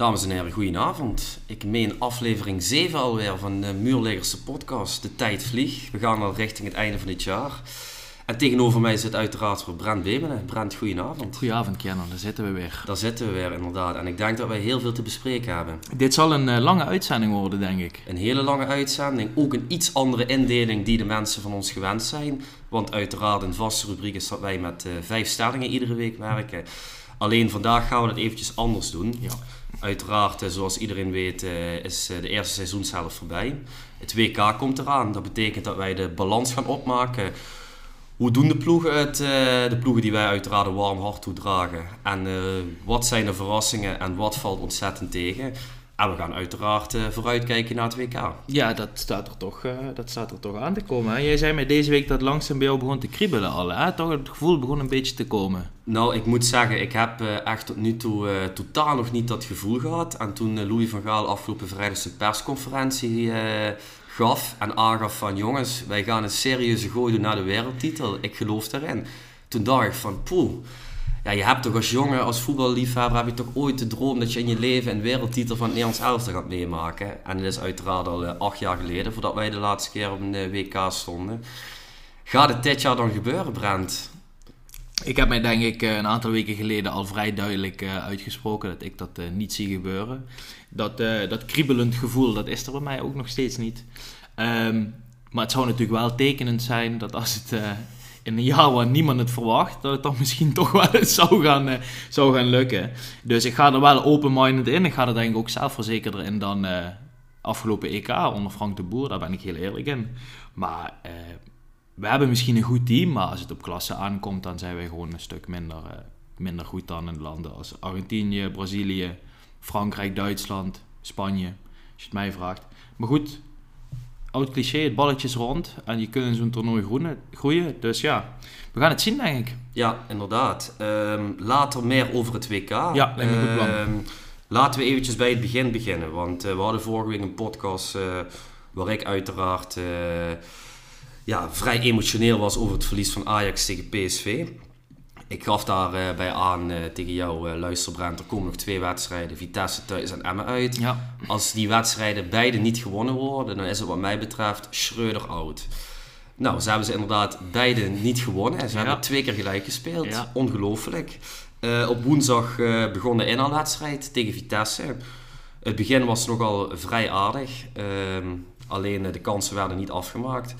Dames en heren, goedenavond. Ik meen aflevering 7 alweer van de Muurleggerse podcast. De tijd vliegt. We gaan al richting het einde van dit jaar. En tegenover mij zit uiteraard voor Brent Bemenen. Brent, goedenavond. Goedenavond, Kenan. Daar zitten we weer. Daar zitten we weer, inderdaad. En ik denk dat wij heel veel te bespreken hebben. Dit zal een uh, lange uitzending worden, denk ik. Een hele lange uitzending. Ook een iets andere indeling die de mensen van ons gewend zijn. Want uiteraard een vaste rubriek is dat wij met uh, vijf stellingen iedere week werken. Alleen vandaag gaan we het eventjes anders doen. Ja. Uiteraard, zoals iedereen weet, is de eerste seizoenshelft voorbij. Het WK komt eraan. Dat betekent dat wij de balans gaan opmaken. Hoe doen de ploegen het? De ploegen die wij uiteraard een warm hart toedragen. En wat zijn de verrassingen en wat valt ontzettend tegen? En we gaan uiteraard vooruitkijken naar het WK. Ja, dat staat er toch, dat staat er toch aan te komen. Hè? Jij zei mij deze week dat langzaam bij jou begon te kriebelen al. Hè? Toch het gevoel begon een beetje te komen. Nou, ik moet zeggen, ik heb echt tot nu toe uh, totaal nog niet dat gevoel gehad. En toen Louis van Gaal afgelopen vrijdag zijn persconferentie uh, gaf en aangaf van... Jongens, wij gaan een serieuze gooi doen naar de wereldtitel. Ik geloof daarin. Toen dacht ik van, poeh. Ja, je hebt toch als jongen, als voetballiefhebber, heb je toch ooit de droom dat je in je leven een wereldtitel van het Nederlands elftal gaat meemaken. En dat is uiteraard al uh, acht jaar geleden, voordat wij de laatste keer op een WK stonden. Gaat het dit jaar dan gebeuren, Brent? Ik heb mij denk ik een aantal weken geleden al vrij duidelijk uitgesproken dat ik dat niet zie gebeuren. Dat, dat kriebelend gevoel, dat is er bij mij ook nog steeds niet. Um, maar het zou natuurlijk wel tekenend zijn dat als het in een jaar waar niemand het verwacht, dat het dan misschien toch wel eens zou gaan, zou gaan lukken. Dus ik ga er wel open-minded in. Ik ga er denk ik ook zelfverzekerder in dan afgelopen EK onder Frank de Boer. Daar ben ik heel eerlijk in. Maar we hebben misschien een goed team, maar als het op klasse aankomt, dan zijn wij gewoon een stuk minder, uh, minder goed dan in landen als Argentinië, Brazilië, Frankrijk, Duitsland, Spanje, als je het mij vraagt. Maar goed, oud cliché, het balletje is rond en je kunt in zo'n toernooi groeien, groeien. Dus ja, we gaan het zien denk ik. Ja, inderdaad. Um, later meer over het WK. Ja, lijkt me een goed plan. Um, laten we eventjes bij het begin beginnen, want uh, we hadden vorige week een podcast uh, waar ik uiteraard ja, vrij emotioneel was over het verlies van Ajax tegen PSV. Ik gaf daarbij uh, bij aan uh, tegen jou, uh, luisterbrand, er komen nog twee wedstrijden, Vitesse thuis en Emmen uit. Ja. Als die wedstrijden beide niet gewonnen worden, dan is het wat mij betreft Schreuder oud. Nou, ze hebben ze inderdaad beide niet gewonnen. Ze ja. hebben twee keer gelijk gespeeld. Ja. Ongelooflijk. op woensdag begon de inhaalwedstrijd tegen Vitesse. Het begin was nogal vrij aardig. Ehm, alleen de kansen werden niet afgemaakt.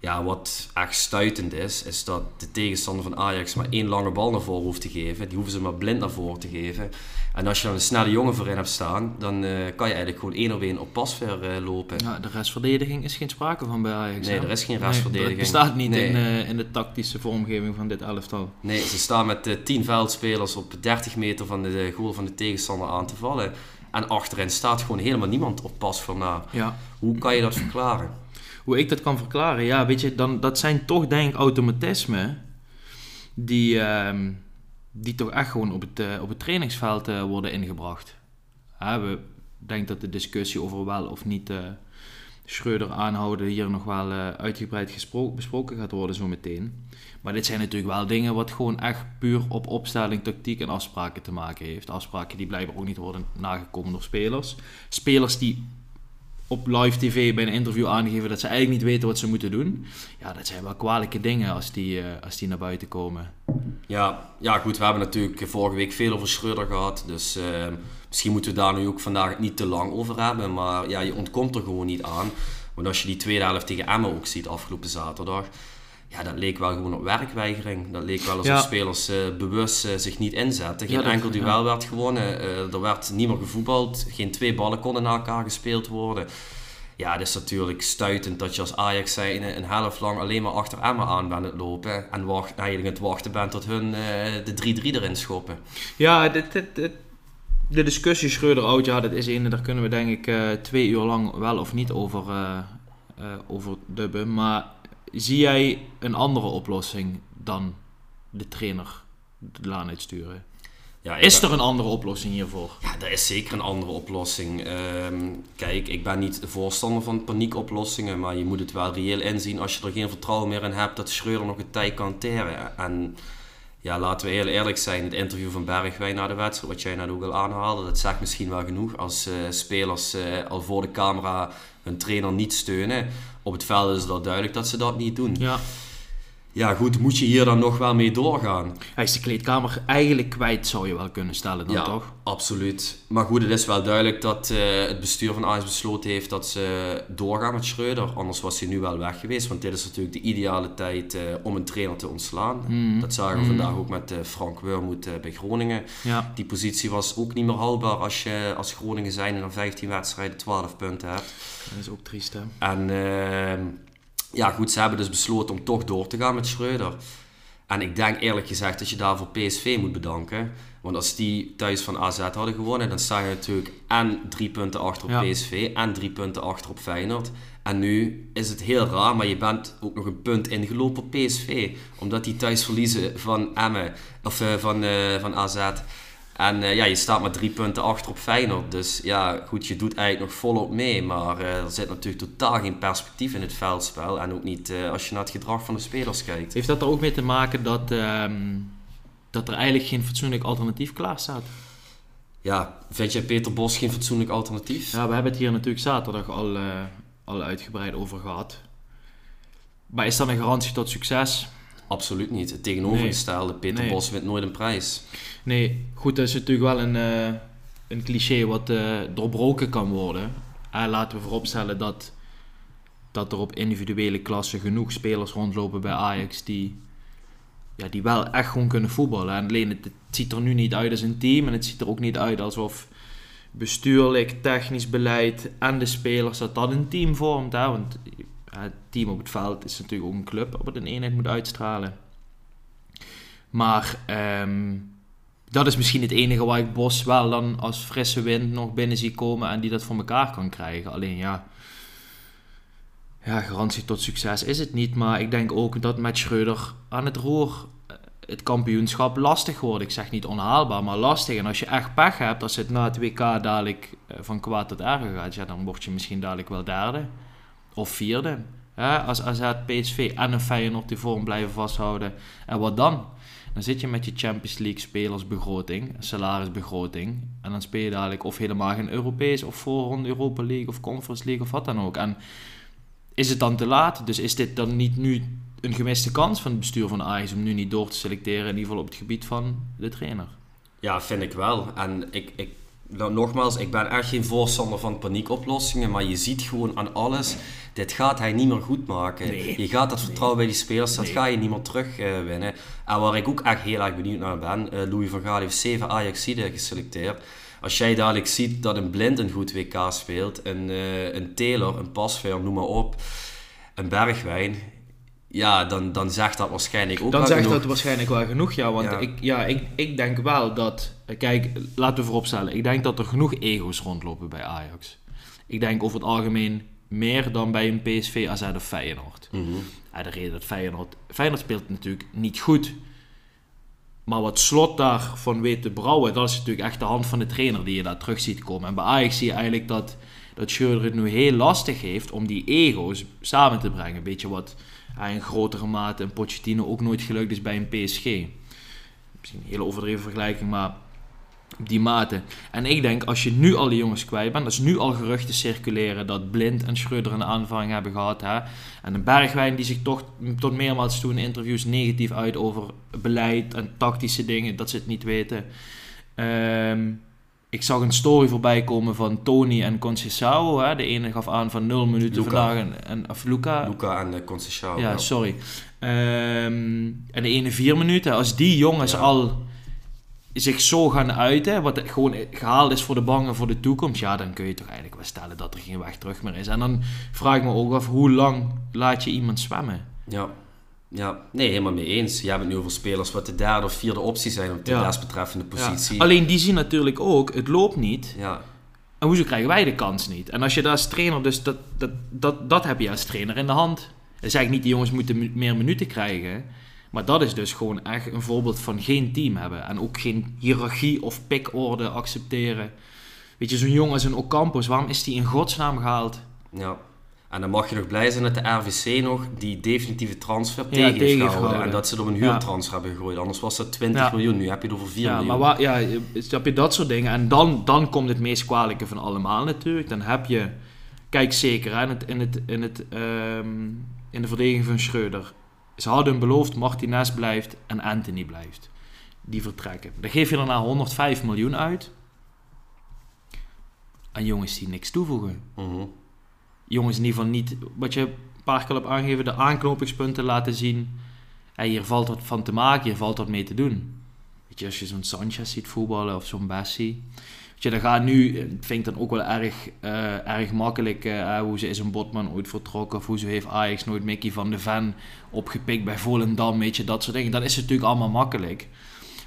Ja, wat echt stuitend is, is dat de tegenstander van Ajax maar één lange bal naar voren hoeft te geven. Die hoeven ze maar blind naar voren te geven. En als je dan een snelle jongen voorin hebt staan, dan uh, kan je eigenlijk gewoon één op één op pasver uh, lopen. Ja, de restverdediging is geen sprake van bij Ajax. Nee, hè? er is geen restverdediging. Nee, bestaat niet nee. in, uh, in de tactische vormgeving van dit elftal. Nee, ze staan met 10 veldspelers op 30 meter van de goal van de tegenstander aan te vallen. En achterin staat gewoon helemaal niemand op pasver na. Ja. Hoe kan je dat verklaren? Hoe ik dat kan verklaren, ja, weet je, dan, dat zijn toch denk ik automatismen die, uh, die toch echt gewoon op het, uh, op het trainingsveld uh, worden ingebracht. We denken dat de discussie over wel of niet uh, Schreuder aanhouden hier nog wel uitgebreid besproken gaat worden zo meteen. Maar dit zijn natuurlijk wel dingen wat gewoon echt puur op opstelling, tactiek en afspraken te maken heeft. Afspraken die blijkbaar ook niet worden nagekomen door spelers. Spelers die op live tv bij een interview aangeven dat ze eigenlijk niet weten wat ze moeten doen. Ja, dat zijn wel kwalijke dingen als die, uh, als die naar buiten komen. Ja, ja, goed, we hebben natuurlijk vorige week veel over Schreuder gehad. Dus uh, misschien moeten we daar nu ook vandaag niet te lang over hebben. Maar ja, je ontkomt er gewoon niet aan. Want als je die tweede helft tegen Emmen ook ziet afgelopen zaterdag. Ja, dat leek wel gewoon op werkweigering. Dat leek wel alsof Ja. spelers uh, bewust uh, zich niet inzetten. Geen Ja, dat- enkel duel ja. werd gewonnen. Uh, er werd niet meer gevoetbald. Geen twee ballen konden naar elkaar gespeeld worden. Ja, het is natuurlijk stuitend dat je als Ajax zijnde een helft lang alleen maar achter Emmen aan bent het lopen. En wacht, eigenlijk het wachten bent tot hun eh, de 3-3 erin schoppen. Ja, dit, dit, dit- de discussie Schreuder oud, ja, dat is een, daar kunnen we denk ik eh, twee uur lang wel of niet over, eh, eh, over dubben. Maar zie jij een andere oplossing dan de trainer de laan uitsturen? Ja, Is ben- er een andere oplossing hiervoor? Ja, er is zeker een andere oplossing. Ehm, kijk, ik ben niet de voorstander van paniekoplossingen, maar je moet het wel reëel inzien als je er geen vertrouwen meer in hebt dat Schreuder nog een tijd kan teren. En ja, laten we heel eerlijk zijn. Het interview van Bergwijn na de wedstrijd, wat jij net ook al aanhaalde, dat zegt misschien wel genoeg. Als uh, spelers uh, al voor de camera hun trainer niet steunen, op het veld is al duidelijk dat ze dat niet doen. Ja ja, goed, moet je hier dan nog wel mee doorgaan? Hij is de kleedkamer eigenlijk kwijt, zou je wel kunnen stellen dan ja, toch? absoluut. Maar goed, het is wel duidelijk dat uh, het bestuur van Ajax besloten heeft dat ze doorgaan met Schreuder. Anders was hij nu wel weg geweest, want dit is natuurlijk de ideale tijd uh, om een trainer te ontslaan. Mm. Dat zagen we Mm. vandaag ook met uh, Frank Wurmoed bij Groningen. Ja. Die positie was ook niet meer haalbaar als je als Groningen zijn en dan 15 wedstrijden 12 punten hebt. Dat is ook triest hè? En ehm, ja, goed, ze hebben dus besloten om toch door te gaan met Schreuder. En ik denk eerlijk gezegd dat je daarvoor PSV moet bedanken. Want als die thuis van AZ hadden gewonnen, dan sta je natuurlijk en drie punten achter op Ja. PSV en drie punten achter op Feyenoord. En nu is het heel raar, maar je bent ook nog een punt ingelopen op PSV. Omdat die thuis verliezen van Emmen, of eh, van, eh, van AZ. En eh, ja, je staat maar drie punten achter op Feyenoord. Dus ja, goed, je doet eigenlijk nog volop mee. Maar eh, er zit natuurlijk totaal geen perspectief in het veldspel. En ook niet eh, als je naar het gedrag van de spelers kijkt. Heeft dat er ook mee te maken dat, ehm, dat er eigenlijk geen fatsoenlijk alternatief klaar staat? Ja, vind jij Peter Bos geen fatsoenlijk alternatief? Ja, we hebben het hier natuurlijk zaterdag al, al uitgebreid over gehad. Maar is dat een garantie tot succes? Absoluut niet. Het tegenovergestelde. Peter Nee. Bos wint nooit een prijs. Nee, goed, dat is natuurlijk wel een, eh, een cliché wat eh, doorbroken kan worden. Eh, laten we vooropstellen dat, dat er op individuele klassen genoeg spelers rondlopen bij Ajax die, ja, die wel echt gewoon kunnen voetballen. En alleen het, het ziet er nu niet uit als een team en het ziet er ook niet uit alsof bestuurlijk, technisch beleid en de spelers dat dat een team vormt. Hè? Want het team op het veld is natuurlijk ook een club wat een eenheid moet uitstralen. Maar ehm, dat is misschien het enige waar ik Bos wel dan als frisse wind nog binnen zie komen en die dat voor elkaar kan krijgen. Alleen ja, ja, garantie tot succes is het niet. Maar ik denk ook dat met Schreuder aan het roer eh, het kampioenschap lastig wordt. Ik zeg niet onhaalbaar, maar lastig. En als je echt pech hebt, als het na het WK dadelijk eh, van kwaad tot erger gaat, ja, dan word je misschien dadelijk wel derde of vierde. Hè? Als AZ, PSV en een Feyenoord die vorm blijven vasthouden. En wat dan? Dan zit je met je Champions League spelersbegroting, salarisbegroting. En dan speel je dadelijk of helemaal geen Europees of voorronde Europa League of Conference League of wat dan ook. En is het dan te laat? Dus is dit dan niet nu een gemiste kans van het bestuur van Ajax om nu niet door te selecteren, in ieder geval op het gebied van de trainer? Ja, vind ik wel. En ik, ik, nou, nogmaals, ik ben echt geen voorstander van paniekoplossingen. Maar je ziet gewoon aan alles, dit gaat hij niet meer goed maken. Nee. Je gaat dat vertrouwen bij die spelers, dat Nee. ga je niet meer terugwinnen. en waar ik ook echt heel erg benieuwd naar ben, eh, Louis van Gaal heeft zeven Ajaxiden geselecteerd. Als jij dadelijk ziet dat een Blind een goed WK speelt, een, eh, een Taylor, een Pasveer, noem maar op, een Bergwijn... Ja, dan, dan zegt dat waarschijnlijk ook Dan wel zegt genoeg. dat waarschijnlijk wel genoeg, ja. Want Ja. Ik, ja, ik, ik denk wel dat... Kijk, laten we vooropstellen. Ik denk dat er genoeg ego's rondlopen bij Ajax. Ik denk over het algemeen meer dan bij een PSV, AZ of Feyenoord. Mhm. Ja, de reden dat Feyenoord... Feyenoord speelt natuurlijk niet goed. Maar wat Slot daarvan weet te brouwen... dat is natuurlijk echt de hand van de trainer die je daar terug ziet komen. En bij Ajax zie je eigenlijk dat, dat het nu heel lastig heeft... om die ego's samen te brengen. Een beetje wat hij in grotere mate en Pochettino ook nooit gelukt is bij een PSG. Misschien een hele overdreven vergelijking, maar op die mate. En ik denk, als je nu al die jongens kwijt bent, als nu al geruchten circuleren dat Blind en Schreuder een aanvaring hebben gehad, hè, en een Bergwijn die zich toch tot meermaals toe in interviews negatief uit over beleid en tactische dingen, dat ze het niet weten. Ehm, ik zag een story voorbij komen van Tony en Conceição. Hè. De ene gaf aan van 0 minuten Luca. vandaag en, en of Luca. Luca en uh, Conceição. Ja, sorry. Ehm, en de ene vier minuten. Als die jongens Ja. al zich zo gaan uiten, wat gewoon gehaald is voor de bangen voor de toekomst, ja, dan kun je toch eigenlijk wel stellen dat er geen weg terug meer is. En dan vraag ik me ook af, hoe lang laat je iemand zwemmen? Ja. ja, nee, helemaal mee eens. Je hebt het nu over spelers wat de derde of vierde optie zijn op de Ja. desbetreffende positie. Ja. Alleen die zien natuurlijk ook, het loopt niet. Ja, En hoezo krijgen wij de kans niet? En als je daar als trainer, dus dat, dat, dat, dat heb je als trainer in de hand. Dan zeg ik niet, die jongens moeten meer minuten krijgen. Maar dat is dus gewoon echt een voorbeeld van geen team hebben. En ook geen hiërarchie of pikorde accepteren. Weet je, zo'n jongen als een Ocampos, waarom is die in godsnaam gehaald? ja. En dan mag je nog blij zijn dat de RVC nog die definitieve transfer Ja, tegen heeft gehouden. En dat ze er op een Ja. huurtransfer hebben gegooid. Anders was dat 20 Ja. miljoen. Nu heb je het over 4 Ja, miljoen. maar waar, ja, snap je dat soort dingen? En dan, dan komt het meest kwalijke van allemaal natuurlijk. Dan heb je, kijk zeker hè, in, het, in, het, in, het, ehm, in de verdediging van Schreuder. Ze hadden hem beloofd, Martinez blijft en Anthony blijft. Die vertrekken. Dan geef je daarna 105 miljoen uit. Aan jongens die niks toevoegen. Mhm. Jongens in ieder geval niet, wat je een paar keer hebt aangegeven, de aanknopingspunten laten zien. Hey, hier valt wat van te maken, hier valt wat mee te doen. Weet je, als je zo'n Sanchez ziet voetballen of zo'n Bessie. Je, dat gaat nu, eh, vind ik dan ook wel erg, eh, erg makkelijk. eh, hoe ze is een Botman ooit vertrokken. Of hoe ze heeft Ajax nooit Mickey van de Ven opgepikt bij Volendam. Weet je, dat soort dingen. Dat is natuurlijk allemaal makkelijk.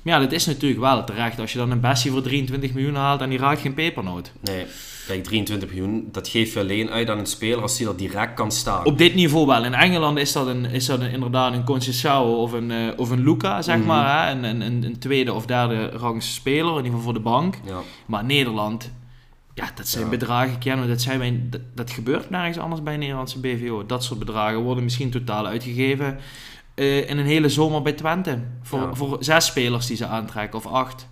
Maar ja, dat is natuurlijk wel terecht. Als je dan een Bessie voor 23 miljoen haalt en die raakt geen pepernoot. Nee, kijk, 23 miljoen, dat geef je alleen uit aan een speler als hij er direct kan staan. Op dit niveau wel. In Engeland is dat, een, is dat een, inderdaad een Conceição of een, eh, of een Luca, zeg Mhm. maar. Hè? Een, een, een, tweede of derde rangs speler, in ieder geval voor de bank. Ja. Maar Nederland, ja, dat zijn Ja. bedragen, kennen dat, zijn wij, dat, dat gebeurt nergens anders bij een Nederlandse BVO. Dat soort bedragen worden misschien totaal uitgegeven eh, in een hele zomer bij Twente. Voor, Ja. voor zes spelers die ze aantrekken, of acht.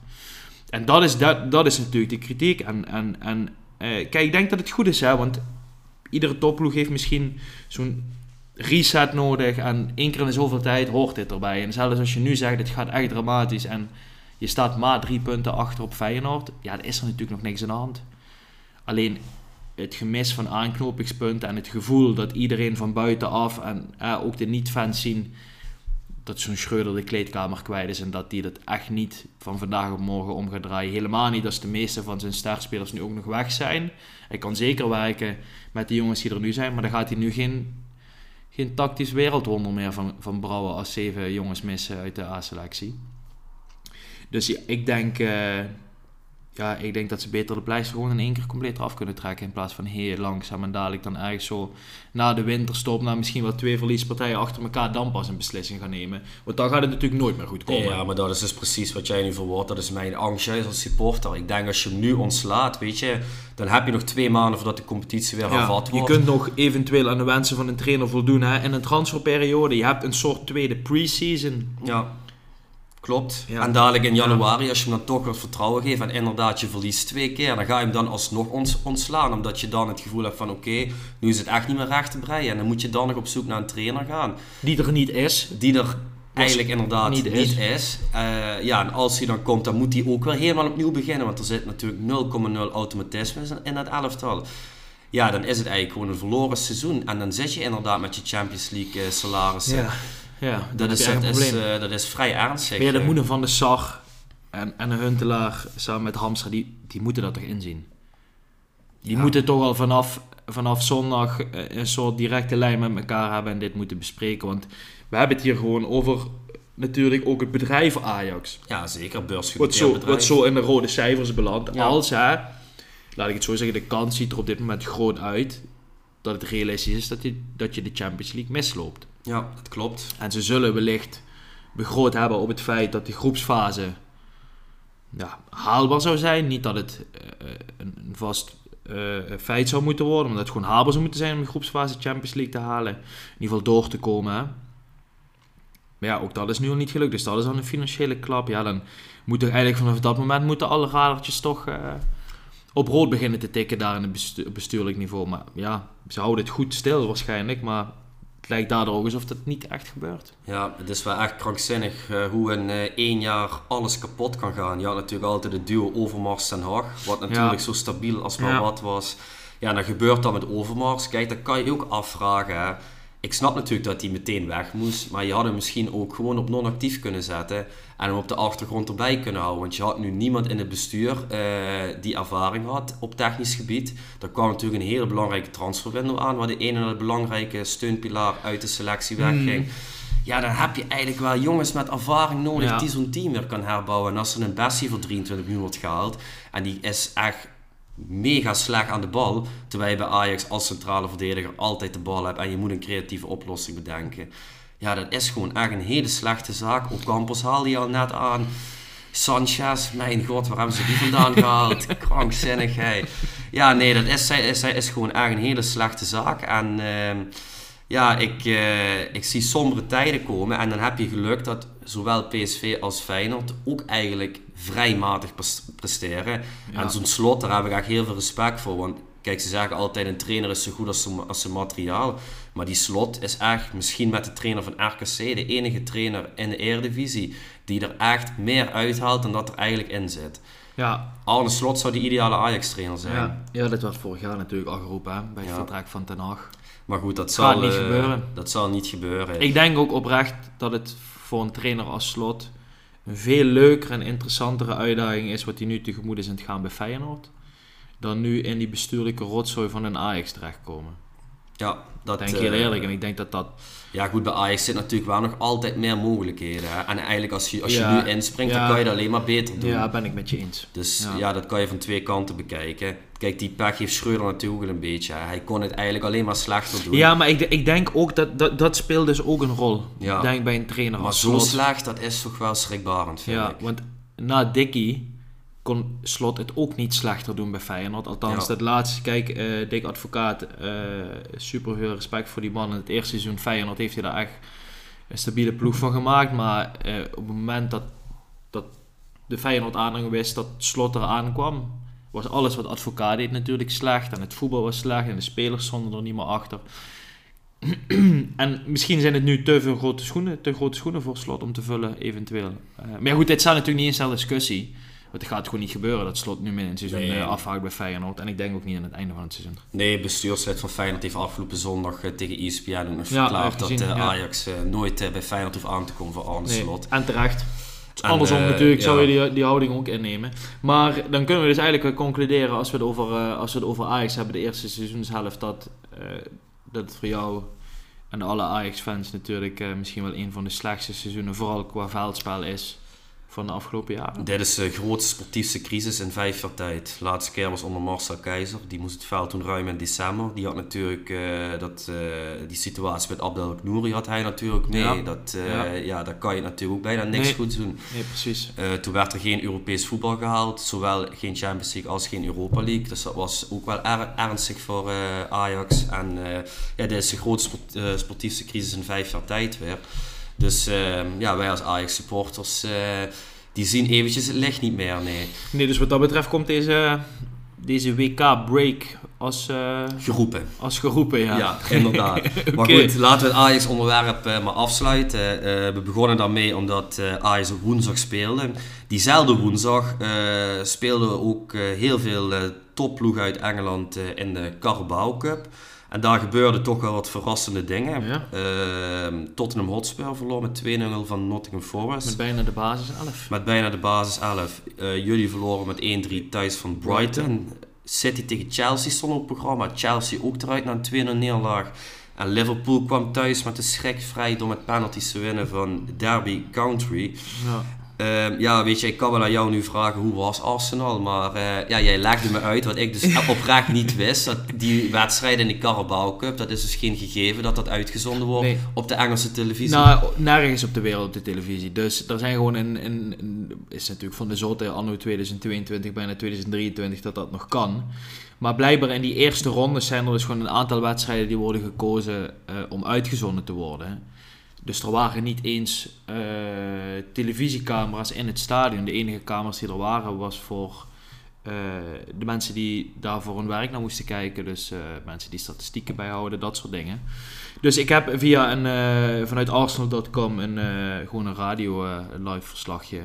En dat is, dat, dat is natuurlijk de kritiek. En, en, en eh, kijk, ik denk dat het goed is, hè, want iedere topploeg heeft misschien zo'n reset nodig. En één keer in de zoveel tijd hoort dit erbij. En zelfs als je nu zegt, het gaat echt dramatisch en je staat maar drie punten achter op Feyenoord, ja, dan is er natuurlijk nog niks aan de hand. Alleen het gemis van aanknopingspunten en het gevoel dat iedereen van buitenaf en eh, ook de niet-fans zien dat zo'n Schreuder de kleedkamer kwijt is en dat die dat echt niet van vandaag op morgen om gaat draaien. Helemaal niet als de meeste van zijn startspelers nu ook nog weg zijn. Hij kan zeker werken met de jongens die er nu zijn, maar dan gaat hij nu geen, geen tactisch wereldwonder meer van, van brouwen als zeven jongens missen uit de A-selectie. Dus ja, ik denk, eh, ja, ik denk dat ze beter de pleister gewoon in één keer compleet eraf kunnen trekken. In plaats van heel langzaam en dadelijk dan eigenlijk zo na de winterstop, na misschien wel twee verliespartijen achter elkaar, dan pas een beslissing gaan nemen. Want dan gaat het natuurlijk nooit meer goed komen. Ja, maar dat is dus precies wat jij nu verwoordt. Dat is mijn angst juist als supporter. Ik denk als je hem nu ontslaat, weet je, dan heb je nog twee maanden voordat de competitie weer Ja, hervat je wordt. kunt nog eventueel aan de wensen van een trainer voldoen hè, in een transferperiode. Je hebt een soort tweede pre-season. Ja, klopt. Ja. En dadelijk in januari, als je hem dan toch wat vertrouwen geeft en inderdaad je verliest twee keer, dan ga je hem dan alsnog ons, ontslaan. Omdat je dan het gevoel hebt van oké, nu is het echt niet meer recht te breien. En dan moet je dan nog op zoek naar een trainer gaan. Die er niet is. Die er eigenlijk inderdaad niet niet, is. Eh, ja, en als hij dan komt, dan moet hij ook weer helemaal opnieuw beginnen. Want er zit natuurlijk 0,0 automatisme in- dat elftal. Ja, dan is het eigenlijk gewoon een verloren seizoen. En dan zit je inderdaad met je Champions League eh, salarissen. Ja, ja Dat, is, dat, is, eh, dat is vrij. Maar ja, dat eh. moeten van de Sar en, en een Huntelaar samen met Hamstra, die, die moeten dat toch inzien. Die Ja. moeten toch al vanaf, vanaf zondag eh, een soort directe lijn met elkaar hebben en dit moeten bespreken. Want we hebben het hier gewoon over natuurlijk ook het bedrijf Ajax. Ja, zeker. Wat zo, bedrijf. wat zo in de rode cijfers belandt. Ja. Als, hè, laat ik het zo zeggen, de kans ziet er op dit moment groot uit dat het realistisch is dat je, dat je de Champions League misloopt. Ja, dat klopt. En ze zullen wellicht begroot hebben op het feit dat die groepsfase ja, haalbaar zou zijn. Niet dat het eh, een, een vast eh, feit zou moeten worden, maar dat het gewoon haalbaar zou moeten zijn om de groepsfase Champions League te halen. In ieder geval door te komen. Maar ja, ook dat is nu al niet gelukt. Dus dat is dan een financiële klap. Ja, dan moeten eigenlijk vanaf dat moment moeten alle radertjes toch eh, op rood beginnen te tikken daar in het bestuurlijk niveau. Maar ja, ze houden het goed stil waarschijnlijk. Maar het lijkt daardoor ook alsof dat niet echt gebeurt. Ja, het is wel echt krankzinnig eh, hoe in eh, één jaar alles kapot kan gaan. Je had natuurlijk altijd het duo Overmars Den Haag, wat natuurlijk Ja. zo stabiel als maar Ja. wat was. Ja, en dan gebeurt dat met Overmars. Kijk, dan kan je je ook afvragen. Hè. Ik snap natuurlijk dat hij meteen weg moest, maar je had hem misschien ook gewoon op non-actief kunnen zetten en hem op de achtergrond erbij kunnen houden. Want je had nu niemand in het bestuur eh, die ervaring had op technisch gebied. Er kwam natuurlijk een hele belangrijke transferwindow aan, waar de ene belangrijke steunpilaar uit de selectie wegging. Ja, dan heb je eigenlijk wel jongens met ervaring nodig Ja. die zo'n team weer kan herbouwen. En als er een Bessie voor 23 miljoen wordt gehaald en die is echt mega slecht aan de bal, terwijl je bij Ajax als centrale verdediger altijd de bal hebt en je moet een creatieve oplossing bedenken. Ja, dat is gewoon echt een hele slechte zaak. Op Campos haalde je al net aan. Sanchez, mijn god, waar hebben ze die vandaan gehaald? Krankzinnig, hij. Ja, nee, dat is, is, is gewoon echt een hele slechte zaak. En ehm, ja, ik, uh, ik zie sombere tijden komen. En dan heb je geluk dat zowel PSV als Feyenoord ook eigenlijk vrij matig presteren. En zo'n slot, daar heb ik echt heel veel respect voor. Want kijk, ze zeggen altijd een trainer is zo goed als zijn, als zijn materiaal. Maar die slot is echt, misschien met de trainer van RKC, de enige trainer in de Eredivisie die er echt meer uithaalt dan dat er eigenlijk in zit. Ja. Arne Slot zou die ideale Ajax-trainer zijn. Ja. ja, dat was vorig jaar natuurlijk al geroepen bij het vertrek van Ten Hag. Maar goed, dat zal, niet uh, gebeuren. dat zal niet gebeuren. Ik denk ook oprecht dat het voor een trainer als Slot een veel leukere en interessantere uitdaging is wat hij nu tegemoet is in het gaan bij Feyenoord. Dan nu in die bestuurlijke rotzooi van een Ajax terechtkomen. Ja, dat denk je heel eerlijk. En ik denk dat dat ja, goed, bij Ajax zit natuurlijk wel nog altijd meer mogelijkheden. Hè? En eigenlijk als je, als je nu inspringt, dan kan je dat alleen maar beter doen. Ja, ben ik met je eens. Dus ja. dat kan je van twee kanten bekijken. Kijk, die pech heeft Schreuder natuurlijk een beetje. Hij kon het eigenlijk alleen maar slechter doen. Ja, maar ik, ik denk ook dat, dat dat speelt dus ook een rol. Ja. Denk bij een trainer Maar zo slecht, dat is toch wel schrikbarend, vind ja, want na Dickie kon Slot het ook niet slechter doen bij Feyenoord. Althans, dat laatste, kijk, uh, Dick Advocaat, uh, super veel respect voor die man. In het eerste seizoen Feyenoord heeft hij daar echt een stabiele ploeg van gemaakt. Maar uh, op het moment dat, dat de Feyenoord aanhang wist dat Slot er aankwam, was alles wat Advocaat deed natuurlijk slecht. En het voetbal was slecht en de spelers stonden er niet meer achter. en misschien zijn het nu te veel grote schoenen, te grote schoenen voor Slot om te vullen, eventueel. maar goed, dit staat natuurlijk niet in zijn discussie. Want het gaat gewoon niet gebeuren dat Slot nu in het seizoen nee. Eh, afhaakt bij Feyenoord. En ik denk ook niet aan het einde van het seizoen. Nee, bestuurslid van Feyenoord heeft afgelopen zondag uh, tegen ESPN nog verklaard dat Ajax nooit bij Feyenoord hoeft aan te komen voor Arne nee. Slot. En terecht. Andersom natuurlijk zou je die, die houding ook innemen. Maar dan kunnen we dus eigenlijk concluderen als we het over, als we het over Ajax hebben, de eerste seizoenshelft, dat, dat het voor jou en alle Ajax-fans natuurlijk misschien wel een van de slechtste seizoenen, vooral qua veldspel is van de afgelopen jaren. Dit is de grootste sportiefste crisis in vijf jaar tijd. De laatste keer was onder Marcel Keizer. Die moest het veld toen ruim in december. Die had natuurlijk uh, dat, uh, die situatie met Abdel Nouri had hij natuurlijk mee. Ja. Dat, uh, ja. ja. daar kan je natuurlijk ook bijna niks nee. goed doen. Nee, precies. toen werd er geen Europees voetbal gehaald. Zowel geen Champions League als geen Europa League. Dus dat was ook wel er ernstig voor Ajax. En ja, dit is de grootste sport, sportiefste crisis in vijf jaar tijd weer. Dus ehm, ja, wij als Ajax supporters, uh, die zien eventjes het licht niet meer, nee. Nee, dus wat dat betreft komt deze, deze WK-break als... Uh, geroepen. Als geroepen, ja. Ja, inderdaad. okay. Maar goed, laten we het Ajax-onderwerp uh, maar afsluiten. we begonnen daarmee omdat Ajax op woensdag speelde. Diezelfde woensdag speelden we ook heel veel topploegen uit Engeland in de Carabao Cup. En daar gebeurden toch wel wat verrassende dingen. Ja. Uh, Tottenham Hotspur verloor met 2-0 van Nottingham Forest. Met bijna de basis 11. Met bijna de basis 11. Uh, eh, jullie verloren met 1-3 thuis van Brighton. City tegen Chelsea stond op het programma. Chelsea ook eruit na een 2-0 neerlaag. En Liverpool kwam thuis met de schrik vrij door met penalties te winnen van Derby Country. Ja. Uh, ja, weet je, ik kan wel aan jou nu vragen hoe was Arsenal, maar uh, ja, jij legde me uit wat ik dus oprecht niet wist. Dat die wedstrijd in de Carabao Cup, dat is dus geen gegeven dat dat uitgezonden wordt nee. op de Engelse televisie. Nou, nergens op de wereld op de televisie. Dus er zijn gewoon een, een, een is natuurlijk van de zotte anno 2022, bijna 2023 dat dat nog kan. Maar blijkbaar in die eerste ronde zijn er dus gewoon een aantal wedstrijden die worden gekozen uh, om uitgezonden te worden. Dus er waren niet eens uh, televisiecamera's in het stadion. De enige camera's die er waren was voor uh, de mensen die daar voor hun werk naar moesten kijken. Dus uh, mensen die statistieken bijhouden, dat soort dingen. Dus ik heb via een, vanuit Arsenal.com een, gewoon een radio live verslagje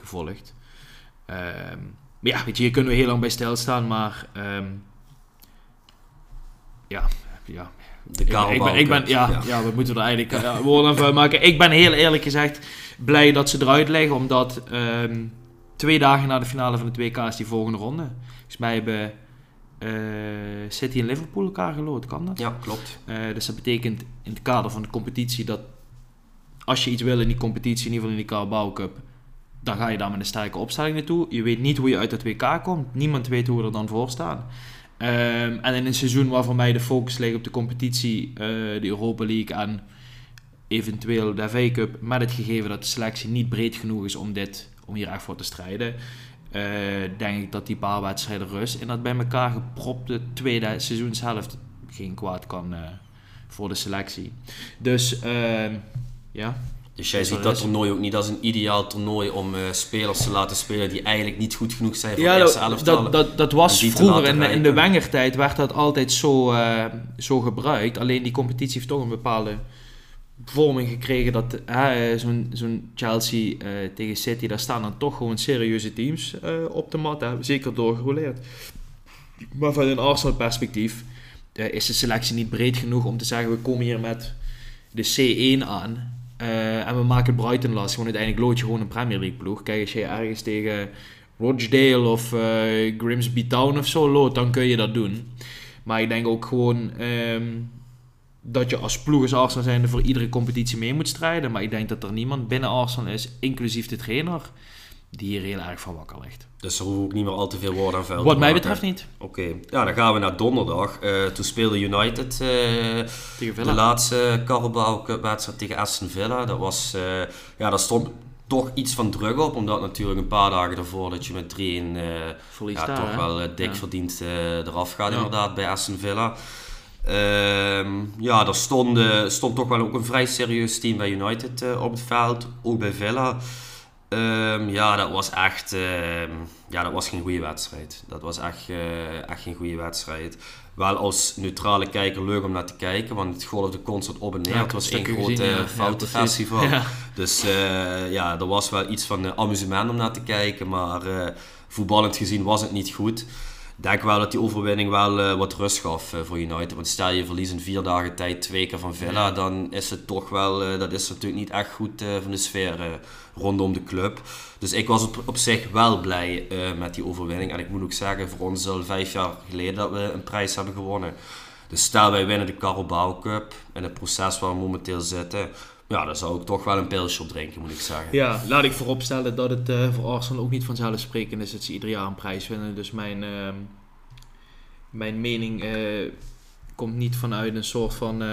gevolgd. Um, ja, weet je, hier kunnen we heel lang bij stilstaan, maar um, ja, ja, de ik, ik, ben, ja, ja. we moeten er eigenlijk ja, woorden van maken. Ik ben heel eerlijk gezegd blij dat ze eruit leggen, omdat um, twee dagen na de finale van de 2K is die volgende ronde. Volgens mij hebben uh, City en Liverpool elkaar gelood, kan dat? Ja, klopt. Uh, dus dat betekent in het kader van de competitie dat als je iets wil in die competitie, in ieder geval in die Carabao Cup, dan ga je daar met een sterke opstelling naartoe. Je weet niet hoe je uit het WK komt. Niemand weet hoe we er dan voor staan. Um, en in een seizoen waarvan mij de focus ligt op de competitie, uh, de Europa League en eventueel de FA Cup, met het gegeven dat de selectie niet breed genoeg is om dit om hier echt voor te strijden. eh, denk ik dat die paar wedstrijden rust in dat bij elkaar gepropte tweede seizoenshelft geen kwaad kan eh, voor de selectie. Dus ehm, ja, Dus jij ziet dat toernooi ook niet als een ideaal toernooi om eh, spelers te laten spelen die eigenlijk niet goed genoeg zijn voor Ja, de eerste dat, elftal. dat, dat, dat was vroeger in de, in de. Wenger-tijd werd dat altijd zo, eh, zo gebruikt. Alleen die competitie heeft toch een bepaalde vorming gekregen dat zo'n zo'n Chelsea eh, tegen City, daar staan dan toch gewoon serieuze teams op de mat. Hè. Zeker doorgeroleerd. Maar vanuit een Arsenal perspectief is de selectie niet breed genoeg om te zeggen we komen hier met de C1 aan. Eh, en we maken Brighton lastig, want uiteindelijk lood je gewoon een Premier League ploeg. Kijk, als je ergens tegen Rochdale of eh, Grimsby Town of zo loopt, dan kun je dat doen. Maar ik denk ook gewoon ehm, dat je als ploeg als Arsenal zijnde voor iedere competitie mee moet strijden. Maar ik denk dat er niemand binnen Arsenal is, inclusief de trainer, die hier heel erg van wakker ligt. Dus er hoeven ook niet meer al te veel woorden aan vuil Wat mij maken. betreft niet. Oké, ja, dan gaan we naar donderdag. Eh, toen speelde United eh, Tegen de Villa. laatste Carabao Cup wedstrijd tegen Aston Villa. Dat was, eh, ja, daar stond toch iets van druk op, omdat natuurlijk een paar dagen daarvoor dat je met 3-1 eh, Verlies ja, daar, toch hè? wel dik Ja. verdiend eh, eraf gaat Ja. inderdaad bij Aston Villa. Ehm, ja, er stond, eh, stond toch wel ook een vrij serieus team bij United eh, op het veld, ook bij Villa. Ehm, ja, dat was echt ehm, ja, dat was geen goede wedstrijd. Dat was echt, eh, echt geen goede wedstrijd. Wel als neutrale kijker leuk om naar te kijken, want het golfde constant op en neer. Ja, het was één groot gezien, eh, ja. Foutenfestival. Ja. Dus eh, ja, er was wel iets van eh, amusement om naar te kijken, maar voetballend gezien was het niet goed. Ik denk wel dat die overwinning wel eh, wat rust gaf eh, voor United. Want stel je verliest in vier dagen tijd twee keer van Villa, dan is het toch wel, eh, dat is natuurlijk niet echt goed van de sfeer rondom de club. Dus ik was op, op zich wel blij met die overwinning. En ik moet ook zeggen, voor ons al vijf jaar geleden dat we een prijs hebben gewonnen. Dus stel wij winnen de Carabao Cup in het proces waar we momenteel zitten. Ja, dan zou ik toch wel een pilsje op drinken, moet ik zeggen. Ja, laat ik vooropstellen dat het eh, voor Arsenal ook niet vanzelfsprekend is dat ze ieder jaar een prijs winnen. Dus mijn, ehm, mijn mening eh, komt niet vanuit een soort van... eh,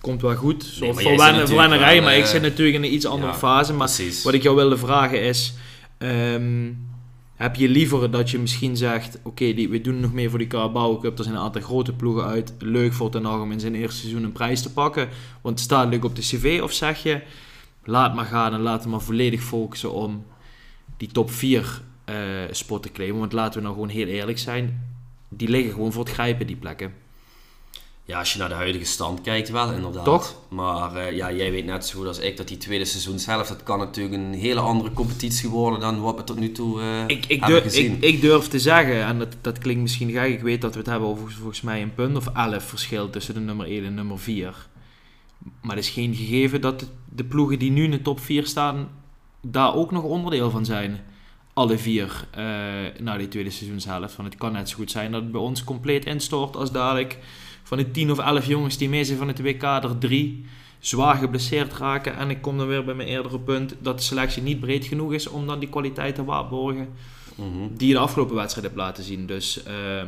komt wel goed, een soort maar verwennerij, wel, maar ik zit natuurlijk in een iets andere ja, fase. Maar Precies. wat ik jou wilde vragen is... ehm, heb je liever dat je misschien zegt... Oké, die we doen nog meer voor die Carabao Cup. Er zijn een aantal grote ploegen uit. Leuk voor Ten Hag om in zijn eerste seizoen een prijs te pakken. Want het staat leuk op de cv. Of zeg je... Laat maar gaan en laat hem maar volledig focussen om die top 4 eh, spot te claimen. Want laten we nou gewoon heel eerlijk zijn. Die liggen gewoon voor het grijpen, die plekken. Ja, als je naar de huidige stand kijkt wel, inderdaad. Toch? Maar eh, ja, jij weet net zo goed als ik dat die tweede seizoenshelft, dat kan natuurlijk een hele andere competitie worden dan wat we tot nu toe eh, Ik, ik, hebben durf, gezien. ik, ik durf te zeggen, en dat, dat klinkt misschien gek, ik weet dat we het hebben over volgens mij een punt of 11 verschil tussen de nummer 1 en nummer 4. Maar het is geen gegeven dat de, de ploegen die nu in de top 4 staan, daar ook nog onderdeel van zijn. Alle vier eh na die tweede seizoenshelft. Want het kan net zo goed zijn dat het bij ons compleet instort als dadelijk van de 10 of 11 jongens die mee zijn van het WK er drie zwaar geblesseerd raken. En ik kom dan weer bij mijn eerdere punt dat de selectie niet breed genoeg is om dan die kwaliteit te waarborgen Mhm. die je de afgelopen wedstrijd hebt laten zien. Dus ehm,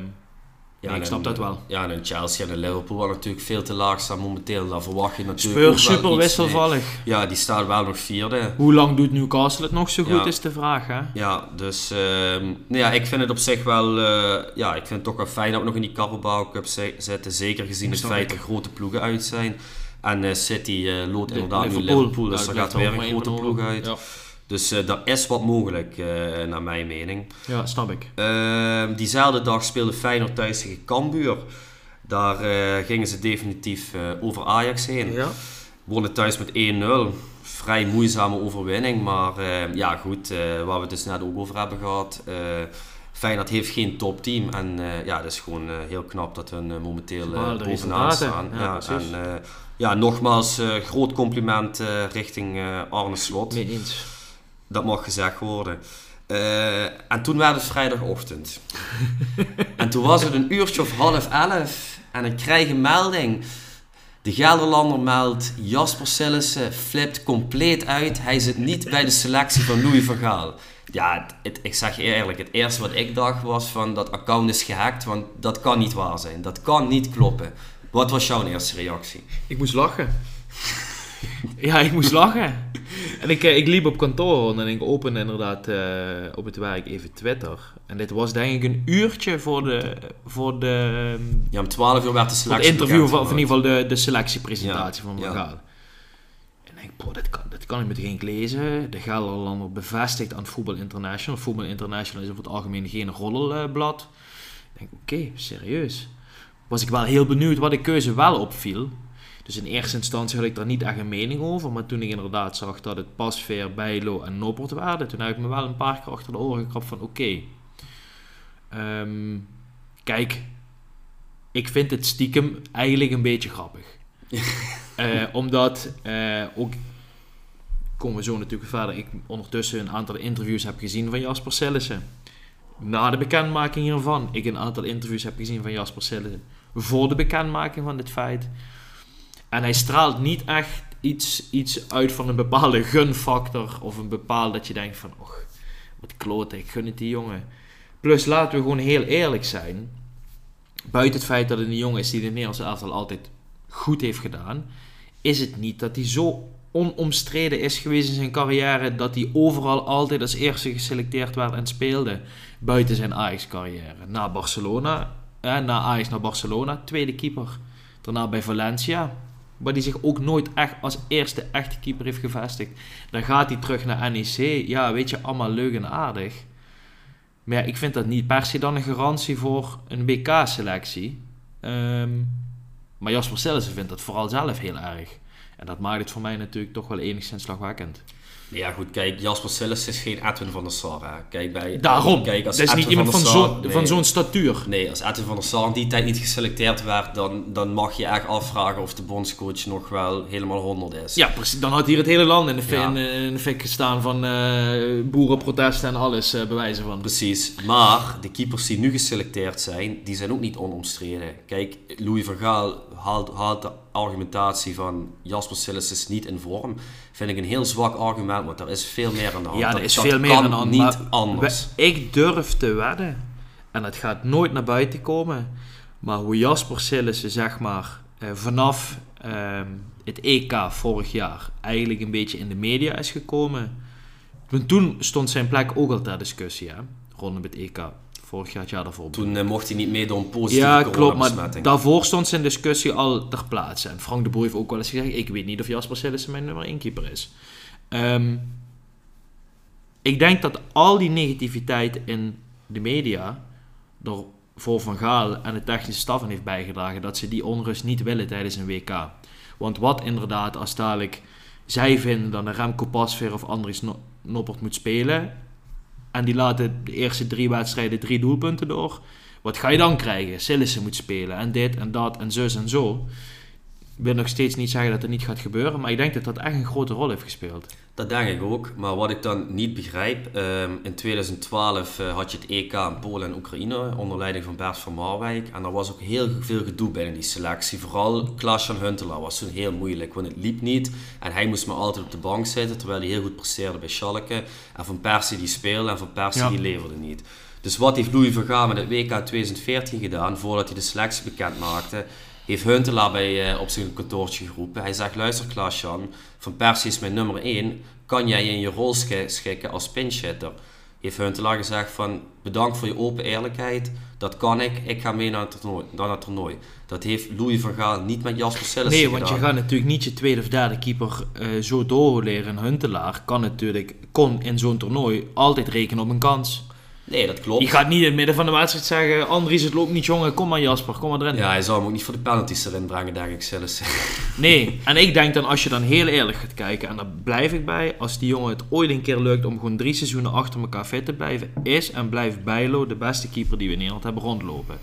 Ja, ik snap een- dat wel. Ja, en een Chelsea en een Liverpool wat natuurlijk veel te laag staan momenteel. Daar verwacht je natuurlijk super wisselvallig. mee. Ja, die staat wel nog vierde. Hoe lang doet Newcastle het nog zo goed, Ja. is de vraag. Hè? Ja, dus ehm, nou ja, ik vind het op zich wel, eh, ja, ik vind het toch wel fijn dat we nog in die Carabao Cup zi- zitten. Zeker gezien het feit dat grote ploegen uit zijn. En eh, City eh De- inderdaad nu Liverpool, dus daar gaat weer een grote ploeg uit. Ja. Dus eh daar is wat mogelijk, eh, naar mijn mening. ja, snap ik. Ehm, diezelfde dag speelde Feyenoord thuis tegen Cambuur. Daar eh, gingen ze definitief over Ajax heen. Ja. Wonnen thuis met 1-0. Vrij moeizame overwinning, maar eh, ja goed, waar we het dus net ook over hebben gehad. eh Feyenoord heeft geen topteam en ja, het is gewoon heel knap dat we eh, momenteel bovenaan staan. Ja, Ja, en, ja, nogmaals, groot compliment richting Arne Slot. Mee eens. Dat mag gezegd worden. Eh, en toen werd het vrijdagochtend. en toen was het een uurtje of half elf. En ik krijg een melding. De Gelderlander meldt, Jasper Sillissen flipt compleet uit. Hij zit niet bij de selectie van Louis van Gaal. Ja, het, het- ik zeg je eerlijk, het eerste wat ik dacht was van dat account is gehackt. Want dat kan niet waar zijn. Dat kan niet kloppen. Wat was jouw eerste reactie? Ik moest lachen. Ja, ik moest lachen. En ik, eh, ik liep op kantoor en ik opende inderdaad eh, op het werk even Twitter. En dit was denk ik een uurtje voor de, voor de, Ja, om 12 uur werd de selectie het interview, van, of in ieder geval de, de selectiepresentatie Ja, van Van ja. En ik denk, dat kan, dat kan ik meteen niet lezen. De Gelderlander bevestigt aan Voetbal International. Voetbal International is over het algemeen geen roddelblad. Ik denk, oké, serieus. Was ik wel heel benieuwd wat de keuze wel opviel. Dus in eerste instantie had ik daar niet echt een mening over. Maar toen ik inderdaad zag dat het Pasveer, Bijlo en Noppert waren... toen heb ik me wel een paar keer achter de oren gekrapt van... oké, ehm, kijk, ik vind het stiekem eigenlijk een beetje grappig. Eh, omdat eh, ook komen we zo natuurlijk verder. Ik ondertussen een aantal interviews heb gezien van Jasper Sillissen. Na de bekendmaking hiervan. Ik een aantal interviews heb gezien van Jasper Sillissen. Voor de bekendmaking van dit feit. En hij straalt niet echt iets, iets uit van een bepaalde gunfactor. Of een bepaald dat je denkt van... Och, wat klote, ik gun het die jongen. Plus laten we gewoon heel eerlijk zijn. Buiten het feit dat het een jongen is die de Nederlandse elftal altijd goed heeft gedaan, is het niet dat hij zo onomstreden is geweest in zijn carrière dat hij overal altijd als eerste geselecteerd werd en speelde buiten zijn Ajax-carrière. Na Barcelona, eh, na Ajax naar Barcelona, tweede keeper. Daarna bij Valencia, waar hij zich ook nooit echt als eerste echte keeper heeft gevestigd. Dan gaat hij terug naar NEC. Ja, weet je, allemaal leuk en aardig. Maar ja, ik vind dat niet per se dan een garantie voor een WK-selectie. Ehm, maar Jasper Sillissen vindt dat vooral zelf heel erg. En dat maakt het voor mij natuurlijk toch wel enigszins slagwekkend. Ja, goed, kijk, Jasper Sillis is geen Edwin van der Sar. hè. Kijk, bij, Daarom, kijk, als dat is niet iemand van zo'n nee. van zo'n statuur. Nee, als Edwin van der Sar in die tijd niet geselecteerd werd, dan, dan mag je echt afvragen of de bondscoach nog wel helemaal 100 is. Ja, precies. Dan had hier het hele land in de, Ja. in, de fik gestaan van eh, boerenprotesten en alles eh, bewijzen van. Precies, maar de keepers die nu geselecteerd zijn, die zijn ook niet onomstreden. Kijk, Louis van Gaal haalt, haalt de argumentatie van Jasper Sillis is niet in vorm. Vind ik een heel zwak argument, want er is veel meer aan de hand. Ja, er Dat- is dat veel meer aan de hand. niet anders. we- ik durf te wedden, en het gaat nooit naar buiten komen, maar hoe Jasper Sillissen zeg maar eh, vanaf ehm, het EK vorig jaar eigenlijk een beetje in de media is gekomen. Want toen stond zijn plek ook al ter discussie, hè? rondom het EK. Vorig jaar, het jaar daarvoor. Toen eh, mocht hij niet meedoen om positieve Ja, klopt, maar daarvoor stond zijn discussie al ter plaatse. En Frank de Boer heeft ook wel eens gezegd, ik weet niet of Jasper Sillissen mijn nummer 1 keeper is. Ehm, ik denk dat al die negativiteit in de media er voor Van Gaal en de technische staf heeft bijgedragen dat ze die onrust niet willen tijdens een WK. Want wat inderdaad, als dadelijk zij vinden dat een Remco Pasveer of Andries No- Noppert moet spelen en die laten de eerste drie wedstrijden drie doelpunten door, wat ga je dan krijgen? Sillissen moet spelen en dit en dat en zus en zo. Ik wil nog steeds niet zeggen dat het niet gaat gebeuren, maar ik denk dat dat echt een grote rol heeft gespeeld. Dat denk ik ook, maar wat ik dan niet begrijp, ehm, in 2012 eh, had je het EK in Polen en Oekraïne onder leiding van Bert van Marwijk. En er was ook heel veel gedoe binnen die selectie. Vooral Klaas-Jan Huntelaar was toen heel moeilijk, want het liep niet. En hij moest maar altijd op de bank zitten, terwijl hij heel goed presteerde bij Schalke. En Van Persie die speelde en Van Persie Ja. die leverde niet. Dus wat heeft Louis van Gaal met het WK 2014 gedaan, voordat hij de selectie bekend maakte? Heeft Huntelaar bij, eh, op zijn kantoortje geroepen. Hij zegt, luister Klaas-Jan, Van Persie is mijn nummer 1. Kan jij je in je rol schi- schikken als pinchitter? Heeft Huntelaar gezegd van, bedankt voor je open eerlijkheid. Dat kan ik, ik ga mee naar het toernooi. Naar het toernooi. Dat heeft Louis van Gaal niet met Jasper Sillissen Nee, want je gaat natuurlijk niet je tweede of derde keeper eh, zo doorleren. Huntelaar kan natuurlijk, kon in zo'n toernooi altijd rekenen op een kans. Nee, dat klopt. Je gaat niet in het midden van de wedstrijd zeggen, Andries het loopt niet jongen, kom maar Jasper, kom maar erin. Ja, hij zou hem ook niet voor de penalties erin brengen, denk ik, Sillissen. Nee, en ik denk dan als je dan heel eerlijk gaat kijken, en daar blijf ik bij, als die jongen het ooit een keer lukt om gewoon drie seizoenen achter elkaar fit te blijven, is en blijft Bijlo de beste keeper die we in Nederland hebben rondlopen.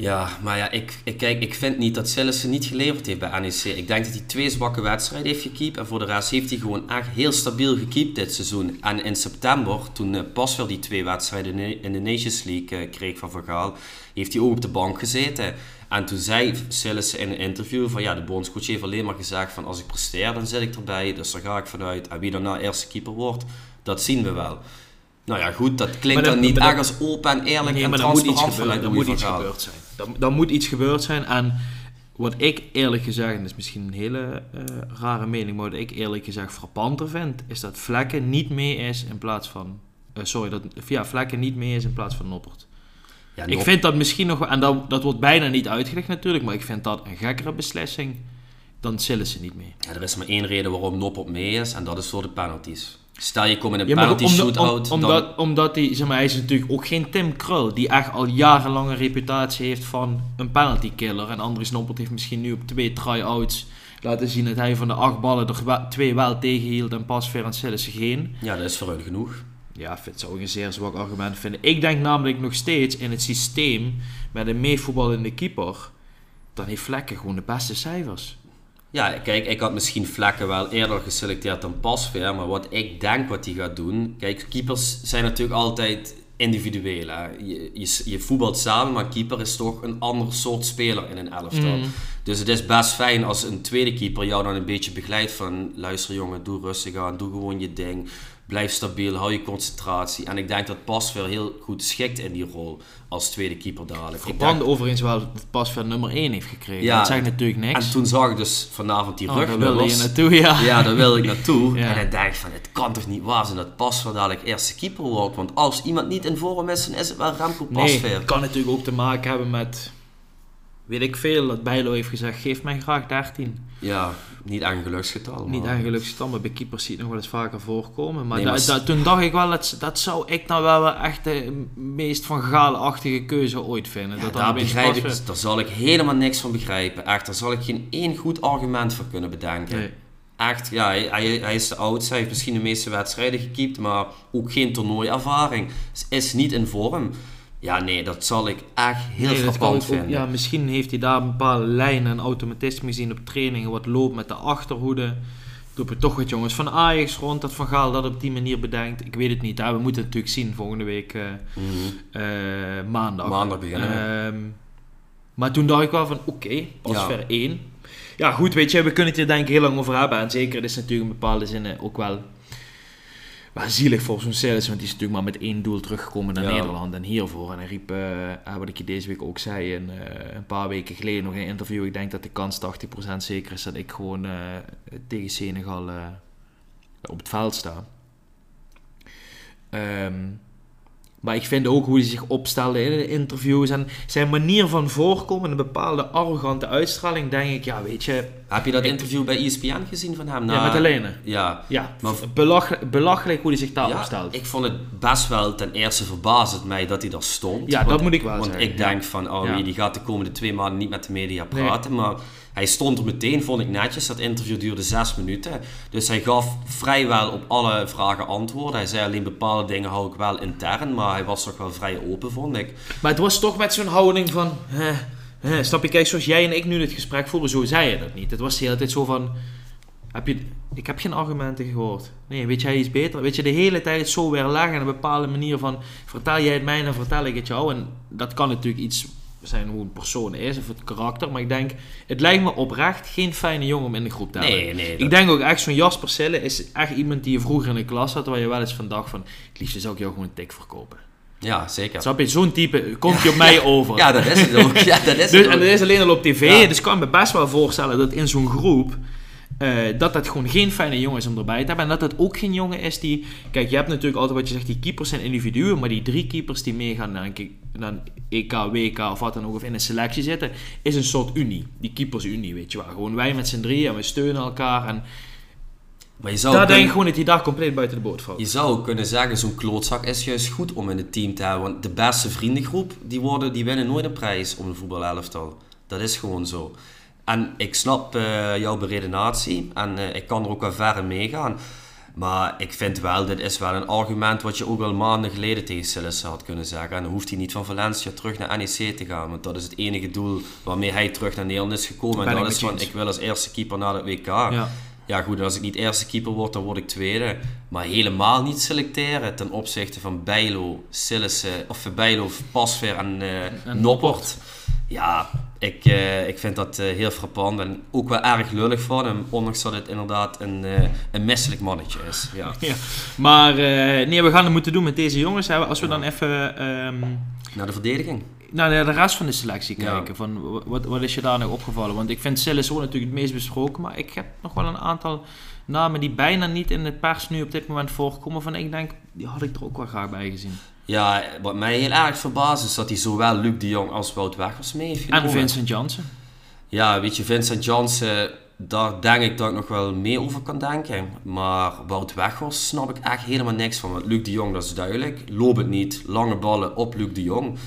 Ja, maar ja, ik, ik, kijk, ik vind niet dat Sillissen niet geleverd heeft bij NEC. Ik denk dat hij twee zwakke wedstrijden heeft gekiept. En voor de rest heeft hij gewoon echt heel stabiel gekiept dit seizoen. En in september, toen uh, Pasveer die twee wedstrijden in de- Nations League eh, kreeg van Van Gaal, heeft hij ook op de bank gezeten. En toen zei Sillissen in een interview van ja, de bondscoach heeft alleen maar gezegd van als ik presteer, dan zit ik erbij. Dus daar ga ik vanuit. En wie dan nou eerste keeper wordt, dat zien we wel. Nou ja, goed, dat klinkt dat- dan niet erg als open en eerlijk Nee, en transparant vanuit Er moet iets gebeurd zijn. Er, er moet iets gebeurd zijn. En wat ik eerlijk gezegd, en dat is misschien een hele eh, rare mening, maar wat ik eerlijk gezegd frappanter vind, is dat Vlekken niet mee is in plaats van. eh, sorry, dat ja, Vlekken niet mee is in plaats van Noppert. Ja, Ik vind dat misschien nog, wel- en dat, dat wordt bijna niet uitgelegd natuurlijk, maar ik vind dat een gekkere beslissing dan Sillissen niet mee. ja, er is maar één reden waarom Noppert mee is en dat is voor de penalties. Stel je komt in een Ja, penalty shootout, om- dan... omdat, hij, zeg maar, hij is natuurlijk ook geen Tim Krul, die echt al jarenlang een reputatie heeft van een penalty killer. En Andries Noppert heeft misschien nu op twee try-outs laten zien dat hij van de acht ballen er wel- twee wel tegenhield en pas Sillissen geen. Ja, dat is voor hun genoeg. Ja, het zou ik een zeer zwak argument vinden. Ik denk namelijk nog steeds in het systeem met een meevoetballende keeper, dan heeft Vlekken gewoon de beste cijfers. Ja, kijk, ik had misschien Vlekken wel eerder geselecteerd dan Pasveer, maar wat ik denk wat hij gaat doen... Kijk, keepers zijn natuurlijk altijd individueel. Hè? Je, je, je voetbalt samen, maar keeper is toch een ander soort speler in een elftal. Mm. Dus het is best fijn als een tweede keeper jou dan een beetje begeleidt van... Luister jongen, doe rustig aan, doe gewoon je ding. Blijf stabiel, hou je concentratie. En ik denk dat Pasveer heel goed schikt in die rol als tweede keeper dadelijk. Ik denk- overigens wel dat Pasveer nummer 1 heeft gekregen. Ja. Dat zegt natuurlijk niks. En toen zag ik dus vanavond die Oh, daar wilde je naartoe, ja. Ja, daar wil ik naartoe. Ja. En ik denk van, het kan toch niet waar zijn dat Pasveer dadelijk eerste keeper wordt. Want als iemand niet in vorm is, dan is het wel Remco Nee, Pasveer. het kan natuurlijk ook te maken hebben met... Weet ik veel, dat Bijlo heeft gezegd, geef mij graag 13. Ja, niet aan geluksgetal. Niet maar- aan geluksgetal, maar bij keepers zie je het nog wel eens vaker voorkomen. Maar, Nee, da- maar s- da- toen dacht ik wel, dat, dat zou ik nou wel, echt de meest van Gaal-achtige keuze ooit vinden. Ja, dat daar, begrijp ik, Pasveer- daar zal ik helemaal niks van begrijpen. Echt, daar zal ik geen één goed argument voor kunnen bedenken. Nee. Echt, ja, hij, hij, hij is de oudste, hij heeft misschien de meeste wedstrijden gekiept, maar ook geen toernooiervaring. Is- Is niet in vorm. Ja, nee, dat zal ik echt heel Nee, frappant ook- vinden. ja, misschien heeft hij daar een bepaalde lijnen en automatisme gezien op trainingen. Wat loopt met de achterhoede. Lopen toch wat jongens van Ajax rond. Dat Van Gaal dat op die manier bedenkt. Ik weet het niet. hè. We moeten het natuurlijk zien volgende week eh, Mhm. eh, maandag. Maandag beginnen. Ehm, maar toen dacht ik wel van oké, pas Ja. ver 1. Ja goed, weet je, we kunnen het hier denk ik heel lang over hebben. En zeker, het is natuurlijk in bepaalde zinnen ook wel, wel zielig voor zo'n Silas. Want die is natuurlijk maar met één doel teruggekomen naar Ja. Nederland. En hiervoor. En hij riep, eh, ah, wat ik je deze week ook zei, een, eh, een paar weken geleden nog in een interview. Ik denk dat de kans 80% zeker is dat ik gewoon eh, tegen Senegal op het veld sta. Ehm, maar ik vind ook hoe hij zich opstelde in de interviews en zijn manier van voorkomen, een bepaalde arrogante uitstraling, denk ik, ja, weet je, Heb je dat interview bij ESPN gezien van hem? ja, Na- met Helene. Ja, Ja, Maar- belach- belachelijk hoe hij zich daar Ja, opstelt. ik vond het best wel ten eerste verbaasd mij dat hij daar stond. Ja, dat Want- moet ik wel Want zeggen, ik ja. denk van, oh Ja. die gaat de komende twee maanden niet met de media Nee. praten. Maar hij stond er meteen, vond ik netjes. Dat interview duurde zes minuten. Dus hij gaf vrijwel op alle vragen antwoorden. Hij zei alleen bepaalde dingen hou ik wel intern. Maar hij was toch wel vrij open, vond ik. Maar het was toch met zo'n houding van, hè, hè, snap je, kijk, zoals jij en ik nu dit gesprek voeren, zo zei je dat niet. Het was de hele tijd zo van, heb je, ik heb geen argumenten gehoord. Nee, weet jij iets beter? Weet je, de hele tijd het zo weer leggen en een bepaalde manier van, vertel jij het mij, dan vertel ik het jou. En dat kan natuurlijk iets zijn hoe een persoon is of het karakter. Maar ik denk, het lijkt me oprecht geen fijne jongen om in de groep te hebben. Nee, nee. Ik denk ook echt, zo'n Jasper Sille is echt iemand die je vroeger in de klas had, waar je wel eens van dacht van, het liefst zou ik jou gewoon een tik verkopen. Ja, zeker. Snap je, zo'n type komt je op mij over. Ja, dat is het ook. Ja, dat is Dus, het en dat is alleen al op tv, Ja. dus ik kan me best wel voorstellen dat in zo'n groep, eh, dat dat gewoon geen fijne jongen is om erbij te hebben. En dat het ook geen jongen is die, kijk je hebt natuurlijk altijd wat je zegt, die keepers zijn individuen, maar die drie keepers die meegaan naar een, naar een EK, WK of wat dan ook, of in een selectie zitten, is een soort unie. Die keepersunie, weet je wel. Gewoon wij met z'n drieën en we steunen elkaar en Maar je zou daar kunnen- denk ik gewoon dat hij daar compleet buiten de boot valt. Je zou kunnen zeggen, zo'n klootzak is juist goed om in het team te hebben. Want de beste vriendengroep, die, worden, die winnen nooit een prijs om een voetbalelftal. Dat is gewoon zo. En ik snap eh, jouw beredenatie en eh, ik kan er ook wel ver in meegaan. Maar ik vind wel, dit is wel een argument wat je ook al maanden geleden tegen Sillissen had kunnen zeggen. En dan hoeft hij niet van Valencia terug naar NEC te gaan. Want dat is het enige doel waarmee hij terug naar Nederland is gekomen. Ben En dat is van, ik wil als eerste keeper naar het WK. Ja. Ja goed, als ik niet eerste keeper word, dan word ik tweede. Maar helemaal niet selecteren ten opzichte van Bijlo, Sillissen, of eh, Bijlo, Pasveer en, eh En Noppert. Ja, ik, eh, ik vind dat heel frappant en ook wel erg lullig van hem. Ondanks dat het inderdaad een, eh, een misselijk mannetje is. Ja. Ja. Maar nee, we gaan het moeten doen met deze jongens. hè. Als we dan even... ehm, Naar de verdediging. Naar de rest van de selectie Ja. kijken. Van, wat, wat is je daar nou opgevallen? Want ik vind Sillis ook natuurlijk het meest besproken. Maar ik heb nog wel een aantal namen die bijna niet in het pers nu op dit moment voorkomen. Van ik denk, die had ik er ook wel graag bij gezien. Ja, wat mij heel erg verbaast is dat hij zowel Luc de Jong als Wout Weghorst mee heeft En genomen. Vincent Janssen. Ja, weet je, Vincent Janssen, daar denk ik dat ik nog wel mee over kan denken. Maar Wout Weghorst snap ik echt helemaal niks van. Want Luc de Jong, dat is duidelijk. Loop het niet, lange ballen op Luc de Jong.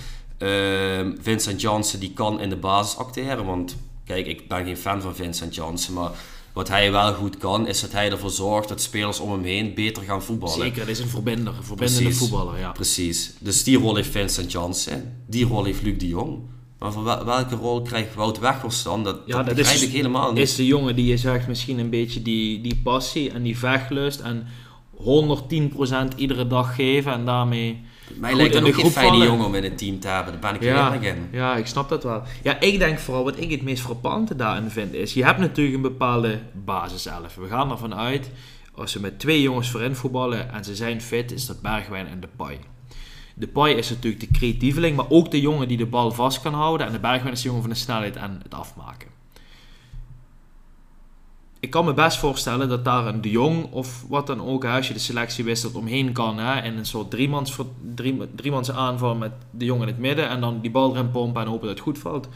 Ehm, Vincent Janssen, die kan in de basis acteren. Want, kijk, ik ben geen fan van Vincent Janssen. Maar wat hij wel goed kan, is dat hij ervoor zorgt dat spelers om hem heen beter gaan voetballen. Zeker, dat is een verbinder. Een verbindende Precies. voetballer, ja. Precies. Dus die rol heeft Vincent Janssen. Die rol heeft Luc de Jong. Maar voor wel- welke rol krijgt Wout Weghorst dan? Dat, Ja, dat, dat begrijp is- ik helemaal niet. Is de jongen die je zegt misschien een beetje die, die passie en die vechtlust en 110% iedere dag geven en daarmee... Mij goed lijkt dat de ook geen fijne jongen om in het team te hebben. Daar ben ik heel Ja, eerlijk in. ja, ik snap dat wel. Ja, ik denk vooral wat ik het meest frappante daarin vind is, je hebt natuurlijk een bepaalde basiself. We gaan ervan uit, als we met twee jongens voorin voetballen en ze zijn fit, is dat Bergwijn en de Pai. De Pai is natuurlijk de creatieveling, maar ook de jongen die de bal vast kan houden. En de Bergwijn is de jongen van de snelheid en het afmaken. Ik kan me best voorstellen dat daar een De Jong of wat dan ook, als je de selectie wisselt, omheen kan. Hè, in een soort driemans, drie, driemans aanval met De Jong in het midden. En dan die bal erin pompen en hopen dat het goed valt.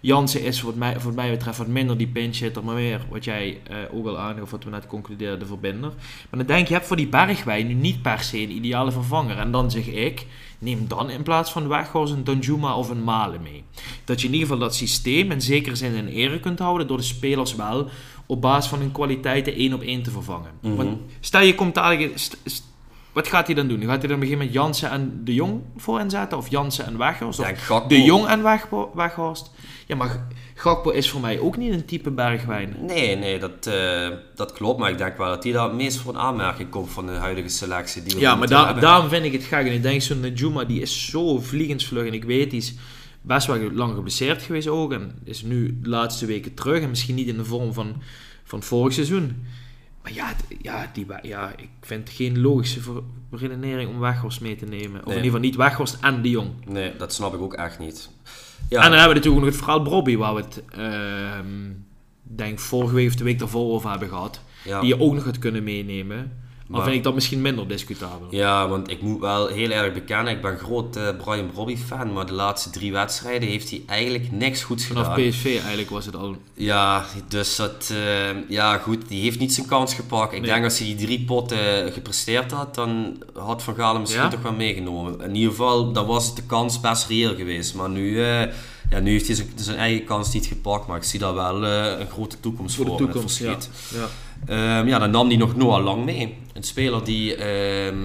Jansen is wat mij, wat mij betreft wat minder die pinch hitter, maar meer wat jij eh, ook al aangaf, wat we net concludeerden, de verbinder. Maar dan denk je, je hebt voor die Bergwijn nu niet per se een ideale vervanger. En dan zeg ik, neem dan in plaats van Weghorst een Danjuma of een Malen mee. Dat je in ieder geval dat systeem in zekere zin in ere kunt houden door de spelers wel op basis van hun kwaliteiten één op één te vervangen. Mhm. Want stel je komt dadelijk... st- st- wat gaat hij dan doen? Gaat hij dan gegeven moment Jansen en De Jong voor inzetten? Of Jansen en Weghorst? Of Ja, De Jong en Weg- Weghorst? Ja, maar Gakpo is voor mij ook niet een type Bergwijn. Nee, nee, dat, eh, dat klopt. Maar ik denk wel dat hij daar het meest voor een aanmerking komt van de huidige selectie. Die we Ja, maar da- hebben. daarom vind ik het gek. En ik denk zo'n Juma, die is zo vliegensvlug. En ik weet, die is best wel lang geblesseerd geweest ook. En is nu de laatste weken terug. En misschien niet in de vorm van, van vorig seizoen. Maar ja, ja, die, ja, ik vind het geen logische redenering om Weghorst mee te nemen. Of Nee. in ieder geval niet Weghorst en De Jong. Nee, dat snap ik ook echt niet. Ja, En dan hebben we natuurlijk nog het verhaal Brobby, waar we het, ehm denk vorige week of de week daarvoor over hebben gehad. ja. Die je ook nog had kunnen meenemen. Maar, Maar- vind ik dat misschien minder discutabel. Ja, want ik moet wel heel erg bekennen, ik ben groot eh, Brian Brobby fan, maar de laatste drie wedstrijden heeft hij eigenlijk niks goeds Vanaf gedaan. PSV eigenlijk was het al Ja, dus dat, eh, ja goed, die heeft niet zijn kans gepakt. Ik Nee. denk als hij die drie potten gepresteerd had, dan had Van Galen misschien Ja? toch wel meegenomen. In ieder geval, dan was het de kans best reëel geweest. Maar nu, eh, ja, nu heeft hij zijn, zijn eigen kans niet gepakt, maar ik zie daar wel eh, een grote toekomst voor, voor de het toekomst. Ja. Ja. Ehm, ja, dan nam hij nog Noah Lang mee. Een speler die ehm,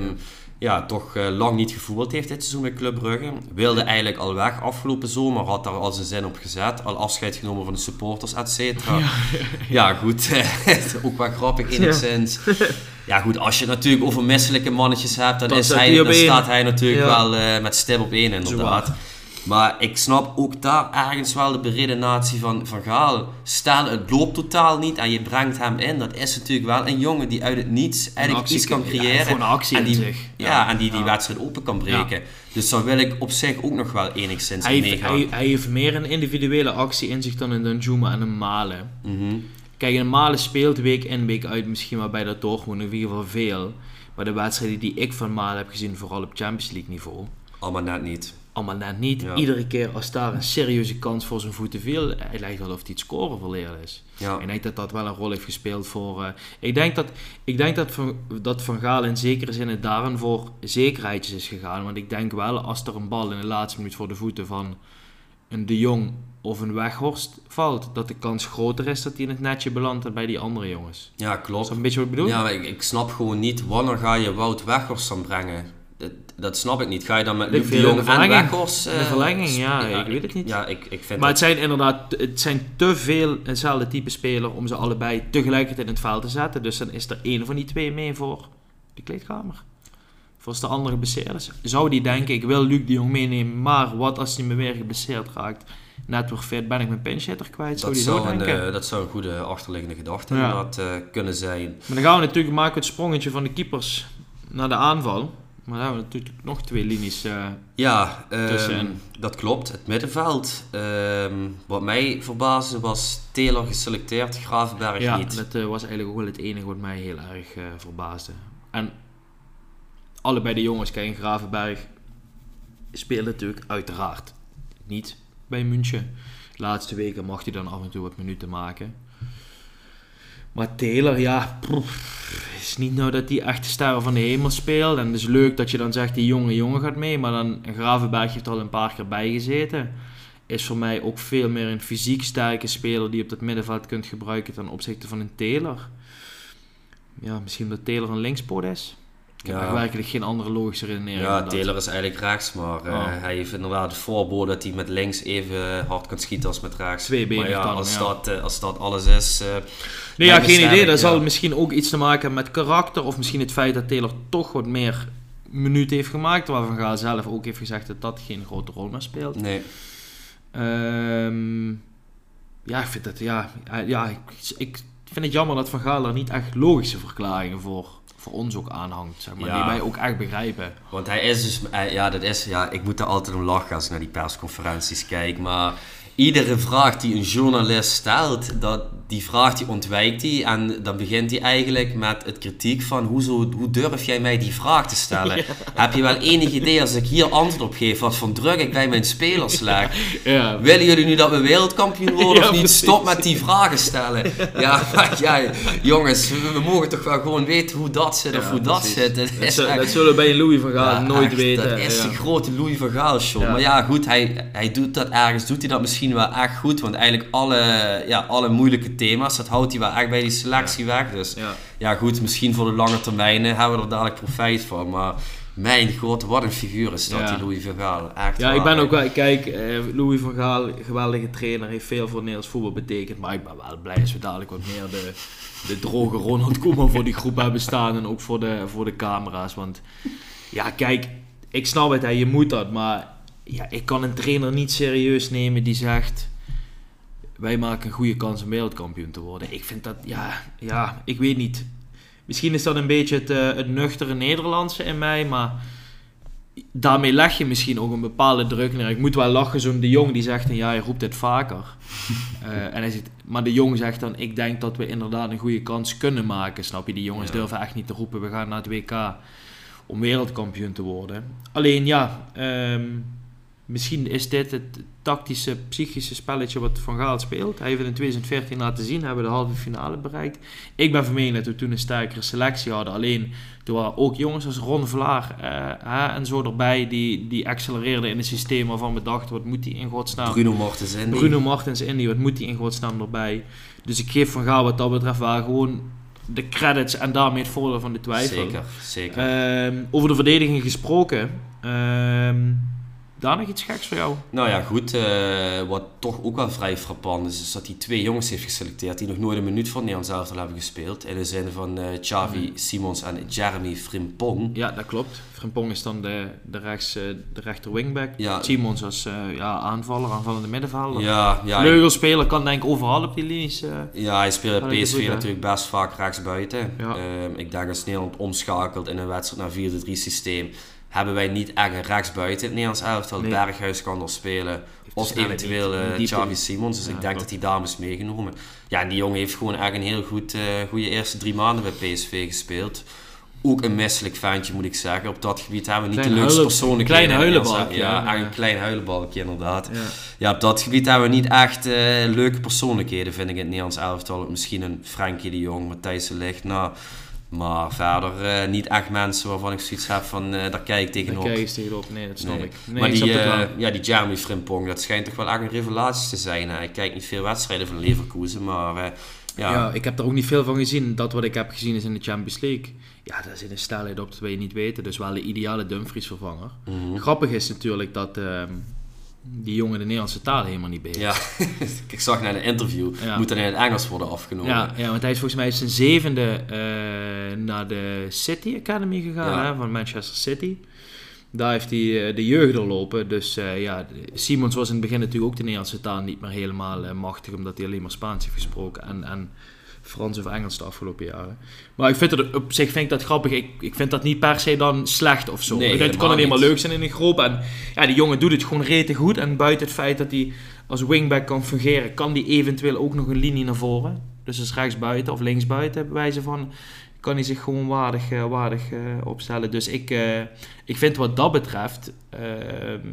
ja, toch eh, lang niet gevoetbald heeft dit seizoen bij Club Brugge. Wilde eigenlijk al weg afgelopen zomer, had daar al zijn zin op gezet. Al afscheid genomen van de supporters, et cetera. Ja, goed. ook wel grappig enigszins. Ja. goed, als je natuurlijk over misselijke mannetjes hebt, dan, Dan is staat hij, dan staat hij natuurlijk Ja. wel eh, met stip op één inderdaad. Maar ik snap ook daar ergens wel de beredenatie van, van Gaal. Stel, het loopt totaal niet en je brengt hem in. Dat is natuurlijk wel een jongen die uit het niets eigenlijk actie iets kan ja, creëren. een actie en in die, zich. Ja, Ja. en die die Ja. wedstrijd open kan breken. Dus daar wil ik op zich ook nog wel enigszins Hij, in heeft, hij, hij heeft meer een individuele actie in zich dan een Danjuma en een Malen. Mhm. Kijk, een Malen speelt week in, week uit misschien wel bij dat Dortmund in ieder geval veel. Maar de wedstrijden die ik van Malen heb gezien, vooral op Champions League niveau, Allemaal net niet. Allemaal net niet. Ja. Iedere keer als daar een serieuze kans voor zijn voeten viel, hij lijkt wel of hij het scoren verleerd is. Ja. Ik denk dat dat wel een rol heeft gespeeld voor... eh, ik denk, dat, ik denk dat, van, dat Van Gaal in zekere zin het daarin voor zekerheidjes is gegaan. Want ik denk wel, als er een bal in de laatste minuut voor de voeten van een De Jong of een Weghorst valt, dat de kans groter is dat hij in het netje belandt dan bij die andere jongens. Ja, Is klopt. dat een beetje wat ik bedoel? Ja, maar ik, ik snap gewoon niet, wanneer ga je Wout Weghorst dan brengen? Dat, snap ik niet. Ga je dan met Luc de Jong de en verlenging. Weghorst... De eh, verlenging, sp- ja, ik weet het niet. Ja, ik, ik vind Maar het zijn inderdaad het zijn te veel eenzelfde type speler om ze allebei tegelijkertijd in het veld te zetten. Dus dan is er één van die twee mee voor de kleedkamer. Voor de andere geblesseerd. Zou die denken, ik wil Luc de Jong meenemen, maar wat als hij me weer geblesseerd raakt? Net weer fit, ben ik mijn pinchhitter kwijt? Zou Dat die zo zou, een, denken? eh, dat zou een goede achterliggende gedachte Ja. inderdaad eh, kunnen zijn. Maar dan gaan we natuurlijk maken het sprongetje van de keepers naar de aanval. Maar dan hebben we natuurlijk nog twee linies. Uh, ja, um, dat klopt. Het middenveld. Um, wat mij verbaasde was Taylor geselecteerd, Gravenberg ja, niet. Ja, dat uh, was eigenlijk ook wel het enige wat mij heel erg uh, verbaasde. En allebei de jongens, kijk, Gravenberg speelt natuurlijk uiteraard niet bij München. De laatste weken mocht hij dan af en toe wat minuten maken. Maar Taylor, ja, is niet nou dat hij echt de sterren van de hemel speelt. En het is leuk dat je dan zegt, die jonge jongen gaat mee. Maar dan, Gravenberg heeft al een paar keer bij gezeten. Is voor mij ook veel meer een fysiek sterke speler die je op dat middenveld kunt gebruiken ten opzichte van een Taylor. Ja, misschien dat Taylor een linkspoot is. Ik heb ja. werkelijk geen andere logische redenering. Ja, Taylor is eigenlijk rechts, maar uh, hij heeft inderdaad het voorbode dat hij met links even hard kan schieten als met rechts. Twee benen ja, dan, als, ja. Dat, uh, als dat alles is. Uh, nee, ja, geen idee. Dat zal misschien ook iets te maken hebben met karakter. Of misschien het feit dat Taylor toch wat meer minuten heeft gemaakt. Waarvan Gaal zelf ook heeft gezegd dat dat geen grote rol meer speelt. Nee. Um, ja, ik vind dat, ja, ja ik, ik vind het jammer dat Van Gaal er niet echt logische verklaringen voor voor ons ook aanhangt, zeg maar, ja. die wij ook echt begrijpen. Want hij is dus, ja, dat is, ja, ik moet er altijd om lachen als ik naar die persconferenties kijk, maar iedere vraag die een journalist stelt, dat, die vraag die ontwijkt hij en dan begint hij eigenlijk met het kritiek van hoezo, hoe durf jij mij die vraag te stellen? Heb je wel enig idee als ik hier antwoord op geef wat voor druk ik bij mijn spelers leg? Ja. Willen jullie nu dat we wereldkampioen worden of niet? Stop met die vragen stellen. Ja, jongens, we, mogen toch wel gewoon weten hoe dat zit of hoe dat zit. Dat, dat, dat, zullen we bij Louis van Gaal nooit echt, weten. Dat is de grote Louis van Gaal show. Maar ja, goed, hij, hij doet dat ergens, doet hij dat misschien wel echt goed, want eigenlijk alle, ja, alle moeilijke thema's, dat houdt hij wel echt bij die selectie weg. Dus ja. ja. goed, misschien voor de lange termijn hebben we er dadelijk profijt van. Maar mijn god, wat een figuur is dat, Ja. die Louis van Gaal. Echt Ja, ik ben ook wel, kijk, eh, Louis van Gaal, geweldige trainer, heeft veel voor Nederlands voetbal betekend. Maar ik ben wel blij als we dadelijk wat meer de, de droge Ronald Koeman voor die groep hebben staan. En ook voor de, voor de camera's. Want ja, kijk, ik snap het, hè, je moet dat. Maar ja, ik kan een trainer niet serieus nemen die zegt... Wij maken een goede kans om wereldkampioen te worden. Ik vind dat, ja, ja ik weet niet. Misschien is dat een beetje het, eh, het nuchtere Nederlandse in mij, maar daarmee leg je misschien ook een bepaalde druk neer. Ik moet wel lachen, zo'n de jong die zegt, ja, je roept dit vaker. Eh, en hij zegt, maar de jong zegt dan, ik denk dat we inderdaad een goede kans kunnen maken, snap je? Die jongens Ja. durven echt niet te roepen, we gaan naar het WK om wereldkampioen te worden. Alleen ja, ehm, misschien is dit het tactische, psychische spelletje wat Van Gaal speelt. Hij heeft het in 2014 laten zien, hebben we de halve finale bereikt. Ik ben van mening dat we toen een sterkere selectie hadden. Alleen, er waren ook jongens als Ron Vlaar eh, hè, en zo erbij, die, die accelereerden in een systeem waarvan we dachten, wat moet die in godsnaam... Bruno Martens en Bruno Martens Indy, wat moet die in godsnaam erbij? Dus ik geef Van Gaal wat dat betreft wel gewoon de credits en daarmee het voordeel van de twijfel. Zeker, zeker. Ehm, over de verdediging gesproken. ehm daar nog iets geks voor jou? Nou ja, goed. eh, wat toch ook wel vrij frappant is, is dat hij twee jongens heeft geselecteerd die nog nooit een minuut voor Nederland zelf hebben gespeeld. In de zin van eh Xavi Simons en Jeremy Frimpong. Ja, dat klopt. Frimpong is dan de, de, rechts, eh, de rechter wingback. Ja. Simons als ja, aanvaller, aanvallende middenvelder. Ja, ja, Vleugelspeler kan denk ik overal op die linies. ja, hij speelt PSV natuurlijk best vaak rechtsbuiten. Ja. Ehm, ik denk als Nederland omschakelt in een wedstrijd naar 4-3 systeem, hebben wij niet echt een rechtsbuiten in het Nederlands elftal. Nee. Berghuis kan er spelen. Of eventueel eh, die Xavi. Simons. Dus Ja, ik denk dat daarom is meegenomen. Ja, en die jongen heeft gewoon echt een heel goed, eh goede eerste drie maanden bij PSV gespeeld. Ook een misselijk ventje moet ik zeggen. Op dat gebied hebben we niet Klein de leukste persoonlijkheden. klein huilenbalkje, Ja, echt Ja. een klein huilenbalkje inderdaad. Ja. Ja, op dat gebied hebben we niet echt eh, leuke persoonlijkheden, vind ik, in het Nederlands elftal. Misschien een Frenkie de Jong, Matthijs de Ligt, nou... Maar verder eh, niet echt mensen waarvan ik zoiets heb van, eh, daar kijk ik Daar tegenop. kijk je tegenop. Nee, dat snap Nee. ik. Nee, maar ik die, eh, ja, die Jeremy Frimpong, dat schijnt toch wel echt een revelatie te zijn. hè. Ik kijk niet veel wedstrijden van Leverkusen, maar ja, Ja. ik heb er ook niet veel van gezien. Dat wat ik heb gezien is in de Champions League. Ja, daar zit een snelheid op dat wij niet weten. Dus wel de ideale Dumfries vervanger. mhm. Grappig is natuurlijk dat ehm, die jongen de Nederlandse taal helemaal niet beheerst. ja. ik zag naar een interview, Ja. moet dan in het Engels worden afgenomen. Ja, ja, want hij is volgens mij zijn zevende eh, naar de City Academy gegaan, Ja. hè, van Manchester City. Daar heeft hij eh, de jeugd doorlopen. Dus eh, ja, Simons was in het begin natuurlijk ook de Nederlandse taal niet meer helemaal machtig, omdat hij alleen maar Spaans heeft gesproken. En, en Frans of Engels de afgelopen jaren. Maar ik vind het op zich vind ik dat grappig. Ik, ik vind dat niet per se dan slecht of zo. Nee, ik denk, het kan helemaal alleen maar leuk zijn in een groep. En ja, die jongen doet het gewoon rete goed. En buiten het feit dat hij als wingback kan fungeren, kan hij eventueel ook nog een linie naar voren. Dus als rechtsbuiten of linksbuiten, bij wijze van, kan hij zich gewoon waardig, eh, waardig eh, opstellen. Dus ik, eh, ik vind wat dat betreft, ehm,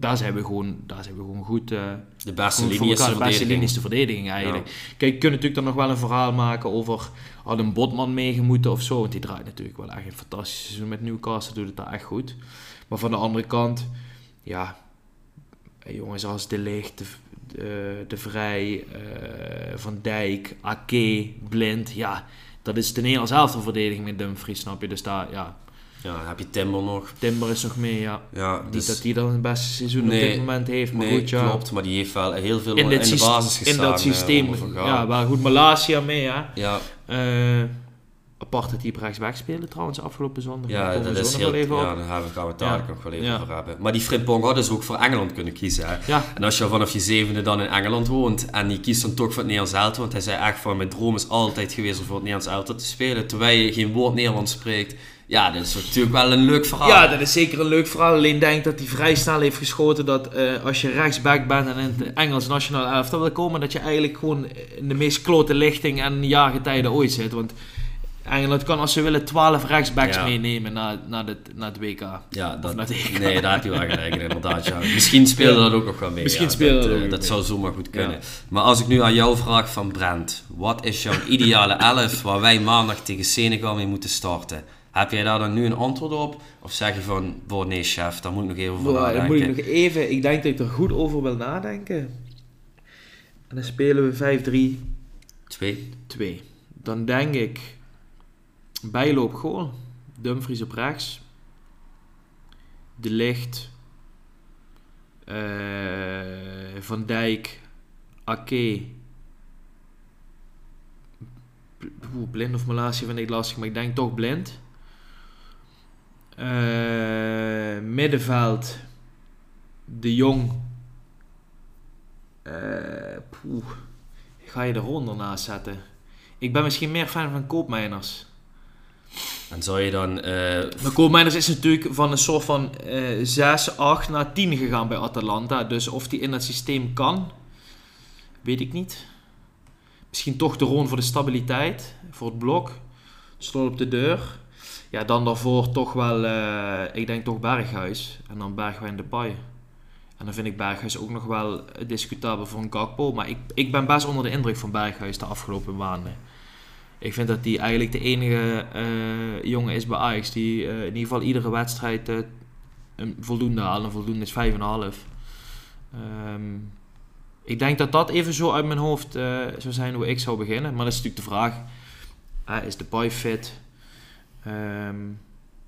daar zijn we gewoon, daar zijn we gewoon goed. eh, De beste linie is de elkaar de beste verdediging. linie is de verdediging eigenlijk. Kijk, je kunt natuurlijk dan nog wel een verhaal maken over had een Botman meegemoeten of zo. Want die draait natuurlijk wel echt een fantastisch seizoen met Newcastle, doet het daar echt goed. Maar van de andere kant, ja, jongens als De Ligt, De, de, de Vrij, eh, Van Dijk, Ake, Blind, ja, dat is de Nederlands verdediging met Dumfries, snap je? Dus daar, ja, Ja, dan heb je Timber nog. Timber is nog mee, ja. Ja, Niet dus, dat hij dan het beste seizoen op dit moment heeft, maar nee, goed, ja. klopt. Maar die heeft wel heel veel In, in, de basis gestaan. in dat eh, systeem, ja, waar goed Malasia mee, ja. ja, Eh, apart dat die rechtsback spelen trouwens afgelopen zondag. Ja, dat is heel... wel even Ja, daar hebben we- gaan we het daar Ja. nog wel even Ja. over hebben. Maar die Frimpong had dus ook voor Engeland kunnen kiezen. Hè? Ja, En als je vanaf je zevende dan in Engeland woont en je kiest dan toch voor het Nederlands elftal, want hij zei echt van mijn droom is altijd geweest om voor het Nederlands elftal te spelen, terwijl je geen woord Nederlands spreekt. Ja, dat is natuurlijk wel een leuk verhaal. ja, dat is zeker een leuk verhaal. Alleen denk dat hij vrij snel heeft geschoten dat eh, als je rechtsback bent en in het Engels nationaal elftal wil komen, dat je eigenlijk gewoon in de meest klote lichting en jaargetijden ooit zit. Want Engeland kan als ze willen 12 rechtsbacks Ja. meenemen naar, naar, het, naar het WK. Ja, Of dat, naar het EK. nee, daar heb je wel gelijk in, inderdaad. Ja. Misschien speelde Ja. dat ook nog wel mee. Misschien ja. speelde dat, dat eh, ook Dat zou zomaar goed kunnen. Ja. Maar als ik nu aan jou vraag van Brent, wat is jouw ideale elf waar wij maandag tegen Senegal mee moeten starten? Heb jij daar dan nu een antwoord op? Of zeg je van, boah, nee chef, daar moet ik nog even over nadenken. moet ik nog even, ik denk dat ik er goed over wil nadenken. En dan spelen we 5-3. Twee? 2. Dan denk ik Bijlo op goal. Dumfries op rechts. De Licht. eh, Van Dijk. Ake. Blind of Malasia vind ik lastig, maar ik denk toch blind. Eh, middenveld. De Jong. Eh, poeh. Ga je de ronde naast zetten? Ik ben misschien meer fan van Koopmijners. En zou je dan... eh, Maar Koopmijners is natuurlijk van een soort van eh 6, 8 naar 10 gegaan bij Atalanta. Dus of die in dat systeem kan, weet ik niet. Misschien toch de Roon voor de stabiliteit, voor het blok. Slot op de deur. Ja, dan daarvoor toch wel, eh, ik denk toch Berghuis. En dan Bergwijn de Pai. En dan vind ik Berghuis ook nog wel discutabel voor een Gakpo. Maar ik, ik ben best onder de indruk van Berghuis de afgelopen maanden. Ik vind dat hij eigenlijk de enige eh, jongen is bij Ajax die eh, in ieder geval iedere wedstrijd een voldoende haalt. Een voldoende is 5,5. Ehm ik denk dat dat even zo uit mijn hoofd eh, zou zijn hoe ik zou beginnen. Maar dat is natuurlijk de vraag. is de Pai fit? Ehm,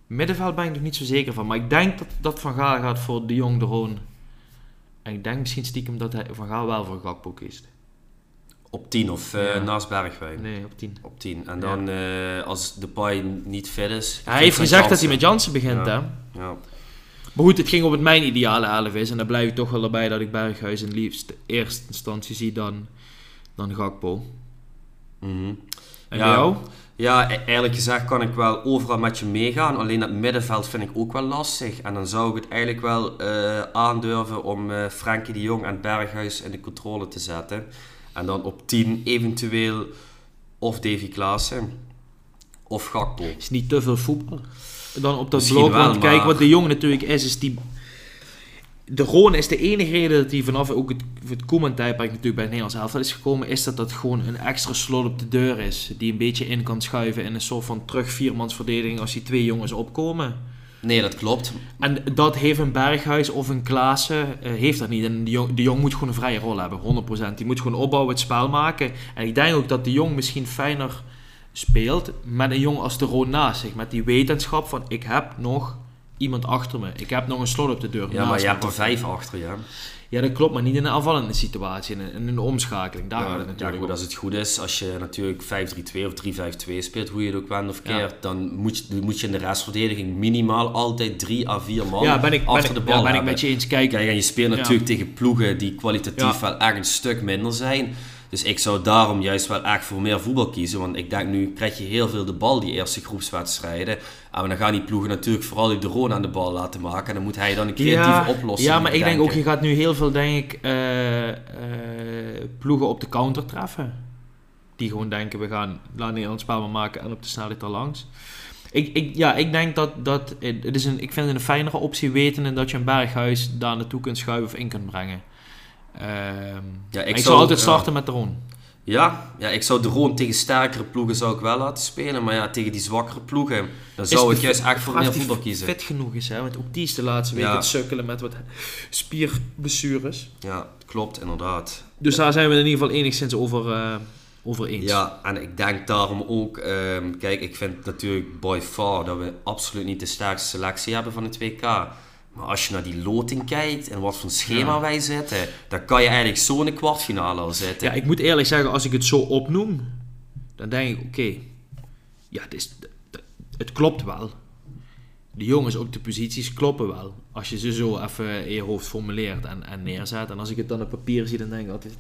middenveld ben ik nog niet zo zeker van. Maar ik denk dat, dat Van Gaal gaat voor de Jong de Roon. En ik denk misschien stiekem dat hij Van Gaal wel voor Gakpo kiest. op 10 of Ja. naast Bergwijn? Nee, op 10. Op 10. En dan eh, als de Pai niet fit is... Hij heeft gezegd dat hij met Jansen begint, Ja. hè? Ja. Maar goed, het ging om het mijn ideale elf is. En dan blijf ik toch wel erbij dat ik Berghuis in liefst eerste instantie zie dan, dan Gakpo. Mhm. En jou? Ja, e- eerlijk gezegd kan ik wel overal met je meegaan. Alleen het middenveld vind ik ook wel lastig. En dan zou ik het eigenlijk wel eh, aandurven om eh Frenkie de Jong en Berghuis in de controle te zetten. En dan op 10 eventueel of Davy Klaassen of Gakpo. Is niet te veel voetbal. Dan op dat blok. want kijk, maar- wat de Jong natuurlijk is, is die... De Roon is de enige reden dat hij vanaf ook het, het Koeman-tijdperk natuurlijk bij het Nederlands elftal is gekomen, is dat dat gewoon een extra slot op de deur is. Die een beetje in kan schuiven in een soort van terug viermansverdediging als die twee jongens opkomen. Nee, dat klopt. En dat heeft een Berghuis of een Klaassen, eh, heeft dat niet. En de jong, de jong moet gewoon een vrije rol hebben, 100%. Die moet gewoon opbouwen, het spel maken. En ik denk ook dat de Jong misschien fijner speelt met een jong als de Roon naast zich. Met die wetenschap van, ik heb nog iemand achter me. Ik heb nog een slot op de deur Ja, maar je hebt er vijf achter je. Ja, dat klopt, maar niet in een aanvallende situatie. In een, in een omschakeling, daar Ja, gaat het ja, natuurlijk goed, om. als het goed is, als je natuurlijk 5-3-2 of 3-5-2 speelt, hoe je het ook wendt of Ja. keert, dan moet je, moet je in de restverdediging minimaal altijd 3 à 4 man Ja, ben ik, ben achter ik, de bal ja, ben ik met je eens. Kijk, Kijk, en je speelt Ja. natuurlijk tegen ploegen die kwalitatief Ja. wel echt een stuk minder zijn. Dus ik zou daarom juist wel echt voor meer voetbal kiezen. Want ik denk nu krijg je heel veel de bal, die eerste groepswedstrijden. En dan gaan die ploegen natuurlijk vooral de Roon aan de bal laten maken. En dan moet hij dan een creatieve ja, oplossing Ja, maar ik denk ook, je gaat nu heel veel, denk ik, eh, eh, ploegen op de counter treffen. Die gewoon denken, we gaan laat Nederland spel maar maken en op de snelheid er langs. Ik, ik, ja, ik denk dat, dat het is een, ik vind het een fijnere optie wetende dat je een berghuis daar naartoe kunt schuiven of in kunt brengen. Ehm, Ja, ik zou- zou altijd starten met de Ron. Ja, ja, ik zou de Roon tegen sterkere ploegen zou ik wel laten spelen. Maar ja, tegen die zwakkere ploegen, dan zou ik juist echt voor meer voetbal kiezen. fit genoeg is, hè? want ook die is de laatste week Ja. het sukkelen met wat spierblessures. Ja, klopt, inderdaad. Dus daar zijn we in ieder geval enigszins over, eh, over eens. Ja, en ik denk daarom ook, ehm, kijk, ik vind natuurlijk by far dat we absoluut niet de sterkste selectie hebben van het WK. Maar als je naar die loting kijkt en wat voor schema Ja. wij zitten, dan kan je eigenlijk zo in de kwartfinale al zitten. Ja, ik moet eerlijk zeggen, als ik het zo opnoem, dan denk ik, oké, ja, het, is, het klopt wel. De jongens, ook de posities, kloppen wel. Als je ze zo even in je hoofd formuleert en, en neerzet. En als ik het dan op papier zie, dan denk ik altijd,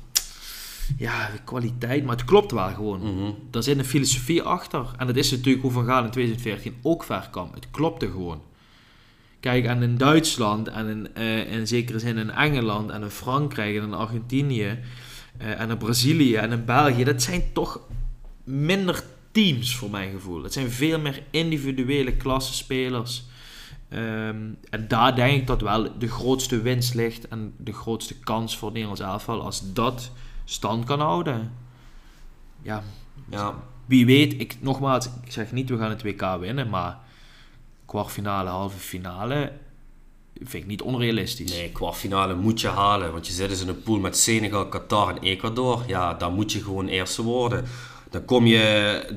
ja, de kwaliteit, maar het klopt wel gewoon. Mhm. Daar zit een filosofie achter. En dat is natuurlijk hoe Van Gaal in 2014 ook ver kwam. Het klopte gewoon. Kijk, en in Duitsland en in, eh, in zekere zin in Engeland en in Frankrijk en in Argentinië eh, en in Brazilië en in België, dat zijn toch minder teams voor mijn gevoel. Het zijn veel meer individuele klassenspelers. Ehm, en daar denk ik dat wel de grootste winst ligt en de grootste kans voor het Nederlands elftal als dat stand kan houden. Ja, Ja, wie weet, ik, nogmaals, ik zeg niet we gaan het WK winnen, maar kwartfinale, halve finale vind ik niet onrealistisch. nee, kwartfinale moet je halen. Want je zit dus in een pool met Senegal, Qatar en Ecuador. Ja, daar moet je gewoon eerste worden. Dan kom je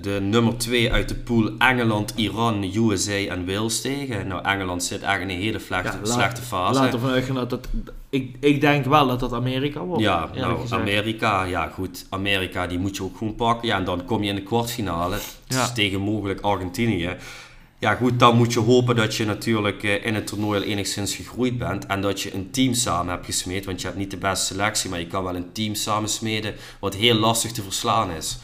de nummer 2 uit de pool Engeland, Iran, USA en Wales tegen. Nou, Engeland zit echt in een hele slechte, Ja, laat- slechte fase. Laten we vanuit gaan dat dat... Ik, ik denk wel dat dat Amerika wordt. Ja, nou, gezegd. Amerika, ja goed, Amerika die moet je ook gewoon pakken. Ja, en dan kom je in de kwartfinale, dus tegen mogelijk Argentinië. Ja goed, dan moet je hopen dat je natuurlijk eh, in het toernooi al enigszins gegroeid bent. En dat je een team samen hebt gesmeed, want je hebt niet de beste selectie, maar je kan wel een team samensmeden wat heel lastig te verslaan is.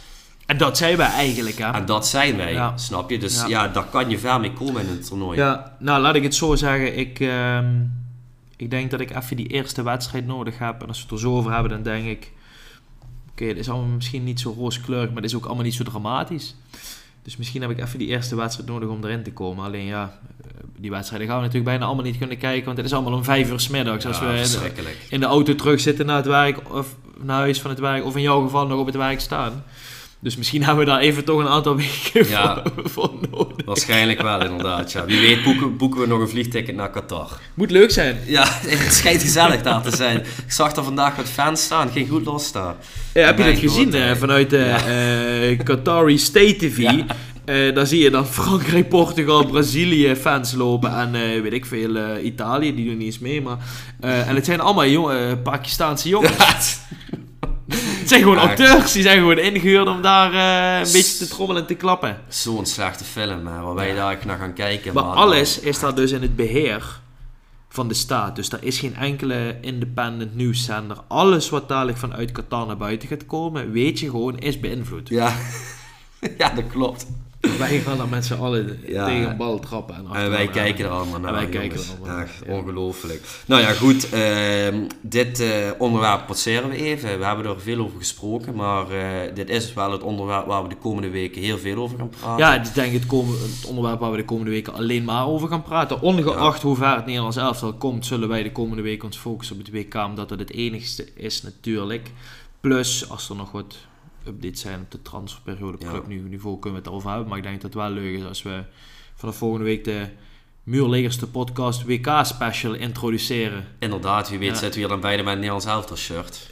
En dat zijn wij eigenlijk, hè. En dat zijn wij, Ja. snap je? Dus Ja. ja. daar kan je ver mee komen in het toernooi. Ja, nou laat ik het zo zeggen. Ik, ehm, ik denk dat ik even die eerste wedstrijd nodig heb. En als we het er zo over hebben, dan denk ik... Oké, het is allemaal misschien niet zo rooskleurig, maar het is ook allemaal niet zo dramatisch. Dus misschien heb ik even die eerste wedstrijd nodig om erin te komen. Alleen ja, eh, die wedstrijden gaan we natuurlijk bijna allemaal niet kunnen kijken. Want het is allemaal om vijf uur 's middags. Als Ja, we in de, in de auto terug zitten naar het werk of naar huis van het werk. Of in jouw geval nog op het werk staan. Dus misschien hebben we daar even toch een aantal weken Ja. voor, voor nodig. Waarschijnlijk wel, inderdaad. Ja. Wie weet boeken, boeken we nog een vliegticket naar Qatar. Moet leuk zijn. Ja, het schijnt gezellig daar te zijn. Ik zag er vandaag wat fans staan, ging goed los daar. Ja, heb je dat gezien eh, eh, vanuit de ja. eh, Qatari State TV? Ja. Eh, daar zie je dan Frankrijk, Portugal, Brazilië fans lopen en eh, weet ik veel, eh, Italië, die doen niet eens mee. Maar, eh, en het zijn allemaal jonge, Pakistaanse jongens. Het zijn gewoon acteurs, die zijn gewoon ingehuurd om daar eh, een beetje te trommelen en te klappen. Zo'n slechte film, hè, waar wij daar naar gaan kijken. Maar alles is daar dus in het beheer van de staat. Dus er is geen enkele independent nieuwszender. Alles wat dadelijk vanuit Qatar naar buiten gaat komen, weet je gewoon, is beïnvloed. Ja. ja, dat klopt. Wij gaan dan met z'n allen Ja. tegen een bal trappen. En, wij kijken er allemaal naar. wij jongens. kijken er allemaal ja. ongelooflijk. Nou ja, goed. ehm, dit eh, onderwerp passeren we even. We hebben er veel over gesproken. Maar eh, dit is wel het onderwerp waar we de komende weken heel veel over gaan praten. Ja, ik denk het, komen, het onderwerp waar we de komende weken alleen maar over gaan praten. Ongeacht hoe ver het Nederlands elftal komt, zullen wij de komende weken ons focussen op het WK. Omdat dat het enigste is natuurlijk. Plus, als er nog wat updates zijn op de transferperiode op Ja. clubniveau, kunnen we het erover hebben. Maar ik denk dat het wel leuk is als we vanaf volgende week de Muurlegerste podcast WK special introduceren. Inderdaad, wie weet Ja. zitten we hier dan beide met een Nederlands elftal shirt.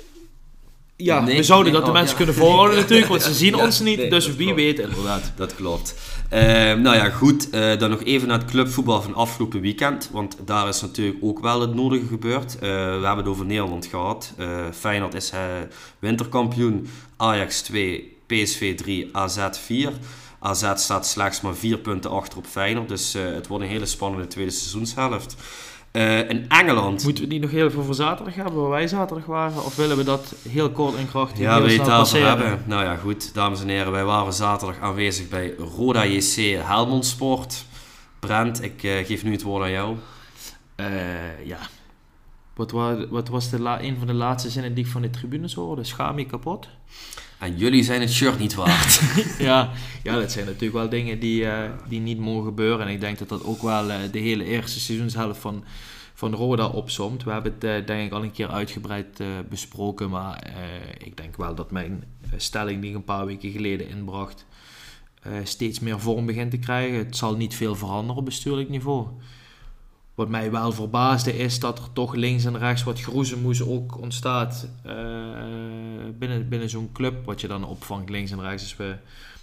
Ja, Nee, we zouden nee, dat de oh, mensen ja. kunnen voorhouden natuurlijk, want ze zien Ja, ons niet. nee, dus wie klopt. weet inderdaad. Dat klopt. Ehm, nou ja, goed. eh, dan nog even naar het clubvoetbal van afgelopen weekend. Want daar is natuurlijk ook wel het nodige gebeurd. Eh, we hebben het over Nederland gehad. Eh, Feyenoord is winterkampioen. Ajax 2, PSV 3, AZ 4. AZ staat slechts maar 4 punten achter op Feyenoord. Dus het wordt een hele spannende tweede seizoenshelft. Eh, in Engeland. Moeten we die nog heel veel voor zaterdag hebben, waar wij zaterdag waren? Of willen we dat heel kort en krachtig Ja, heel wil je het passeren? hebben? Nou ja, goed, dames en heren, wij waren zaterdag aanwezig bij Roda JC Helmond Sport. Brent, ik eh, geef nu het woord aan jou. Eh, ja. Wat, wa- wat was de la- een van de laatste zinnen die ik van de tribunes hoorde? Schaam je kapot? En jullie zijn het shirt niet waard. ja, ja, dat zijn natuurlijk wel dingen die, eh, die niet mogen gebeuren. En ik denk dat dat ook wel eh, de hele eerste seizoenshelft van, van Roda opzomt. We hebben het eh, denk ik al een keer uitgebreid besproken. Maar ik denk wel dat mijn stelling die ik een paar weken geleden inbracht... steeds meer vorm begint te krijgen. Het zal niet veel veranderen op bestuurlijk niveau. Wat mij wel verbaasde is dat er toch links en rechts wat groezemoes ook ontstaat eh, binnen, binnen zo'n club. Wat je dan opvangt links en rechts. Als we,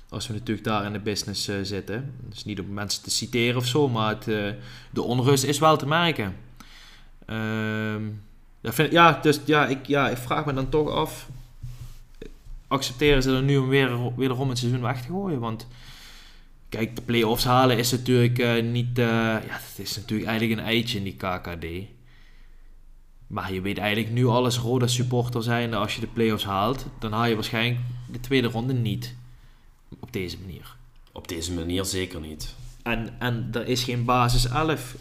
als we natuurlijk daar in de business eh, zitten. Dus niet om mensen te citeren of zo, maar het, eh, de onrust is wel te merken. Ehm, ja, vind, ja, dus ja ik, ja, ik vraag me dan toch af. Accepteren ze dan nu om weer, wederom het seizoen weg te gooien? Want Kijk, de play-offs halen is natuurlijk eh, niet... eh, ja, het is natuurlijk eigenlijk een eitje in die KKD. Maar je weet eigenlijk nu alles Roda supporter zijn. Als je de play-offs haalt, dan haal je waarschijnlijk de tweede ronde niet. Op deze manier. Op deze manier zeker niet. En, en er is geen basis 11.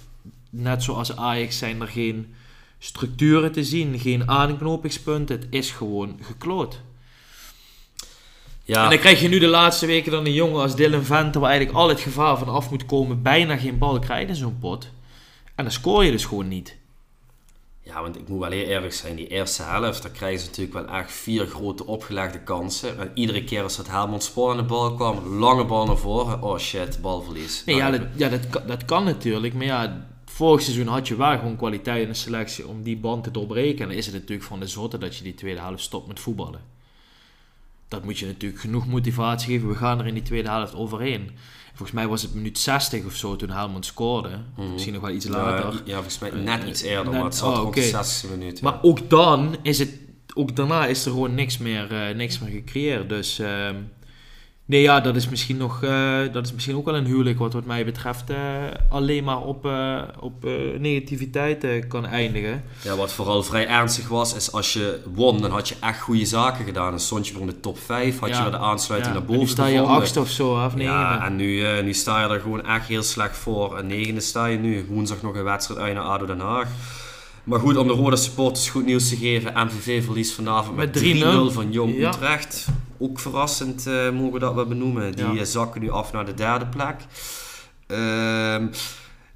Net zoals Ajax zijn er geen structuren te zien, geen aanknopingspunten. Het is gewoon gekloot. Ja, En dan krijg je nu de laatste weken dan een jongen als Dylan Venter, waar eigenlijk al het gevaar van af moet komen, bijna geen bal krijgt in zo'n pot. En dan scoor je dus gewoon niet. ja, want ik moet wel heel eerlijk zijn. Die eerste helft, daar krijgen ze natuurlijk wel echt vier grote opgelegde kansen. En iedere keer als dat Helmond Sport aan de bal kwam, lange bal naar voren. Oh shit, balverlies. Nee, ja, Nou, dat, ja dat, kan- dat kan natuurlijk. Maar ja, vorig seizoen had je wel gewoon kwaliteit in de selectie om die band te doorbreken. En dan is het natuurlijk van de zotte dat je die tweede helft stopt met voetballen. Dat moet je natuurlijk genoeg motivatie geven. We gaan er in die tweede helft overheen. Volgens mij was het minuut 60 of zo toen Helmond scoorde. Mhm. Misschien nog wel iets later. Ja, volgens mij net Eh, iets eerder, net- maar het zat oh, rond oké. de 60 minuten. Maar ook dan is het, ook daarna is er gewoon niks meer, eh, niks meer gecreëerd. Dus ehm, nee, ja, dat is misschien nog, eh, dat is misschien ook wel een huwelijk wat wat mij betreft eh, alleen maar op, eh, op negativiteit kan eindigen. Ja, wat vooral vrij ernstig was, is als je won, dan had je echt goede zaken gedaan. Dan stond je voor de top 5, had Ja. je weer de aansluiting Ja, naar en boven nu sta je gevonden. achtste of zo, of. Ja, en nu, nu sta je er gewoon echt heel slecht voor. En negende sta je nu. Woensdag nog een wedstrijd uit naar ADO Den Haag. Maar goed, om de rode supporters goed nieuws te geven. MVV verliest vanavond met, Met 3-0 3-0 van Jong Ja. Utrecht. Ook verrassend eh, mogen we dat wel benoemen. Die Ja. eh, zakken nu af naar de derde plek. Ehm,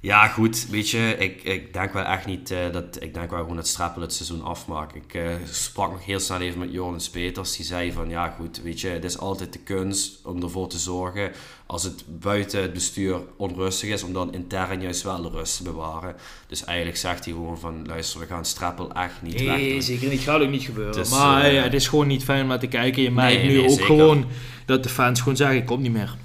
ja, goed, weet je, ik, ik denk wel echt niet eh, dat. Ik denk wel gewoon dat Strappel het seizoen afmaakt. Ik eh, sprak nog heel snel even met Joris Peters. Die zei van ja, goed, weet je, het is altijd de kunst om ervoor te zorgen. Als het buiten het bestuur onrustig is, om dan intern juist wel de rust te bewaren. Dus eigenlijk zegt hij gewoon van luister, we gaan Strappel echt niet Nee, wegdoen. zeker niet. Gaat ook niet gebeuren. Dus, maar eh, ja, het is gewoon niet fijn om naar te kijken. Je merkt Nee, nu nee, ook zeker. gewoon dat de fans gewoon zeggen, ik kom niet meer.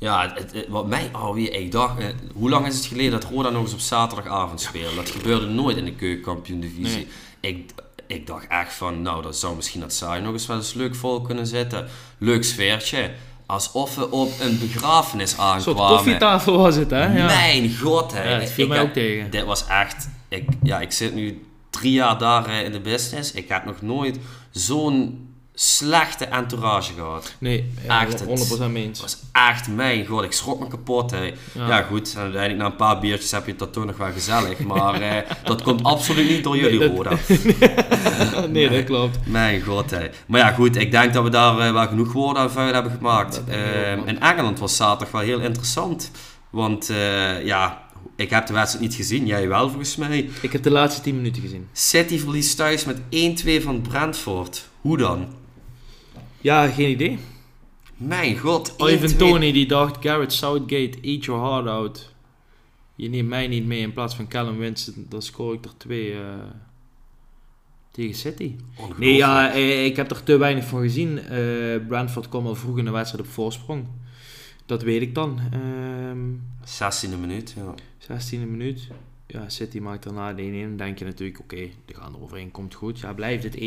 Ja, het, wat mij alweer, ik dacht, eh, hoe lang is het geleden dat Roda nog eens op zaterdagavond speelde? Dat gebeurde nooit in de keukenkampioen divisie. Ik, ik dacht echt van, nou, dat zou misschien dat saai nog eens wel eens leuk vol kunnen zitten. Leuk sfeertje. Alsof we op een begrafenis Een aankwamen. koffietafel was het, hè? Ja. Mijn god, hè. Ja, dat viel Ik mij ook tegen. Dit was echt, ik, ja, ik zit nu drie jaar daar in de business. Ik heb nog nooit zo'n slechte entourage gehad. Nee, ja, Echt, het- 100% mee eens. Het was echt mijn god, ik schrok me kapot. Hè. Ja. Ja. goed, uiteindelijk na een paar biertjes heb je dat toch nog wel gezellig. Maar eh, dat komt absoluut niet door jullie, Nee, dat- Roda. nee, dat klopt. Mijn god, hè. Maar ja, goed, ik denk dat we daar eh, wel genoeg woorden aan vuil hebben gemaakt. Ook, Ehm, in Engeland was zaterdag wel heel interessant. Want eh, ja, ik heb de wedstrijd niet gezien, jij wel volgens mij. Ik heb de laatste 10 minuten gezien. City verliest thuis met 1-2 van Brentford. Hoe dan? Ja, geen idee. Mijn god, 1-2. Ivan Tony die dacht, Garrett Southgate, eat your heart out. Je neemt mij niet mee in plaats van Callum Winston. Dan scoor ik er twee eh, tegen City. Nee, ja, eh, ik heb er te weinig van gezien. Eh Brentford kwam al vroeg in de wedstrijd op voorsprong. Dat weet ik dan. Ehm 16e minuut, ja. 16e minuut. Ja, City maakt daarna de 1-1. Dan denk je natuurlijk, oké, die gaan er overheen, komt goed. Ja, blijft het 1-1.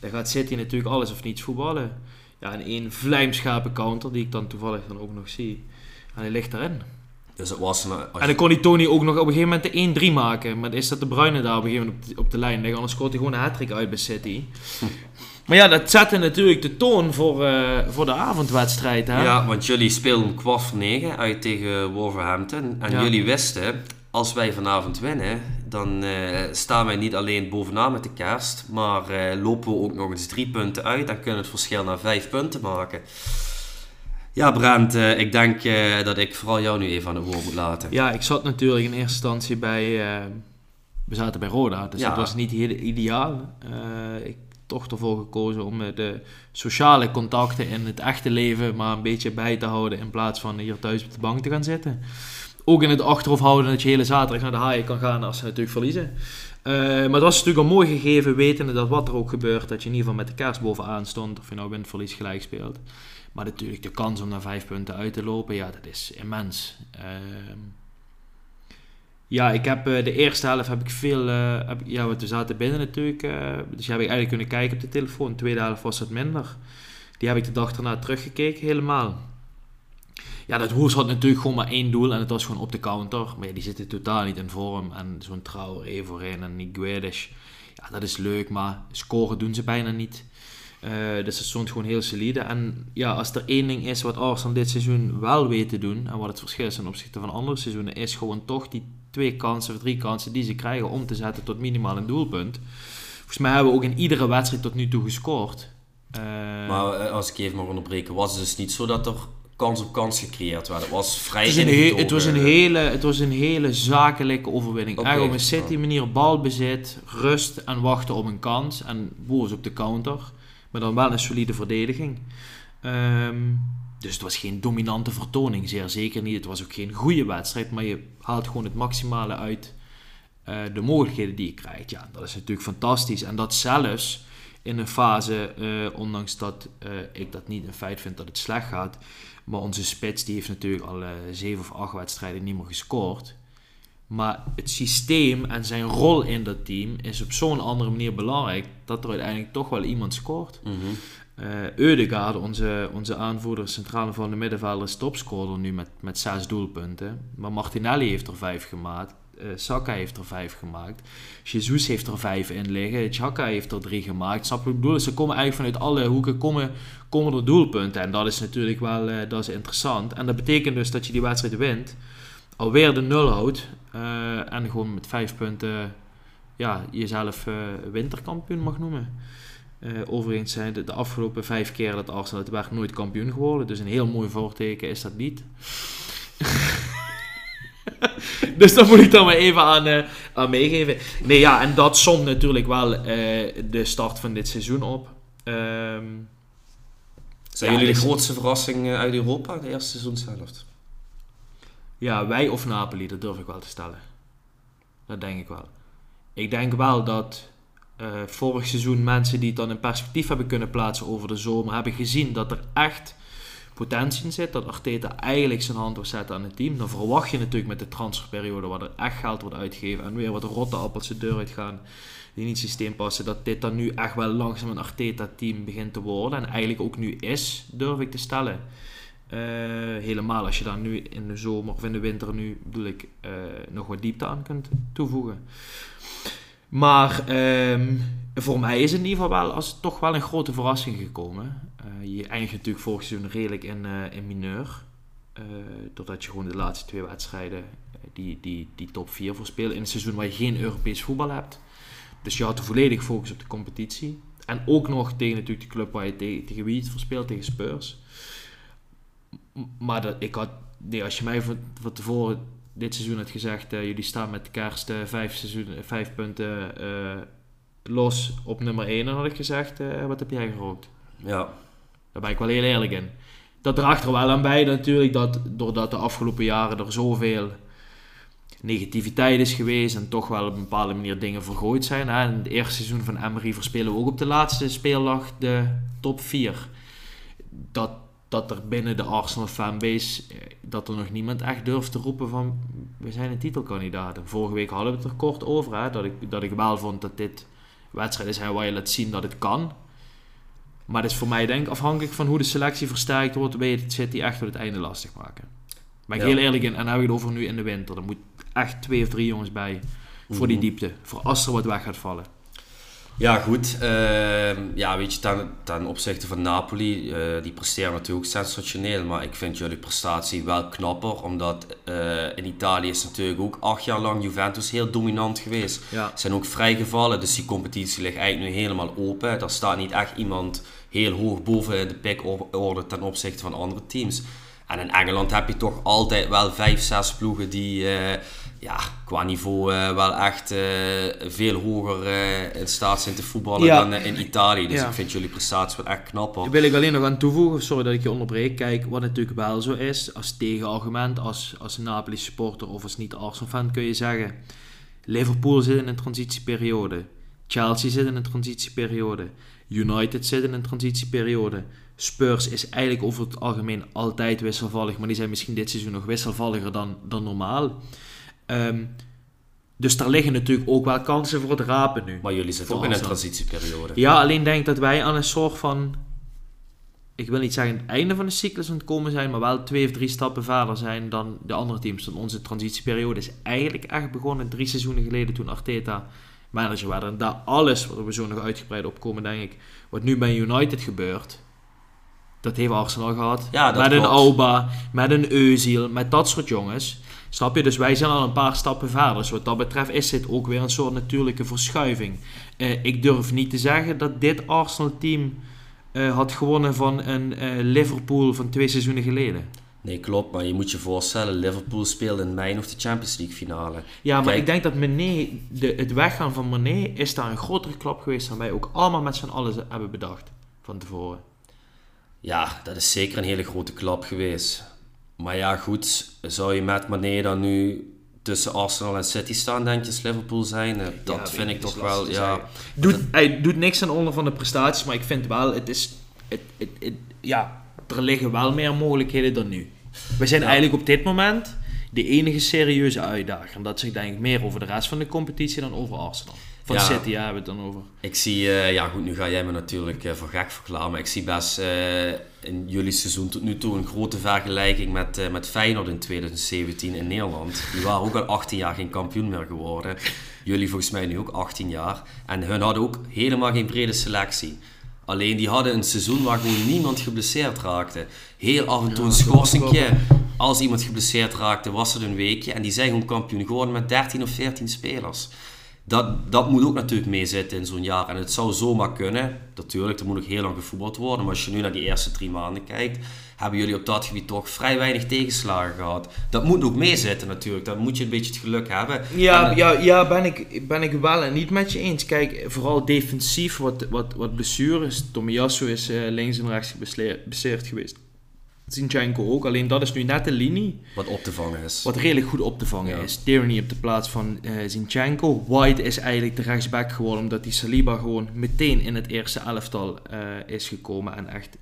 Dan gaat City natuurlijk alles of niets voetballen. Ja, en één vlijmschapen counter, die ik dan toevallig dan ook nog zie. En die ligt erin. Dus het was een, als En dan kon die Tony ook nog op een gegeven moment de 1-3 maken. Maar is dat de Bruyne daar op een gegeven moment op de, op de lijn liggen. Anders scoort hij gewoon een hat uit bij City. Maar ja, dat zette natuurlijk de toon voor, eh, voor de avondwedstrijd. Hè? Ja, want jullie speelden kwart voor negen uit tegen Wolverhampton. En Ja. jullie wisten, als wij vanavond winnen, dan eh, staan wij niet alleen bovenaan met de kerst, maar eh, lopen we ook nog eens drie punten uit en kunnen het verschil naar vijf punten maken. Ja, Brent, eh, ik denk dat ik vooral jou nu even aan het woord moet laten. Ja, ik zat natuurlijk in eerste instantie bij... we zaten bij Roda, dus Ja. dat was niet heel ideaal. Ik heb toch ervoor gekozen om de sociale contacten in het echte leven maar een beetje bij te houden in plaats van hier thuis op de bank te gaan zitten. Ook in het achterhoofd houden dat je hele zaterdag naar de haaien kan gaan als ze natuurlijk verliezen. Eh, maar het was natuurlijk al mooi gegeven, wetende dat wat er ook gebeurt, dat je in ieder geval met de kerst bovenaan stond, of je nou wint, verlies, gelijk speelt. Maar natuurlijk de kans om naar vijf punten uit te lopen, ja, dat is immens. Ehm, ja, ik heb eh, de eerste helft heb ik veel, eh, heb, ja, we zaten binnen natuurlijk, dus die heb ik eigenlijk kunnen kijken op de telefoon. De tweede helft was het minder. Die heb ik de dag daarna teruggekeken, helemaal. Ja, dat Hoers had natuurlijk gewoon maar één doel en het was gewoon op de counter. Maar die zitten totaal niet in vorm. En zo'n Traoré voorin en die Guedes, ja, dat is leuk, maar scoren doen ze bijna niet. Eh, dus het stond gewoon heel solide. En ja, als er één ding is wat Arsenal dit seizoen wel weet te doen, en wat het verschil is ten opzichte van andere seizoenen, is gewoon toch die twee kansen of drie kansen die ze krijgen om te zetten tot minimaal een doelpunt. Volgens mij hebben we ook in iedere wedstrijd tot nu toe gescoord. Eh, Maar eh, als ik even mag onderbreken, was het dus niet zo dat er kans op kans gecreëerd werd. Het was vrij het, is een he- het, was een hele, het was een hele zakelijke overwinning. Eigenlijk op een City-manier balbezit, rust en wachten op een kans. En boos op de counter. Maar dan wel een solide verdediging. Ehm, dus het was geen dominante vertoning, zeer zeker niet. Het was ook geen goede wedstrijd, maar je haalt gewoon het maximale uit eh, de mogelijkheden die je krijgt. Ja, dat is natuurlijk fantastisch. En dat zelfs in een fase, eh, ondanks dat eh, ik dat niet een feit vind dat het slecht gaat, maar onze spits die heeft natuurlijk al eh, zeven of acht wedstrijden niet meer gescoord. Maar het systeem en zijn rol in dat team is op zo'n andere manier belangrijk dat er uiteindelijk toch wel iemand scoort. Eh Eudegaard, onze, onze aanvoerder, centrale van de middenvelder, is topscorer nu met, met zes doelpunten. Maar Martinelli heeft er vijf gemaakt. Eh Saka heeft er vijf gemaakt. Jesus heeft er vijf in liggen. Chaka heeft er drie gemaakt. Snap je ik bedoel? Dus ze komen eigenlijk vanuit alle hoeken komen, komen er doelpunten. En dat is natuurlijk wel eh, dat is interessant. En dat betekent dus dat je die wedstrijd wint. Alweer de nul houdt. eh, en gewoon met vijf punten ja, jezelf winterkampioen mag noemen. Eh, overigens zijn de, de afgelopen vijf keer dat Arsenal het werd nooit kampioen geworden. Dus een heel mooi voorteken is dat niet. dus dat moet ik dan maar even aan, eh, aan meegeven. Nee, ja, en dat somt natuurlijk wel eh, de start van dit seizoen op. Ehm, Zijn Ja, jullie de dus- grootste verrassing eh, uit Europa, de eerste seizoenshelft? ja, wij of Napoli, dat durf ik wel te stellen. Dat denk ik wel. Ik denk wel dat eh, vorig seizoen mensen die het dan in perspectief hebben kunnen plaatsen over de zomer, hebben gezien dat er echt potentie in zit. Dat Arteta eigenlijk zijn hand wil zetten aan het team. Dan verwacht je natuurlijk met de transferperiode, waar er echt geld wordt uitgegeven en weer wat rotte appels de deur uitgaan die niet systeem passen, dat dit dan nu echt wel langzaam een Arteta-team begint te worden. En eigenlijk ook nu is, durf ik te stellen. Eh, helemaal als je daar nu in de zomer of in de winter nu, bedoel ik, eh, nog wat diepte aan kunt toevoegen. Maar ehm, voor mij is het in ieder geval wel als toch wel een grote verrassing gekomen. Eh, je eindigt natuurlijk vorig seizoen redelijk in, eh, in mineur. Eh, doordat je gewoon de laatste twee wedstrijden die, die, die top 4 voorspeelt in een seizoen waar je geen Europees voetbal hebt. Dus je had de volledig focus op de competitie. En ook nog tegen natuurlijk de club waar je tegen, tegen wie het verspeelt, tegen Spurs. Maar dat, ik had, nee, als je mij van, tevoren dit seizoen had gezegd, jullie staan met de kerst vijf, seizoen, vijf punten los op nummer 1, dan had ik gezegd, eh, wat heb jij gerookt? Ja. Daar ben ik wel heel eerlijk in. Dat draagt er wel aan bij natuurlijk dat doordat de afgelopen jaren er zoveel negativiteit is geweest en toch wel op een bepaalde manier dingen vergooid zijn. Hè. In het eerste seizoen van Emery verspelen we ook op de laatste speeldag de top 4. Dat, dat er binnen de Arsenal fanbase, eh, dat er nog niemand echt durft te roepen van we zijn een titelkandidaat. En Vorige week hadden we het er kort over, hè, dat, ik, dat ik wel vond dat dit wedstrijden zijn waar je laat zien dat het kan. Maar het is voor mij denk ik afhankelijk van hoe de selectie versterkt wordt, weet het City echt tot het einde lastig maken. Ben ik Ja. heel eerlijk in. En dan heb ik het over nu in de winter. Er moet echt twee of drie jongens bij voor die Mhm. diepte. Voor als er wat weg gaat vallen. Ja, goed. Ehm, ja, weet je, ten, ten opzichte van Napoli, eh, die presteren natuurlijk ook sensationeel. Maar ik vind jullie prestatie wel knapper. Omdat eh, in Italië is natuurlijk ook acht jaar lang Juventus heel dominant geweest. Ja. Zijn ook vrijgevallen, dus die competitie ligt eigenlijk nu helemaal open. Er staat niet echt iemand heel hoog boven de pickorde ten opzichte van andere teams. En in Engeland heb je toch altijd wel vijf, zes ploegen die eh, ja, qua niveau eh, wel echt eh, veel hoger eh, in staat zijn te voetballen Ja. dan in Italië. Dus Ja. ik vind jullie prestatie wel echt knapper. Daar wil ik alleen nog aan toevoegen, sorry dat ik je onderbreek. Kijk, wat natuurlijk wel zo is, als tegenargument, als, als Napoli supporter of als niet-Arsenal-fan kun je zeggen... Liverpool zit in een transitieperiode. Chelsea zit in een transitieperiode. United zit in een transitieperiode. Spurs is eigenlijk over het algemeen altijd wisselvallig, maar die zijn misschien dit seizoen nog wisselvalliger dan, dan normaal. Ehm, dus daar liggen natuurlijk ook wel kansen voor het rapen nu. Maar jullie zitten ook in een transitieperiode. Ja, alleen denk ik dat wij aan een soort van. Ik wil niet zeggen het einde van de cyclus aan het komen zijn, maar wel twee of drie stappen verder zijn dan de andere teams. Want onze transitieperiode is eigenlijk echt begonnen drie seizoenen geleden toen Arteta manager werd. En daar alles, waar we zo nog uitgebreid op komen, denk ik, wat nu bij United gebeurt, dat heeft Arsenal gehad. Ja, dat met een. Auba, met een Euziel, met dat soort jongens. Snap je? Dus wij zijn al een paar stappen verder. Dus wat dat betreft is dit ook weer een soort natuurlijke verschuiving. Eh, ik durf niet te zeggen dat dit Arsenal-team eh, had gewonnen van een eh, Liverpool van twee seizoenen geleden. Nee, klopt. Maar je moet je voorstellen, Liverpool speelde in mei nog de Champions League finale. Ja, maar Kijk. ik denk dat Mané, de, het weggaan van Mané is daar een grotere klap geweest dan wij ook allemaal met z'n allen hebben bedacht van tevoren. Ja, dat is zeker een hele grote klap geweest. Maar ja, goed, zou je met Mané dan nu tussen Arsenal en City staan, denk je, Liverpool zijn? Eh, Dat Ja, vind ik, toch wel, ja. Doet, hij doet niks aan onder van de prestaties, maar ik vind wel, het is, het, het, het- ja, er liggen wel meer mogelijkheden dan nu. We zijn Ja. eigenlijk op dit moment de enige serieuze uitdager. En dat zegt denk ik meer over de rest van de competitie dan over Arsenal. Van Ja. City ja, hebben we het dan over. Ik zie, eh, ja goed, nu ga jij me natuurlijk eh, voor gek verklaren, maar ik zie best eh, in jullie seizoen tot nu toe een grote vergelijking met, met Feyenoord in 2017 in Nederland. Die waren ook al 18 jaar geen kampioen meer geworden. Jullie volgens mij nu ook 18 jaar. En hun hadden ook helemaal geen brede selectie. Alleen die hadden een seizoen waar gewoon niemand geblesseerd raakte. Heel af en toe een schorsingje. Als iemand geblesseerd raakte, was het een weekje. En die zijn gewoon kampioen geworden met 13 of 14 spelers. Dat, dat moet ook natuurlijk meezitten in zo'n jaar. En het zou zomaar kunnen. Natuurlijk, er moet nog heel lang gevoetbald worden. Maar als je nu naar die eerste drie maanden kijkt, hebben jullie op dat gebied toch vrij weinig tegenslagen gehad. Dat moet ook meezitten natuurlijk. Dan moet je een beetje het geluk hebben. Ja, En, eh, ja, ja ben, ik, ben ik wel en niet met je eens. Kijk, vooral defensief wat, wat, wat blessures. Tomiyasu is eh, links en rechts geblesseerd geweest. Zinchenko ook, alleen dat is nu net de linie Wat op te vangen is. wat redelijk goed op te vangen Ja. is. Tierney op de plaats van eh Zinchenko. White is eigenlijk de rechtsback geworden omdat die Saliba gewoon meteen in het eerste elftal eh, is gekomen en echt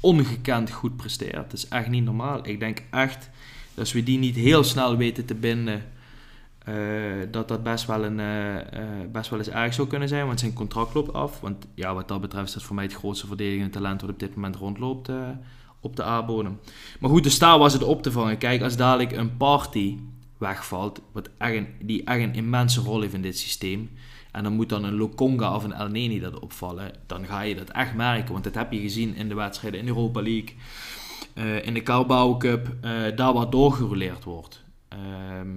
ongekend goed presteert. Dat is echt niet normaal. Ik denk echt dat als we die niet heel snel weten te binden, eh, dat dat best wel, een, best wel eens erg zou kunnen zijn, want zijn contract loopt af. Want ja, wat dat betreft is dat voor mij het grootste verdedigende talent wat op dit moment rondloopt op de A-bodem. Maar goed, dus daar was het op te vangen. Kijk, als dadelijk een party wegvalt, wat echt die echt een immense rol heeft in dit systeem, en dan moet dan een Lokonga of een El Neni dat opvallen, dan ga je dat echt merken. Want dat heb je gezien in de wedstrijden in de Europa League, eh, in de Carabao Cup, eh, daar waar doorgerouleerd wordt. Ehm,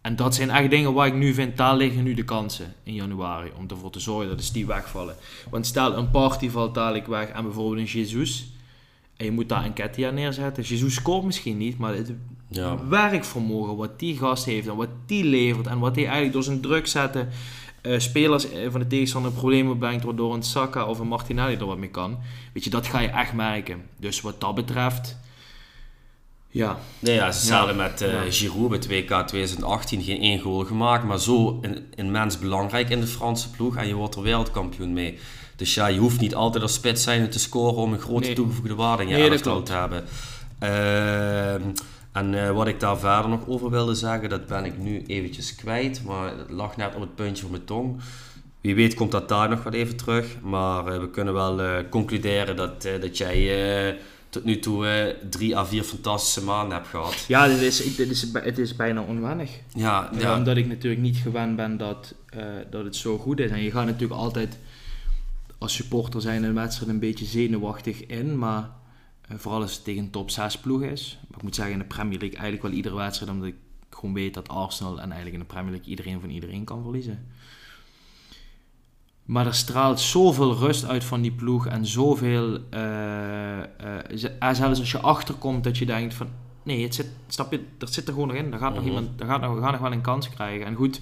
en dat zijn echt dingen waar ik nu vind, daar liggen nu de kansen in januari. Om ervoor te zorgen dat die wegvallen. Want stel een party valt dadelijk weg en bijvoorbeeld een Jesus. En je moet daar een Ketia neerzetten. Jesus scoort misschien niet, maar het Ja. werkvermogen wat die gast heeft en wat die levert. En wat hij eigenlijk door zijn druk zetten eh, spelers eh, van de tegenstander problemen brengt. Waardoor een Saka of een Martinelli er wat mee kan. Weet je, dat ga je echt merken. Dus wat dat betreft... Ja, Nee, ja, ze Ja. met eh Ja. Giroud bij 2K 2018 geen één goal gemaakt, maar zo immens belangrijk in de Franse ploeg en je wordt er wereldkampioen mee. Dus ja, je hoeft niet altijd als spits zijn te scoren om een grote Nee. toegevoegde waarde in je Nee, te hebben. Ehm, en eh, wat ik daar verder nog over wilde zeggen, dat ben ik nu eventjes kwijt, maar het lag net op het puntje van mijn tong. Wie weet komt dat daar nog wat even terug, maar eh, we kunnen wel eh, concluderen dat, dat jij... tot nu toe uh, drie à vier fantastische maanden heb gehad. Ja, dit is, dit is, het is bijna onwennig. Ja, ja. Omdat ik natuurlijk niet gewend ben dat, uh, dat het zo goed is. En je gaat natuurlijk altijd als supporter zijn een wedstrijd een beetje zenuwachtig in. Maar uh, vooral als het tegen een top 6 ploeg is. Maar ik moet zeggen in de Premier League eigenlijk wel iedere wedstrijd. Omdat ik gewoon weet dat Arsenal en eigenlijk in de Premier League iedereen van iedereen kan verliezen. Maar er straalt zoveel rust uit van die ploeg en zoveel. Uh, uh, zelfs als je achterkomt dat je denkt van. Nee, het zit, snap je, er zit er gewoon nog in. Daar gaat nog mhm. iemand, daar gaat nog, we gaan nog wel een kans krijgen. En goed,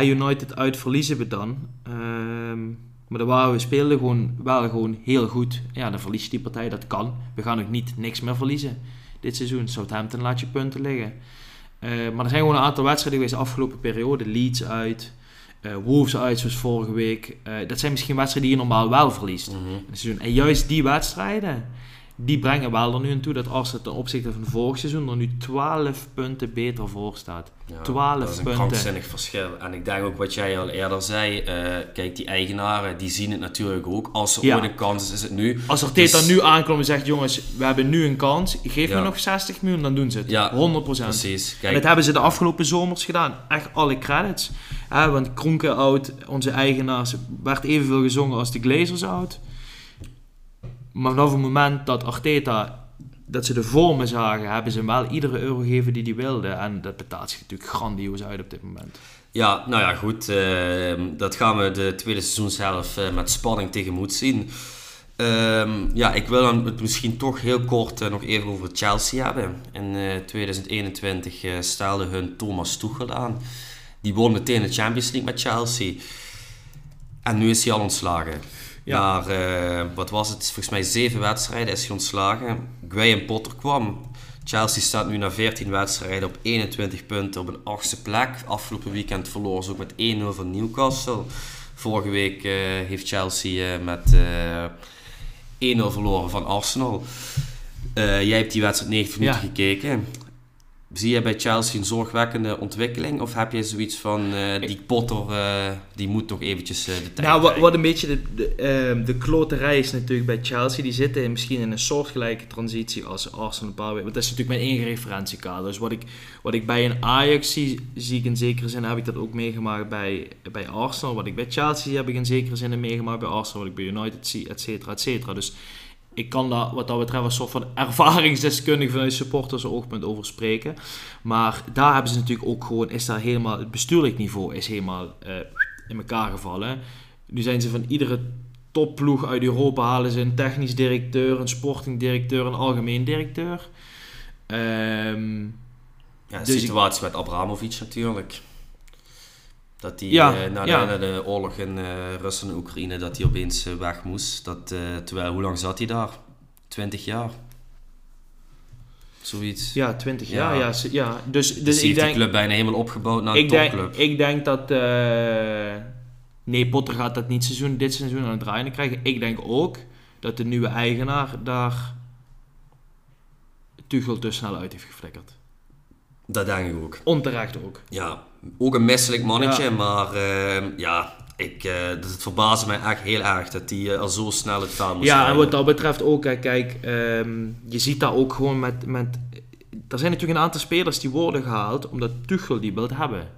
United uit verliezen we dan. Ehm, maar de waren we speelden gewoon, wel gewoon heel goed. Ja, dan verlies je die partij, dat kan. We gaan nog niet niks meer verliezen dit seizoen. Southampton laat je punten liggen. Uh, maar er zijn gewoon een aantal wedstrijden geweest de afgelopen periode. Leeds uit, uh, Wolves uit zoals vorige week. Uh, dat zijn misschien wedstrijden die je normaal wel verliest mm -hmm. in het seizoen. En juist die wedstrijden, die brengen wel er nu aan toe dat Arsenal ten opzichte van vorig seizoen er nu 12 punten beter voor staat. Ja, 12 dat is een punten. krankzinnig verschil. En ik denk ook wat jij al eerder zei, uh, kijk die eigenaren die zien het natuurlijk ook. Als er ja. ooit een kans is, is het nu. Als er Teta dus... nu aankomt en zegt jongens, we hebben nu een kans, geef ja. me nog 60 miljoen, dan doen ze het. Ja, 100%. Precies. Kijk. En dat hebben ze de afgelopen zomers gedaan. Echt alle credits. Want Kronke oud, onze eigenaars, werd evenveel gezongen als de Glazers oud. Maar vanaf het moment dat Arteta dat ze de vormen zagen, hebben ze hem wel iedere euro gegeven die hij wilde. En dat betaalt zich natuurlijk grandioos uit op dit moment. Ja, nou ja, goed. Uh, dat gaan we de tweede seizoen zelf uh, met spanning tegemoet zien. Uh, ja, ik wil dan het misschien toch heel kort uh, nog even over Chelsea hebben. In 2021 stelde hun Thomas Tuchel aan. Die won meteen de Champions League met Chelsea. En nu is hij al ontslagen. Ja. Maar uh, wat was het? Volgens mij zeven wedstrijden is hij ontslagen. Graham Potter kwam. Chelsea staat nu na 14 wedstrijden op 21 punten op een achtste plek. Afgelopen weekend verloor ze ook met 1-0 van Newcastle. Vorige week uh, heeft Chelsea uh, met 1-0 verloren van Arsenal. jij hebt die wedstrijd 90 minuten ja. gekeken. Zie je bij Chelsea een zorgwekkende ontwikkeling? Of heb je zoiets van, uh, die Potter, uh, die moet toch eventjes uh, de tijd Nou, wat, wat, een beetje de, de, ehm, de kloterij is natuurlijk bij Chelsea. Die zitten misschien in een soortgelijke transitie als Arsenal een paar weken. Want dat is natuurlijk mijn één referentiekader. Dus wat ik, wat ik bij een Ajax zie, zie ik in zekere zin, heb ik dat ook meegemaakt bij, bij Arsenal. Wat ik bij Chelsea zie, heb ik in zekere zin meegemaakt bij Arsenal. Wat ik bij United zie, et cetera, et cetera. Dus ik kan daar wat dat betreft een soort van ervaringsdeskundige vanuit supporters oogpunt over spreken. Maar daar hebben ze natuurlijk ook gewoon, is daar helemaal, het bestuurlijk niveau is helemaal uh, in elkaar gevallen. Nu zijn ze van iedere topploeg uit Europa halen ze een technisch directeur, een sportingdirecteur, een algemeen directeur. Um, ja, de dus situatie ik, met Abramovic natuurlijk. Dat hij ja, uh, na, ja. de, de, oorlog in uh, Rusland en Oekraïne, dat hij opeens uh, weg moest. Dat, terwijl, hoe lang zat hij daar? 20 jaar. Zoiets. Ja, 20 ja. jaar. Ja, ja. Dus, dus, dus ik denk, de club bijna helemaal opgebouwd naar een topclub. Denk, ik denk dat... nee, Potter gaat dat niet seizoen, dit seizoen aan het draaien krijgen. Ik denk ook dat de nieuwe eigenaar daar Tuchel te snel uit heeft geflikkerd. Dat denk ik ook. Onterecht ook. Ja, ook een misselijk mannetje, maar uh, ja, ik, uh, het verbaasde mij echt heel erg dat hij uh, al zo snel het veld moest Ja, en wat dat betreft ook, kijk, um, je ziet dat ook gewoon met, met... Er zijn natuurlijk een aantal spelers die worden gehaald omdat Tuchel die wilt hebben.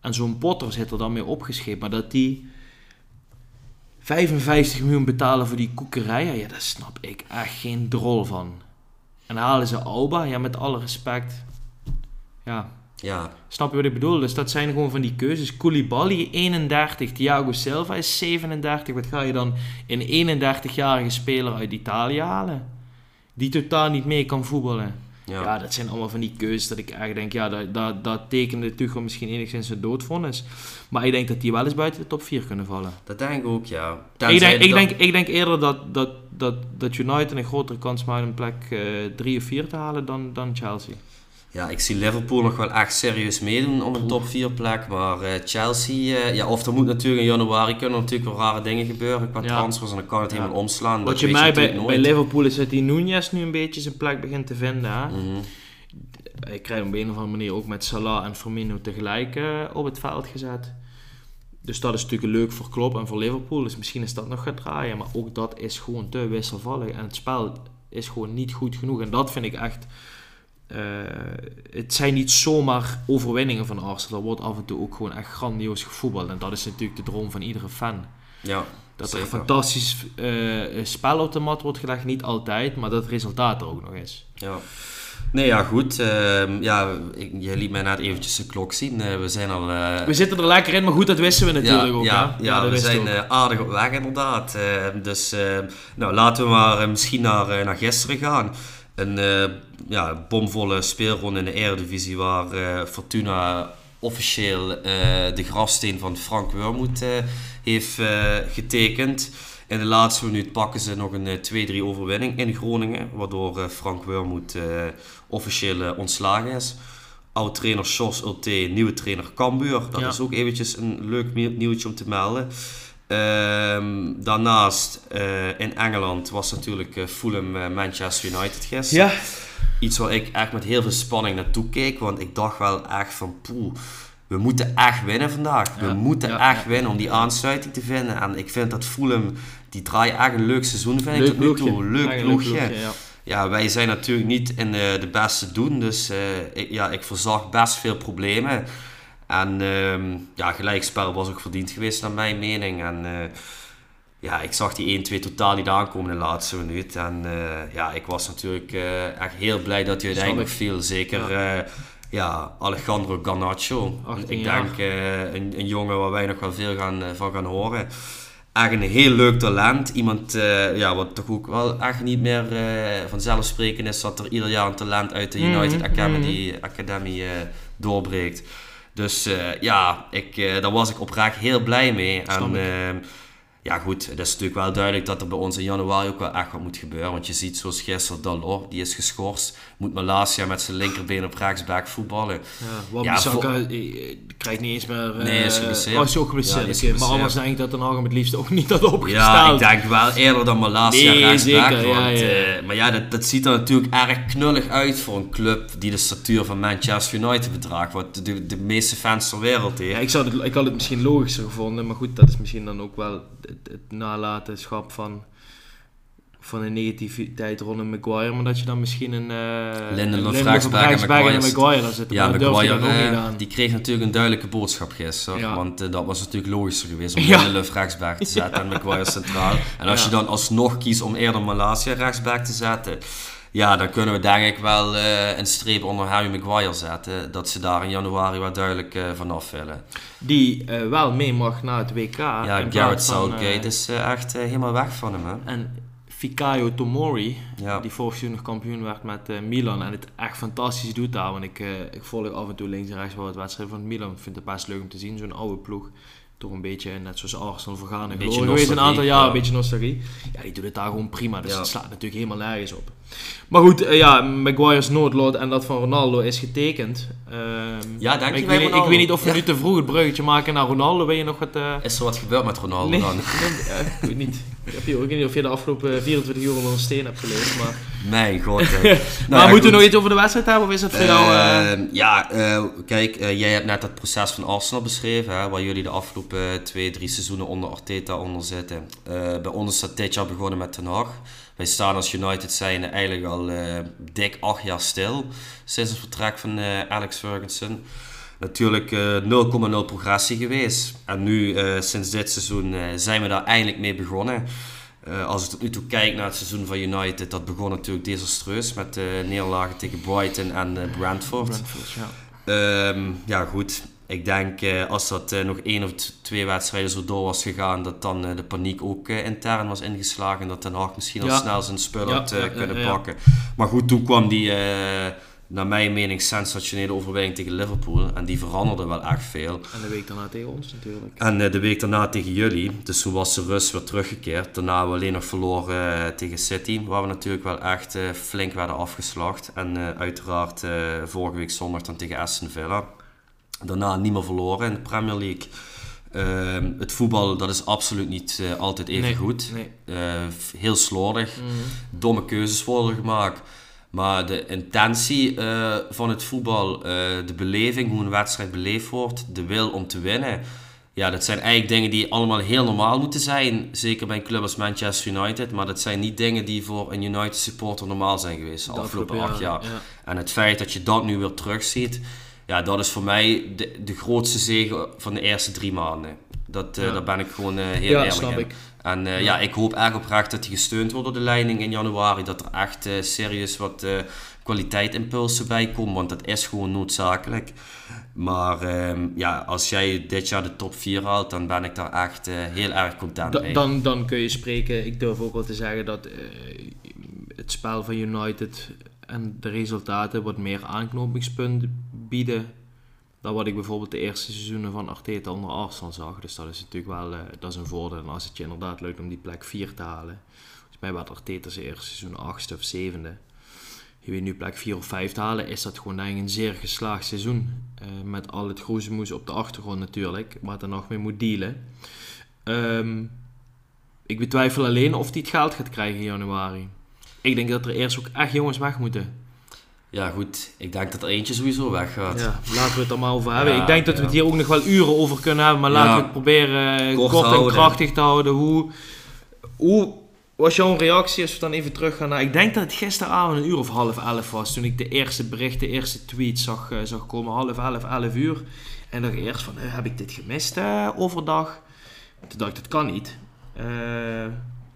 En zo'n Potter zit er dan mee opgeschreven, maar dat die 55 miljoen betalen voor die koekerijen, ja, daar snap ik echt geen drol van. En halen ze Alba, ja, met alle respect. Ja, ja. Snap je wat ik bedoel? Dus dat zijn gewoon van die keuzes. Koulibaly 31, Thiago Silva is 37. Wat ga je dan een 31-jarige speler uit Italië halen? Die totaal niet mee kan voetballen. Ja. ja. dat zijn allemaal van die keuzes dat ik eigenlijk denk, ja, dat, dat, dat tekende Tuchel misschien enigszins een doodvonnis. Maar ik denk dat die wel eens buiten de top 4 kunnen vallen. Dat denk ik ook, ja. ik denk, ik, denk, ik denk eerder dat, dat, dat, dat United een grotere kans maakt om plek 3 uh, of 4 te halen dan, dan Chelsea. Ja, ik zie Liverpool nog wel echt serieus meedoen om een top 4 plek. Maar uh, Chelsea, uh, ja, of er moet natuurlijk in januari kunnen natuurlijk wel rare dingen gebeuren qua transfers. En dan kan het helemaal omslaan. Wat je mij bij, bij Liverpool is dat die Nunez nu een beetje zijn plek begint te vinden. Hè? Mm Ik krijg hem op een of andere manier ook met Salah en Firmino tegelijk uh, op het veld gezet. Dus dat is natuurlijk leuk voor Klopp en voor Liverpool. Dus misschien is dat nog gaat draaien. Maar ook dat is gewoon te wisselvallig. En het spel is gewoon niet goed genoeg. En dat vind ik echt... eh, het zijn niet zomaar overwinningen van Arsenal. Er wordt af en toe ook gewoon echt grandioos gevoetbald. En dat is natuurlijk de droom van iedere fan. Ja, Dat er zeker. fantastisch eh, spel op de mat wordt gelegd. Niet altijd, maar dat het resultaat er ook nog is. Ja. Nee, ja, goed. Ehm, ja, ik, je liet mij net eventjes de klok zien. Eh, we zijn al... We zitten er lekker in, maar goed, dat wisten we natuurlijk ja, ook. ja, ja, dat we zijn aardig op weg inderdaad. Eh, dus eh, nou, laten we maar misschien naar, naar gisteren gaan. Een eh, ja, bomvolle speelronde in de Eredivisie waar eh, Fortuna officieel eh, de grafsteen van Frank Wormoed eh, heeft getekend. In de laatste minuut pakken ze nog een eh, 2-3 overwinning in Groningen, waardoor Frank Wormoed eh, officieel ontslagen is. Oud-trainer Jos Ulte, nieuwe trainer Cambuur. Dat Ja. is ook eventjes een leuk nieuw- nieuwtje om te melden. Ehm, daarnaast eh, in Engeland was natuurlijk eh, Fulham eh, Manchester United gisteren. Ja, Iets waar ik echt met heel veel spanning naartoe keek. Want ik dacht wel echt van poeh, we moeten echt winnen vandaag. We moeten ja, echt ja. winnen om die aansluiting te vinden. En ik vind dat Fulham, die draaien echt een leuk seizoen vind ik tot nu toe. Leuk Echt ploegje. ja. Wij zijn natuurlijk niet in de, de beste doen, dus eh, ik, ja, ik voorzag best veel problemen. En ehm, ja, gelijkspel was ook verdiend geweest naar mijn mening. En eh, ja, ik zag die 1-2 totaal niet aankomen in de laatste minuut. En eh, ja, ik was natuurlijk eh, echt heel blij dat hij uiteindelijk viel. Zeker ja. ja, Alejandro Garnacho. 18 Ik denk een, een jongen waar wij nog wel veel gaan, van gaan horen echt een heel leuk talent. Iemand ja, wat toch ook wel echt niet meer vanzelfsprekend is dat er ieder jaar een talent uit de United Mhm, Academy, Academy eh, doorbreekt. Dus eh, ja, ik, eh, daar was ik oprecht heel blij mee. En ehm, ja goed, het is natuurlijk wel duidelijk dat er bij ons in januari ook wel echt wat moet gebeuren. Want je ziet zoals gisteren Dalot, die is geschorst. Moet Malasia met zijn linkerbeen op rechtsback voetballen. Ja, Ja, Bissaka eh, krijgt niet eens meer... eh, Nee, is geblesseerd. Oh, Ja, oké. maar anders denk ik dat Den Haag hem het liefst ook niet had Ja, opgesteld. ik denk wel eerder dan Malasia Nee, rechtsback. zeker, ja, want, ja. eh, maar ja, dat, dat ziet er natuurlijk erg knullig uit voor een club die de statuur van Manchester United bedraagt. Wat de, de meeste fans ter wereld heeft. Ja, ik, zou het, ik had het misschien logischer gevonden, maar goed, dat is misschien dan ook wel het, het nalatenschap van, van een negativiteit rondom Maguire, maar dat je dan misschien een uh, Lindelof rechtsback en Maguire zit- Maguire daar zitten. Ja, Maguire eh, die kreeg natuurlijk een duidelijke boodschap gisteren. Ja. Want eh, dat was natuurlijk logischer geweest om Ja. Lindelof te zetten en Maguire centraal. En als je dan alsnog kiest om eerder Malasia rechtsback te zetten... Ja, dan kunnen we denk ik wel een streep onder Harry Maguire zetten. Dat ze daar in januari wel duidelijk vanaf willen. Die wel mee mag naar het WK. Ja, Garrett Southgate is echt helemaal weg van hem. Hè? En Fikayo Tomori, Ja. die vorig seizoen nog kampioen werd met eh, Milan en het echt fantastisch doet daar. Want ik, eh, ik volg af en toe links en rechts wel het wedstrijd van Milan. Ik vind het best leuk om te zien, zo'n oude ploeg. Toch een beetje, net zoals Arsenal, vergaan en Beetje glorie geweest een aantal jaar, ja. een beetje nostalgie. Ja, die doet het daar gewoon prima, dus het slaat natuurlijk helemaal nergens op. Maar goed, eh, ja, Maguire's noodlot en dat van Ronaldo is getekend. Ehm, Ja, denk je ik, weet, ik weet niet of we Ja. nu te vroeg het bruggetje maken naar Ronaldo. Wil je nog wat... eh, Is er wat gebeurd met Ronaldo Nee, dan? nee, ik weet niet. Ik, heb hier, ik weet niet of je de afgelopen 24 uur onder een steen hebt geleefd. Maar, Mijn god. Nou maar ja, moeten we nog iets over de wedstrijd hebben? Of is dat voor jou... eh, Ehm, ja, kijk, jij hebt net het proces van Arsenal beschreven, hè, waar jullie de afgelopen twee, drie seizoenen onder Arteta onder zitten. Bij ons is dat dit jaar begonnen met Ten Hag. Wij staan als United zijn eigenlijk al eh, dik acht jaar stil sinds het vertrek van eh, Alex Ferguson. Natuurlijk eh 0,0 progressie geweest. En nu, eh, sinds dit seizoen, eh, zijn we daar eindelijk mee begonnen. Eh, als ik tot nu toe kijk naar het seizoen van United, dat begon natuurlijk desastreus met de nederlagen tegen Brighton en eh, Brentford. Brentford, ja. Ehm, ja, goed. Ik denk eh, als dat eh, nog één of twee wedstrijden zo door was gegaan, dat dan eh, de paniek ook intern was ingeslagen. En dat Den Haag misschien al Ja. snel zijn spullen Ja, had ja, kunnen pakken. Maar goed, toen kwam die, naar mijn mening, sensationele overwinning tegen Liverpool. En die veranderde wel echt veel. En de week daarna tegen ons natuurlijk. En de week daarna tegen jullie. Dus toen was de rust weer teruggekeerd. Daarna hebben we alleen nog verloren tegen City. Waar we natuurlijk wel echt flink werden afgeslacht. En uiteraard vorige week zondag dan tegen Aston Villa. Daarna niet meer verloren in de Premier League. Ehm, het voetbal dat is absoluut niet eh, altijd even Nee, goed. Nee. Eh, heel slordig. Mhm. Domme keuzes worden gemaakt. Maar de intentie eh, van het voetbal, eh, de beleving, hoe een wedstrijd beleefd wordt, de wil om te winnen, Ja, dat zijn eigenlijk dingen die allemaal heel normaal moeten zijn. Zeker bij een club als Manchester United. Maar dat zijn niet dingen die voor een United supporter normaal zijn geweest de afgelopen afgelopen acht jaar. jaren, En het feit dat je dat nu weer terugziet, ja, dat is voor mij de, de grootste zegen van de eerste drie maanden. Dat, Ja. Daar ben ik gewoon eh, heel Ja, eerlijk in. ik. En eh, Ja. ja. ik hoop echt oprecht dat hij gesteund wordt door de leiding in januari. Dat er echt serieus wat kwaliteitimpulsen bij komen, want dat is gewoon noodzakelijk. Maar ehm, ja, als jij dit jaar de top 4 haalt, dan ben ik daar echt heel erg content Da- mee. dan, dan kun je spreken. Ik durf ook wel te zeggen dat het spel van United en de resultaten wat meer aanknopingspunten bieden dan wat ik bijvoorbeeld de eerste seizoenen van Arteta onder Arsenal zag. Dus dat is natuurlijk wel eh, dat is een voordeel. En als het je inderdaad lukt om die plek 4 te halen. Volgens mij werd Arteta zijn eerste seizoen 8 of 7e. Je weet nu plek 4 of 5 te halen, is dat gewoon ik een zeer geslaagd seizoen. Eh, met al het groezemoes op de achtergrond natuurlijk, waar er nog mee moet dealen. Ehm, ik betwijfel alleen of hij het geld gaat krijgen in januari. Ik denk dat er eerst ook echt jongens weg moeten. Ja goed, ik denk dat er eentje sowieso weggaat. Ja, laten we het er maar over hebben. Ja, ik denk dat we ja. het hier ook nog wel uren over kunnen hebben, maar laten we het proberen eh, Kort kort, en krachtig te houden. Hoe, hoe was jouw reactie als we dan even terug gaan naar... Ik denk dat het gisteravond een uur of half elf was, toen ik de eerste bericht, de eerste tweet zag, eh, zag komen. Half elf, elf uur. En dacht ik eerst van, eh, heb ik dit gemist eh, overdag? Toen dacht ik, dat kan niet. Eh,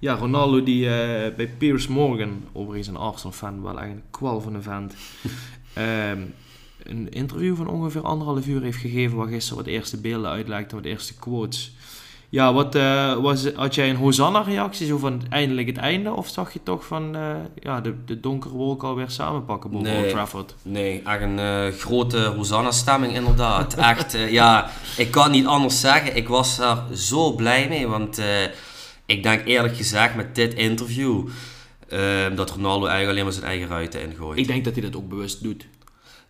ja, Ronaldo die eh, bij Piers Morgan, overigens een Arsenal-fan, wel eigenlijk een kwal van een vent, ehm, een interview van ongeveer anderhalf uur heeft gegeven, waar gisteren wat eerste beelden uitlekten, wat eerste quotes. Ja, wat, eh, was, had jij een Hosanna-reactie, zo van eindelijk het einde? Of zag je toch van eh, ja, de, de donkere wolk alweer samenpakken boven Nee. Old Trafford? Nee, echt een grote Hosanna-stemming inderdaad. echt, ja, ik kan niet anders zeggen. Ik was daar zo blij mee, want ik denk eerlijk gezegd met dit interview eh, dat Ronaldo eigenlijk alleen maar zijn eigen ruiten ingooit. Ik denk dat hij dat ook bewust doet.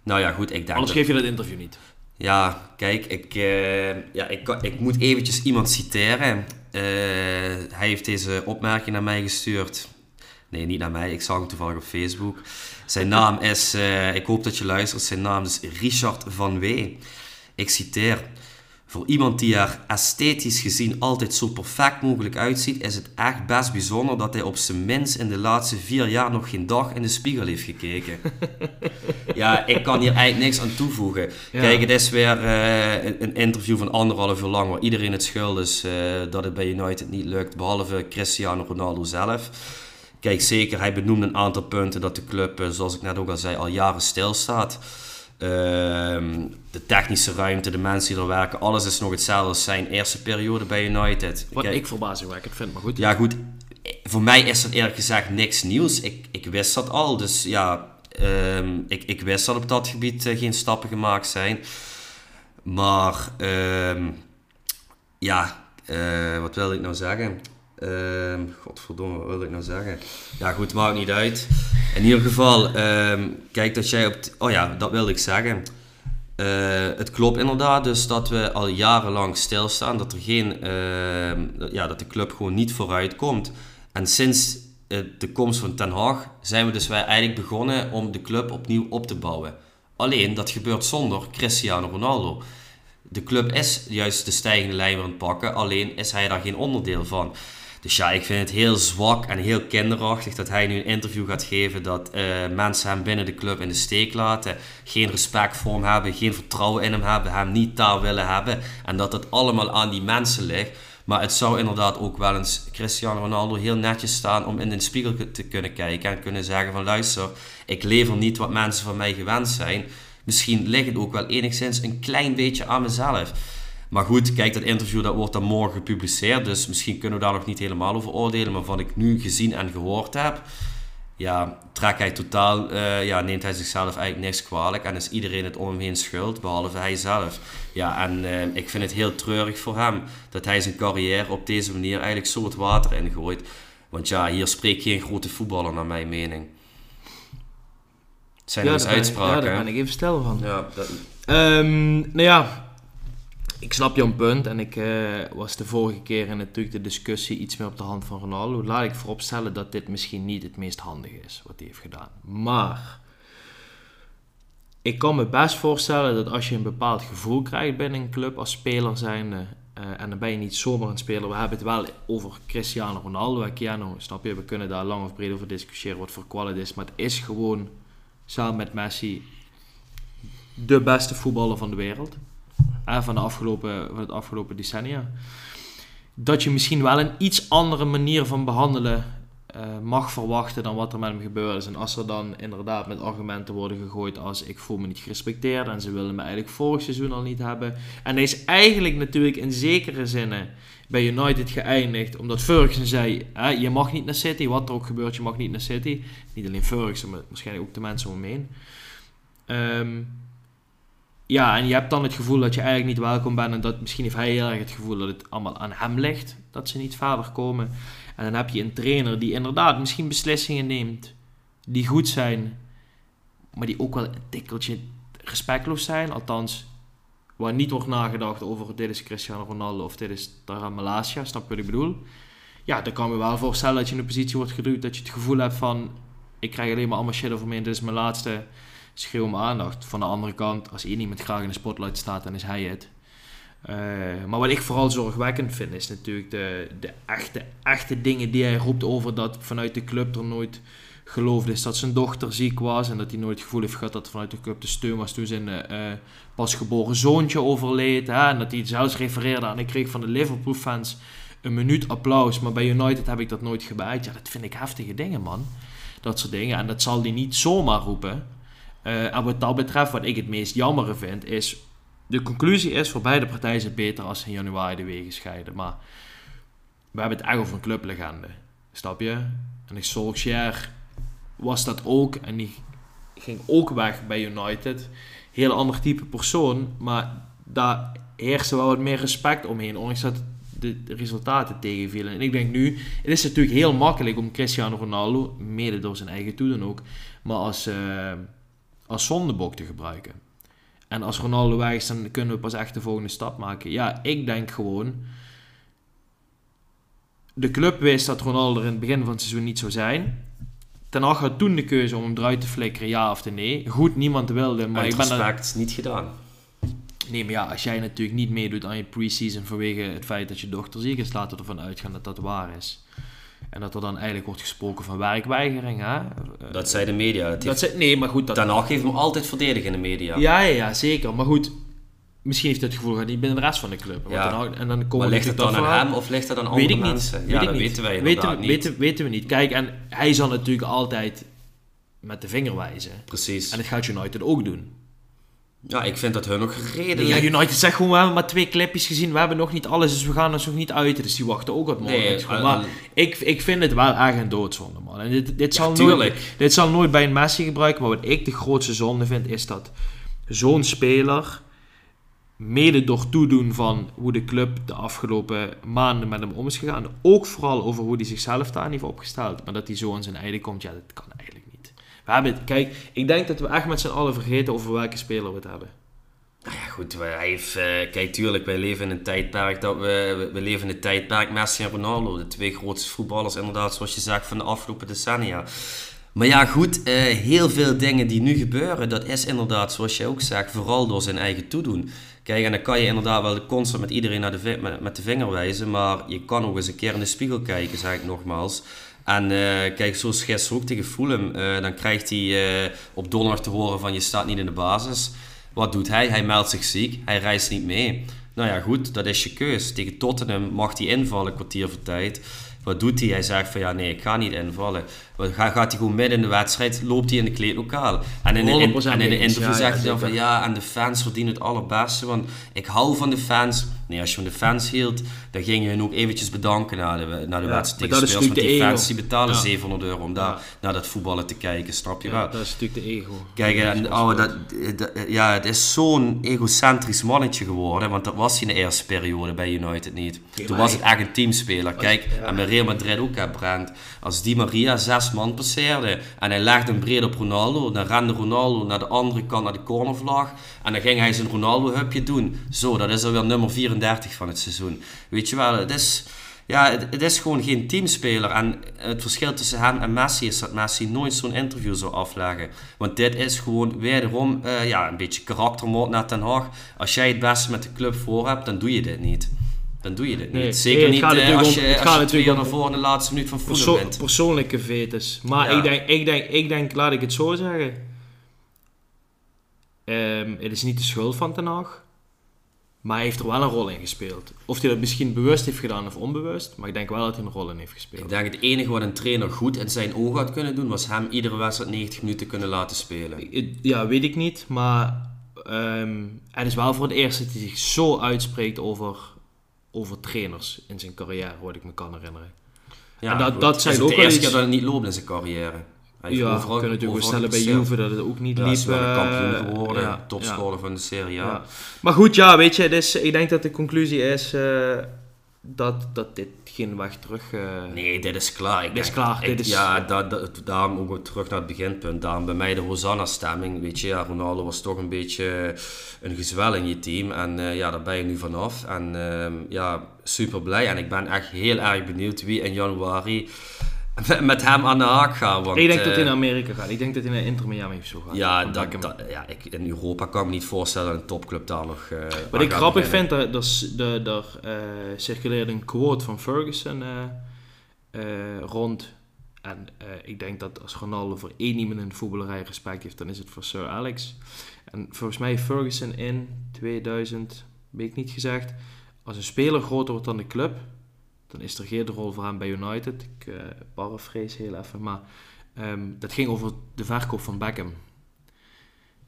nou ja, goed, ik denk Anders dat- geef je dat interview niet. Ja, kijk, ik, eh, ja, ik, ik moet eventjes iemand citeren. Eh, hij heeft deze opmerking naar mij gestuurd. Nee, niet naar mij. Ik zag hem toevallig op Facebook. Zijn naam is, eh, ik hoop dat je luistert, zijn naam is Richard van Wee. Ik citeer. Voor iemand die er esthetisch gezien altijd zo perfect mogelijk uitziet, is het echt best bijzonder dat hij op zijn minst in de laatste vier jaar nog geen dag in de spiegel heeft gekeken. ja, ik kan hier eigenlijk niks aan toevoegen. Ja. Kijk, het is weer eh, een, interview van anderhalf uur lang waar iedereen het schuld is eh, dat het bij United niet lukt, behalve Cristiano Ronaldo zelf. Kijk, zeker, hij benoemde een aantal punten dat de club, eh, zoals ik net ook al zei, al jaren stilstaat. Ehm, de technische ruimte, de mensen die er werken, alles is nog hetzelfde als zijn eerste periode bij United. Wat Kijk, ik verbazingwekkend vind, maar goed. ja, goed. Voor mij is dat eerlijk gezegd niks nieuws. Ik, ik wist dat al. Dus ja, ehm, ik, ik wist dat op dat gebied eh, geen stappen gemaakt zijn. Maar, ehm, ja, eh, wat wilde ik nou zeggen? Godverdomme, wat wilde ik nou zeggen? Ja, goed, maakt niet uit. In ieder geval, ehm, kijk dat jij op... Oh ja, dat wilde ik zeggen. Eh, het klopt inderdaad dus dat we al jarenlang stilstaan, dat er geen, ehm, ja, dat de club gewoon niet vooruit komt. En sinds eh, de komst van Ten Hag zijn we dus wij eigenlijk begonnen om de club opnieuw op te bouwen. Alleen dat gebeurt zonder Cristiano Ronaldo. De club is juist de stijgende lijn aan het pakken, alleen is hij daar geen onderdeel van. Dus ja, ik vind het heel zwak en heel kinderachtig dat hij nu een interview gaat geven dat eh, mensen hem binnen de club in de steek laten, geen respect voor hem hebben, geen vertrouwen in hem hebben, hem niet daar willen hebben en dat het allemaal aan die mensen ligt. Maar het zou inderdaad ook wel eens Cristiano Ronaldo heel netjes staan om in de spiegel te kunnen kijken en kunnen zeggen van luister, ik lever niet wat mensen van mij gewend zijn. Misschien ligt het ook wel enigszins een klein beetje aan mezelf. Maar goed, kijk, dat interview dat wordt dan morgen gepubliceerd. Dus misschien kunnen we daar nog niet helemaal over oordelen. Maar wat ik nu gezien en gehoord heb, ja, trekt hij totaal, eh, ja, neemt hij zichzelf eigenlijk niks kwalijk. En is iedereen het om hem heen schuld, behalve hij zelf. Ja, en eh, ik vind het heel treurig voor hem dat hij zijn carrière op deze manier eigenlijk zo het water ingooit. Want ja, hier spreekt geen grote voetballer naar mijn mening. Het zijn ja, dus ik- uitspraken. Ja, daar ben ik even stil van. Ja, dat, Ehm, nou ja, ik snap jouw punt en ik eh, was de vorige keer in natuurlijk de discussie iets meer op de hand van Ronaldo. Laat ik vooropstellen dat dit misschien niet het meest handige is wat hij heeft gedaan. Maar ik kan me best voorstellen dat als je een bepaald gevoel krijgt binnen een club als speler zijnde, en dan ben je niet zomaar een speler. We hebben het wel over Cristiano Ronaldo en Keanu, snap je? We kunnen daar lang of breed over discussiëren wat voor kwaliteit is. Maar het is gewoon, samen met Messi, de beste voetballer van de wereld. Van, de afgelopen, van het afgelopen decennia. Dat je misschien wel een iets andere manier van behandelen uh, mag verwachten dan wat er met hem gebeurd is. En als er dan inderdaad met argumenten worden gegooid als ik voel me niet gerespecteerd en ze willen me eigenlijk vorig seizoen al niet hebben. En hij is eigenlijk natuurlijk in zekere zinnen bij United geëindigd omdat Ferguson zei, je mag niet naar City, wat er ook gebeurt, je mag niet naar City. Niet alleen Ferguson, maar waarschijnlijk ook de mensen om hem heen. Um, ja, en je hebt dan het gevoel dat je eigenlijk niet welkom bent. En dat misschien heeft hij heel erg het gevoel dat het allemaal aan hem ligt. Dat ze niet verder komen. En dan heb je een trainer die inderdaad misschien beslissingen neemt. Die goed zijn. Maar die ook wel een tikkeltje respectloos zijn. Althans, waar niet wordt nagedacht over dit is Cristiano Ronaldo of dit is Tara Malasia. Snap je wat ik bedoel? Ja, dan kan je wel voorstellen dat je in een positie wordt geduwd. Dat je het gevoel hebt van... Ik krijg alleen maar allemaal shit over me. Dit is mijn laatste schreeuw om aandacht. Van de andere kant, als één iemand graag in de spotlight staat, dan is hij het. Uh, maar wat ik vooral zorgwekkend vind, is natuurlijk de, de echte, echte dingen die hij roept over dat vanuit de club er nooit geloofd is dat zijn dochter ziek was en dat hij nooit het gevoel heeft gehad dat vanuit de club de steun was toen zijn uh, pasgeboren zoontje overleed. Hè, en dat hij zelfs refereerde aan, ik kreeg van de Liverpool fans een minuut applaus, maar bij United heb ik dat nooit gebruikt. Ja, dat vind ik heftige dingen, man. Dat soort dingen. En dat zal hij niet zomaar roepen. Uh, en wat dat betreft, wat ik het meest jammer vind, is... De conclusie is, voor beide partijen is het beter als in januari de wegen scheiden. Maar we hebben het echt over een clublegende. Snap je? En ik Solskjaer was dat ook. En die ging ook weg bij United. Heel ander type persoon. Maar daar heerste wel wat meer respect omheen. Ondanks dat de, resultaten tegenvielen. En ik denk nu, het is natuurlijk heel makkelijk om Cristiano Ronaldo, mede door zijn eigen toedoen ook, maar als... Uh, als zondebok te gebruiken. En als Ronaldo weg is, dan kunnen we pas echt de volgende stap maken. Ja, ik denk gewoon. De club wist dat Ronaldo er in het begin van het seizoen niet zou zijn. Ten Hag had toen de keuze om hem eruit te flikkeren, ja of nee. Goed, niemand wilde, maar ik ben respect, niet gedaan. Nee, maar ja, als jij natuurlijk niet meedoet aan je pre-season vanwege het feit dat je dochter ziek is, laten we ervan uitgaan dat dat waar is. En dat er dan eigenlijk wordt gesproken van werkweigering. Hè? Dat zei de media. Dat, zei, nee, maar goed. Dat... Hag heeft hem altijd verdedigen in de media. Ja, ja, ja, zeker. Maar goed, misschien heeft het gevoel niet binnen de rest van de club. Ja. en dan komen maar ligt het dan aan hem of ligt het aan andere weet ik mensen? Niet. Ja, weet dat weten wij weten, niet. Weten, weten we niet. Kijk, en hij zal natuurlijk altijd met de vinger wijzen. Precies. En dat gaat United ook doen. Ja, ik vind dat hun nog gereden. Ja, United zegt gewoon, we hebben maar twee clipjes gezien, we hebben nog niet alles, dus we gaan er nog niet uit. Dus die wachten ook wat morgen. Nee, maar ik, ik vind het wel erg een doodzonde, man. En dit, dit, zal nooit, dit zal nooit bij een Messi gebruiken, maar wat ik de grootste zonde vind, is dat zo'n speler, mede door toedoen van hoe de club de afgelopen maanden met hem om is gegaan, ook vooral over hoe hij zichzelf daar heeft opgesteld, maar dat hij zo aan zijn einde komt, ja, dat kan eigenlijk we hebben kijk, ik denk dat we echt met z'n allen vergeten over welke speler we het hebben. Nou ja, goed, hij heeft, uh, kijk, tuurlijk, wij leven in een tijdperk dat we, we leven in een tijdperk Messi en Ronaldo, de twee grootste voetballers, inderdaad, zoals je zegt, van de afgelopen decennia. Maar ja, goed, uh, heel veel dingen die nu gebeuren, dat is inderdaad, zoals je ook zegt, vooral door zijn eigen toedoen. Kijk, en dan kan je inderdaad wel constant met iedereen naar de, met, met de vinger wijzen, maar je kan ook eens een keer in de spiegel kijken, zeg ik nogmaals. En uh, kijk, zoals gisteren ook tegen Fulham, uh, dan krijgt hij uh, op donderdag te horen van je staat niet in de basis. Wat doet hij? Hij meldt zich ziek, hij reist niet mee. Nou ja, goed, dat is je keus. Tegen Tottenham mag hij invallen, kwartier voor tijd. Wat doet hij? Hij zegt van ja, nee, ik ga niet invallen. Gaat hij gewoon midden in de wedstrijd, loopt hij in de kleedlokaal. En in, in, en in de interview zegt hij dan van ja, en de fans verdienen het allerbeste, want ik hou van de fans. Nee, als je van de fans hield, dan ging je hun ook eventjes bedanken na de, na de ja, wedstrijd tegen Want die fans die betalen 700 euro om daar naar dat voetballen te kijken, snap je wel? dat is natuurlijk de ego. Kijk, en, oh, dat, ja, het is zo'n egocentrisch mannetje geworden, want dat was hij in de eerste periode bij United niet. Toen was het echt een teamspeler. Kijk, en bij Real Madrid ook, hè, Brent. Als Di Maria zes man passeerde en hij legde een breed op Ronaldo, dan rende Ronaldo naar de andere kant, naar de cornervlag. En dan ging hij zijn Ronaldo-hupje doen. Zo, dat is alweer nummer 34 van het seizoen. Weet je wel, het is, ja, het, is gewoon geen teamspeler. En het verschil tussen hem en Messi is dat Messi nooit zo'n interview zou afleggen. Want dit is gewoon wederom uh, ja, een beetje karaktermoord naar Ten Haag. Als jij het beste met de club voor hebt, dan doe je dit niet. Dan doe je dit Nee, niet. Zeker nee, niet eh, als om- je, het als je twee jaar naar om- voren de laatste minuut van voetbal bent. persoonlijke vetes. Maar Ja. ik, denk, ik, denk, ik denk, laat ik het zo zeggen. Ehm, het is niet de schuld van Ten Hag. Maar hij heeft er wel een rol in gespeeld. Of hij dat misschien bewust heeft gedaan of onbewust. Maar ik denk wel dat hij een rol in heeft gespeeld. Ik denk het enige wat een trainer goed in zijn ogen had kunnen doen, was hem iedere wedstrijd 90 minuten kunnen laten spelen. Ja, weet ik niet. Maar ehm, het is wel voor het eerst dat hij zich zo uitspreekt over, over trainers in zijn carrière, wat ik me kan herinneren. Ja, En dat- goed. dat zijn is ook de wel eerste iets- keer dat het niet loopt in zijn carrière. Hij ja, overal- kunnen natuurlijk stellen bij. Juve dat het ook niet Ja, liep. is wel een eh, kampioen geworden, ja, topscorer van de Serie A. Ja. Maar goed, ja, weet je, dus ik denk dat de conclusie is eh, dat, dat dit geen weg terug... eh, Nee, dit is klaar. Ik Dit is klaar, ik- dit is- Ja, da, da- daarom ook terug naar het beginpunt. Daarom bij mij de Hosanna-stemming. Weet je, ja, Ronaldo was toch een beetje een gezwel in je team. En eh, ja, daar ben je nu vanaf. En ehm, ja, super blij. En ik ben echt heel erg benieuwd wie in januari met, hem aan de haak gaat. Want, ik denk dat hij eh, naar Amerika gaat. Ik denk dat hij naar Inter Miami of zo gaat. Ja, dat, dat- ja ik, in Europa kan ik me niet voorstellen dat een topclub daar nog. eh, Wat ik grappig beginnen. vind, er eh, circuleerde een quote van Ferguson rond. En ik denk dat als Ronaldo voor één iemand in de voetballerij respect heeft, dan is het voor Sir Alex. En volgens mij Ferguson in 2000, weet ik niet gezegd, als een speler groter wordt dan de club, dan is er geen rol voor hem bij United. Ik eh paraphrase heel even, maar ehm, dat ging over de verkoop van Beckham.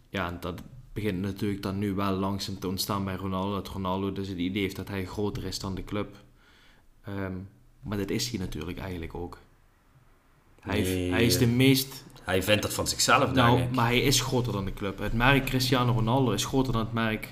Ja, en dat begint natuurlijk dan nu wel langzaam te ontstaan bij Ronaldo. Dat Ronaldo dus het idee heeft dat hij groter is dan de club. Ehm, maar dat is hij natuurlijk eigenlijk ook. Hij, Nee, hij is de meest... Hij vindt dat van zichzelf, Nou, denk ik. maar hij is groter dan de club. Het merk Cristiano Ronaldo is groter dan het merk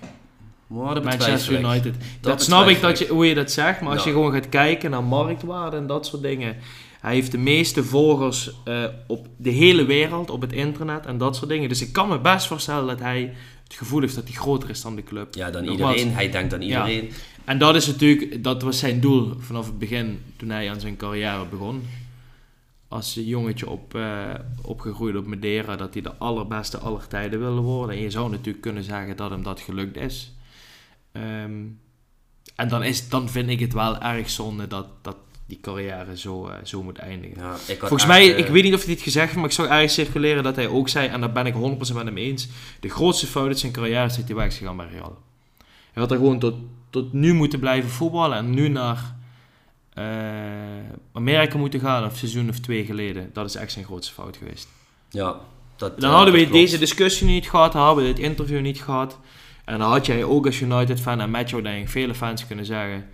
Maar dat Manchester. United. Dat, Dat snap ik dat je, hoe je dat zegt, maar als je gewoon gaat kijken naar marktwaarde en dat soort dingen. Hij heeft de meeste volgers eh, op de hele wereld, op het internet en dat soort dingen. Dus ik kan me best voorstellen dat hij het gevoel heeft dat hij groter is dan de club. Ja, dan Nogmaals. iedereen. Hij denkt aan Ja. iedereen. En dat is natuurlijk, dat was zijn doel vanaf het begin toen hij aan zijn carrière begon. Als jongetje op, eh, opgegroeid op Madeira, dat hij de allerbeste aller tijden wilde worden. En je zou natuurlijk kunnen zeggen dat hem dat gelukt is. Ehm, en dan, is, dan vind ik het wel erg zonde dat, dat die carrière zo, eh, zo moet eindigen. Ja, Volgens echt, mij, eh, ik weet niet of hij het gezegd heeft, maar ik zag ergens circuleren dat hij ook zei, en daar ben ik 100% met hem eens, de grootste fout uit zijn carrière is dat hij weg is gegaan bij Real. Hij had er gewoon tot, tot nu moeten blijven voetballen en nu naar eh, Amerika moeten gaan, of seizoen of twee geleden. Dat is echt zijn grootste fout geweest. Ja, dat, Dan hadden we klopt. deze discussie niet gehad, dan hadden we dit interview niet gehad. En dan had jij ook als United-fan en met jou denk ik vele fans kunnen zeggen...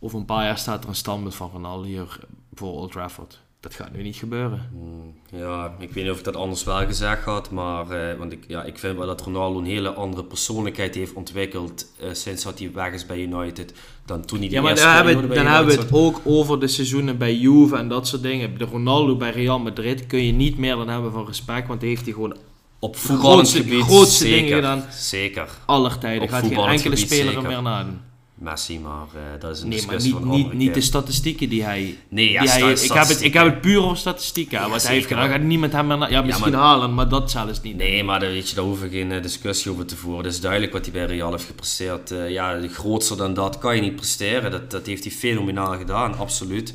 Over een paar jaar staat er een standbeeld van Ronaldo hier voor Old Trafford. Dat gaat nu niet gebeuren. Hmm, Ja, ik weet niet of ik dat anders wel gezegd had, maar eh, want ik, ja, ik vind wel dat Ronaldo een hele andere persoonlijkheid heeft ontwikkeld eh, sinds dat hij weg is bij United dan toen hij de Ja, maar eerste dan hebben, we- dan hebben het ook over de seizoenen bij Juve en dat soort dingen. De Ronaldo bij Real Madrid kun je niet meer dan hebben van respect, want die heeft hij gewoon. Op de voetballend grootste, zeker, dingen gedaan Zeker. aller tijden. Op Gaat geen enkele speler er meer nadoen. Messi, maar eh, dat is een Nee, maar discussie niet, van niet, niet de statistieken die hij... Nee, ja, die hij ik, heb het, ik heb het puur over statistieken. Ja, wat hij heeft gedaan, gaat niemand hem meer Ja, misschien maar- halen, maar dat zelfs niet. Nee, maar daar, weet je, daar hoeven we geen eh, discussie over te voeren. Het is duidelijk wat hij bij Real heeft gepresteerd. Eh, ja, grootser dan dat kan je niet presteren. Dat, dat heeft hij fenomenaal gedaan, absoluut.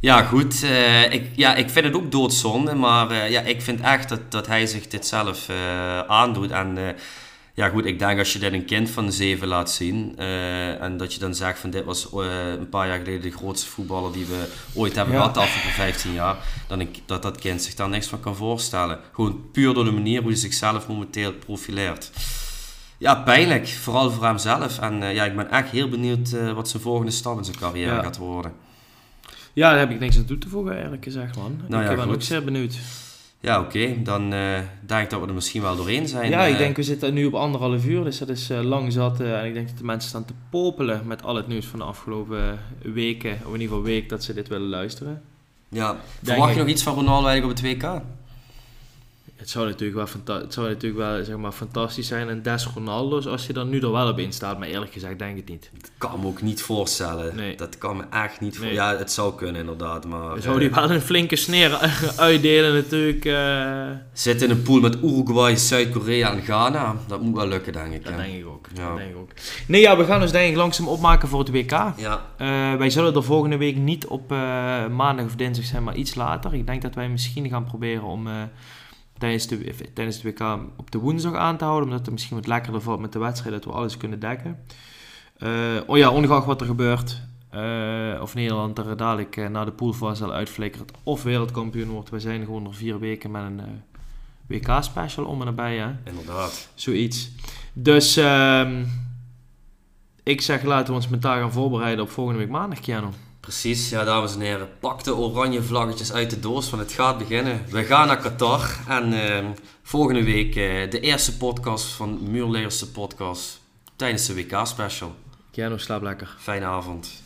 Ja, goed. eh, ik, ja, ik vind het ook doodzonde, maar eh, ja, ik vind echt dat, dat hij zich dit zelf eh, aandoet. En ja, goed, ik denk als je dit een kind van zeven laat zien en dat je dan zegt van dit was een paar jaar geleden de grootste voetballer die we ooit hebben gehad de afgelopen 15 jaar, dan ik, dat dat kind zich daar niks van kan voorstellen. Gewoon puur door de manier hoe hij zichzelf momenteel profileert. Ja, pijnlijk. Vooral voor hemzelf. En ja, ik ben echt heel benieuwd wat zijn volgende stap in zijn carrière Ja. gaat worden. Ja, daar heb ik niks aan toe te voegen, eerlijk gezegd, man. Nou ik ja, ben goed. ook zeer benieuwd. Ja, oké. Dan eh, denk ik dat we er misschien wel doorheen zijn. ja, ik Eh, denk we zitten nu op anderhalf uur, dus dat is eh, lang zat. en ik denk dat de mensen staan te popelen met al het nieuws van de afgelopen weken, of in ieder geval week, dat ze dit willen luisteren. Ja. Verwacht je nog iets van Ronaldo eigenlijk op het WK? Het zou natuurlijk wel, fanta- het zou natuurlijk wel zeg maar, fantastisch zijn. En Des Ronaldo's, als je er nu er wel op in staat. Maar eerlijk gezegd, denk ik het niet. Dat kan me ook niet voorstellen. Nee. Dat kan me echt niet voor. Nee. Ja, het zou kunnen inderdaad, maar... Dan zou eh, die wel een flinke sneer uitdelen natuurlijk. eh. Zit in een pool met Uruguay, Zuid-Korea en Ghana. Dat moet wel lukken, denk ik. dat denk ik ook. Ja. Dat denk ik ook. Nee, ja, we gaan ons denk ik langzaam opmaken voor het WK. Ja, Eh, wij zullen er volgende week niet op eh, maandag of dinsdag zijn, maar iets later. Ik denk dat wij misschien gaan proberen om eh, tijdens, de, tijdens het WK op de woensdag aan te houden. Omdat het misschien wat lekkerder valt met de wedstrijd, dat we alles kunnen dekken. Eh, oh ja, ongeacht wat er gebeurt. eh, of Nederland er dadelijk eh, naar de poolfase zal uitflikkert. Of wereldkampioen wordt. We zijn gewoon nog vier weken met een WK-special om en nabij. Hè? inderdaad. Zoiets. Dus ehm, ik zeg laten we ons mentaal gaan voorbereiden op volgende week maandag, Keanu. Precies, ja dames en heren. Pak de oranje vlaggetjes uit de doos, want het gaat beginnen. We gaan naar Qatar en eh, volgende week eh, de eerste podcast van Muurleerse podcast tijdens de WK-special. Keanu, slaap lekker. Fijne avond.